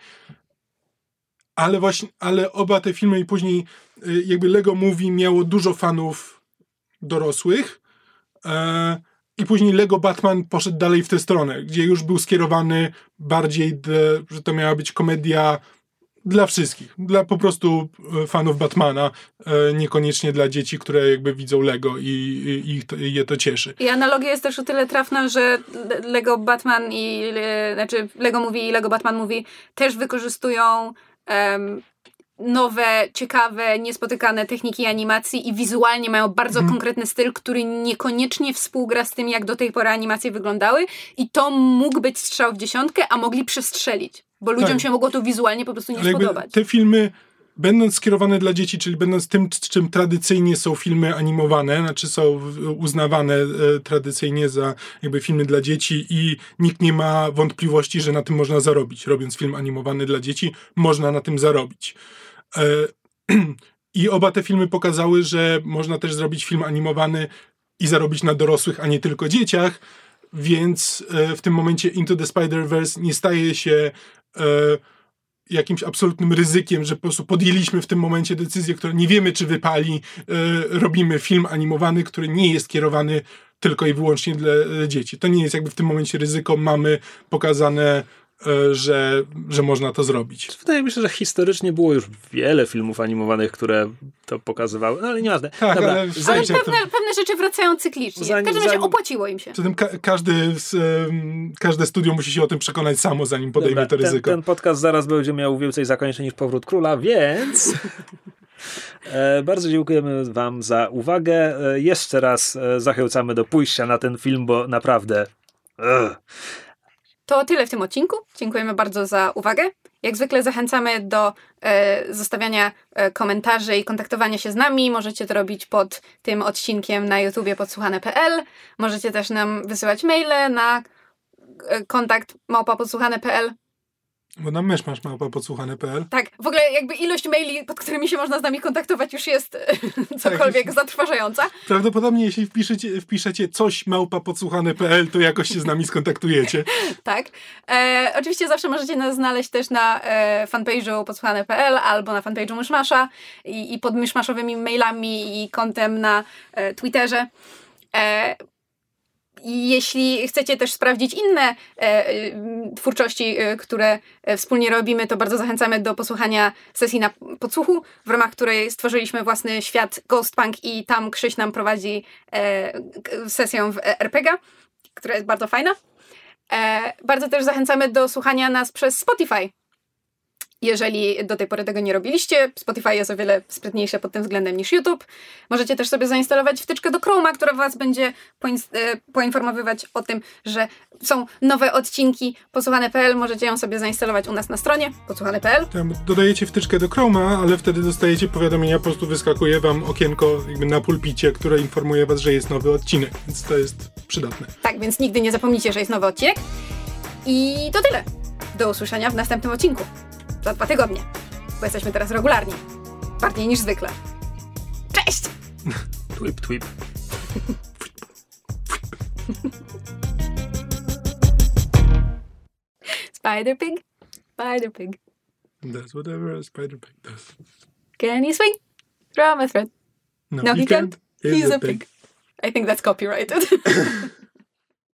Ale właśnie, ale oba te filmy i później y, jakby Lego Movie miało dużo fanów dorosłych. E, I później Lego Batman poszedł dalej w tę stronę, gdzie już był skierowany bardziej, że to miała być komedia dla wszystkich, dla po prostu e, fanów Batmana, e, niekoniecznie dla dzieci, które jakby widzą Lego i, i, je to cieszy. I analogia jest też o tyle trafna, że Lego Batman i, znaczy Lego Movie i Lego Batman Movie też wykorzystują nowe, ciekawe, niespotykane techniki animacji i wizualnie mają bardzo mm. konkretny styl, który niekoniecznie współgra z tym, jak do tej pory animacje wyglądały i to mógł być strzał w dziesiątkę, a mogli przestrzelić, bo ludziom tak. się mogło to wizualnie po prostu nie Ale spodobać. Te filmy będąc skierowane dla dzieci, czyli będąc tym, czym tradycyjnie są filmy animowane, znaczy są uznawane e, tradycyjnie za jakby filmy dla dzieci i nikt nie ma wątpliwości, że na tym można zarobić. Robiąc film animowany dla dzieci, można na tym zarobić. E, I oba te filmy pokazały, że można też zrobić film animowany i zarobić na dorosłych, a nie tylko dzieciach, więc e, w tym momencie Into the Spider-Verse nie staje się e, jakimś absolutnym ryzykiem, że po prostu podjęliśmy w tym momencie decyzję, która nie wiemy, czy wypali. Robimy film animowany, który nie jest kierowany tylko i wyłącznie dla dzieci. To nie jest jakby w tym momencie ryzyko. Mamy pokazane że, że można to zrobić. Wydaje mi się, że historycznie było już wiele filmów animowanych, które to pokazywały, no ale nieważne. Tak, Dobra, ale, ale pewne, to... pewne rzeczy wracają cyklicznie. Zanim, w każdym razie zanim... opłaciło im się. Zatem ka każdy, um, każde studio musi się o tym przekonać samo, zanim podejmie Dobra, to ryzyko. Ten, ten podcast zaraz będzie miał więcej zakończeń niż Powrót Króla, więc... E, bardzo dziękujemy Wam za uwagę. E, jeszcze raz e, zachęcamy do pójścia na ten film, bo naprawdę. Ugh. To tyle w tym odcinku. Dziękujemy bardzo za uwagę. Jak zwykle zachęcamy do e, zostawiania e, komentarzy i kontaktowania się z nami. Możecie to robić pod tym odcinkiem na YouTubie podsłuchane.pl. Możecie też nam wysyłać maile na e, kontakt małpapodsłuchane.pl bo na mysz masz małpa podsłuchane.pl. Tak, w ogóle jakby ilość maili, pod którymi się można z nami kontaktować już jest cokolwiek tak. zatrważająca. Prawdopodobnie jeśli wpiszecie, wpiszecie coś małpa podsłuchane.pl, to jakoś się z nami skontaktujecie. tak. E, oczywiście zawsze możecie nas znaleźć też na e, fanpage'u podsłuchane.pl albo na fanpage'u Myszmasza i, i pod myszmaszowymi mailami i kontem na e, Twitterze. E, jeśli chcecie też sprawdzić inne e, e, twórczości, e, które wspólnie robimy, to bardzo zachęcamy do posłuchania sesji na podsłuchu, w ramach której stworzyliśmy własny świat Ghostpunk i tam Krzyś nam prowadzi sesję w RPG, która jest bardzo fajna. Bardzo też zachęcamy do słuchania nas przez Spotify. Jeżeli do tej pory tego nie robiliście, Spotify jest o wiele sprytniejsze pod tym względem niż YouTube. Możecie też sobie zainstalować wtyczkę do Chroma, która Was będzie e, poinformowywać o tym, że są nowe odcinki posłuchane.pl. Możecie ją sobie zainstalować u nas na stronie posłuchane.pl. Dodajecie wtyczkę do Chroma, ale wtedy dostajecie powiadomienia, po prostu wyskakuje Wam okienko jakby na pulpicie, które informuje Was, że jest nowy odcinek, więc to jest przydatne. Tak, więc nigdy nie zapomnijcie, że jest nowy odcinek. I to tyle. Do usłyszenia w następnym odcinku za dwa tygodnie, bo jesteśmy teraz regularni. Bardziej niż zwykle. Cześć! Twip, twip. Spider Pig, Spider Pig. Does whatever a Spider Pig does. Can he swing from a thread? No, no he, he, can't. can't. He's, He's, a, a pig. pig. I think that's copyrighted.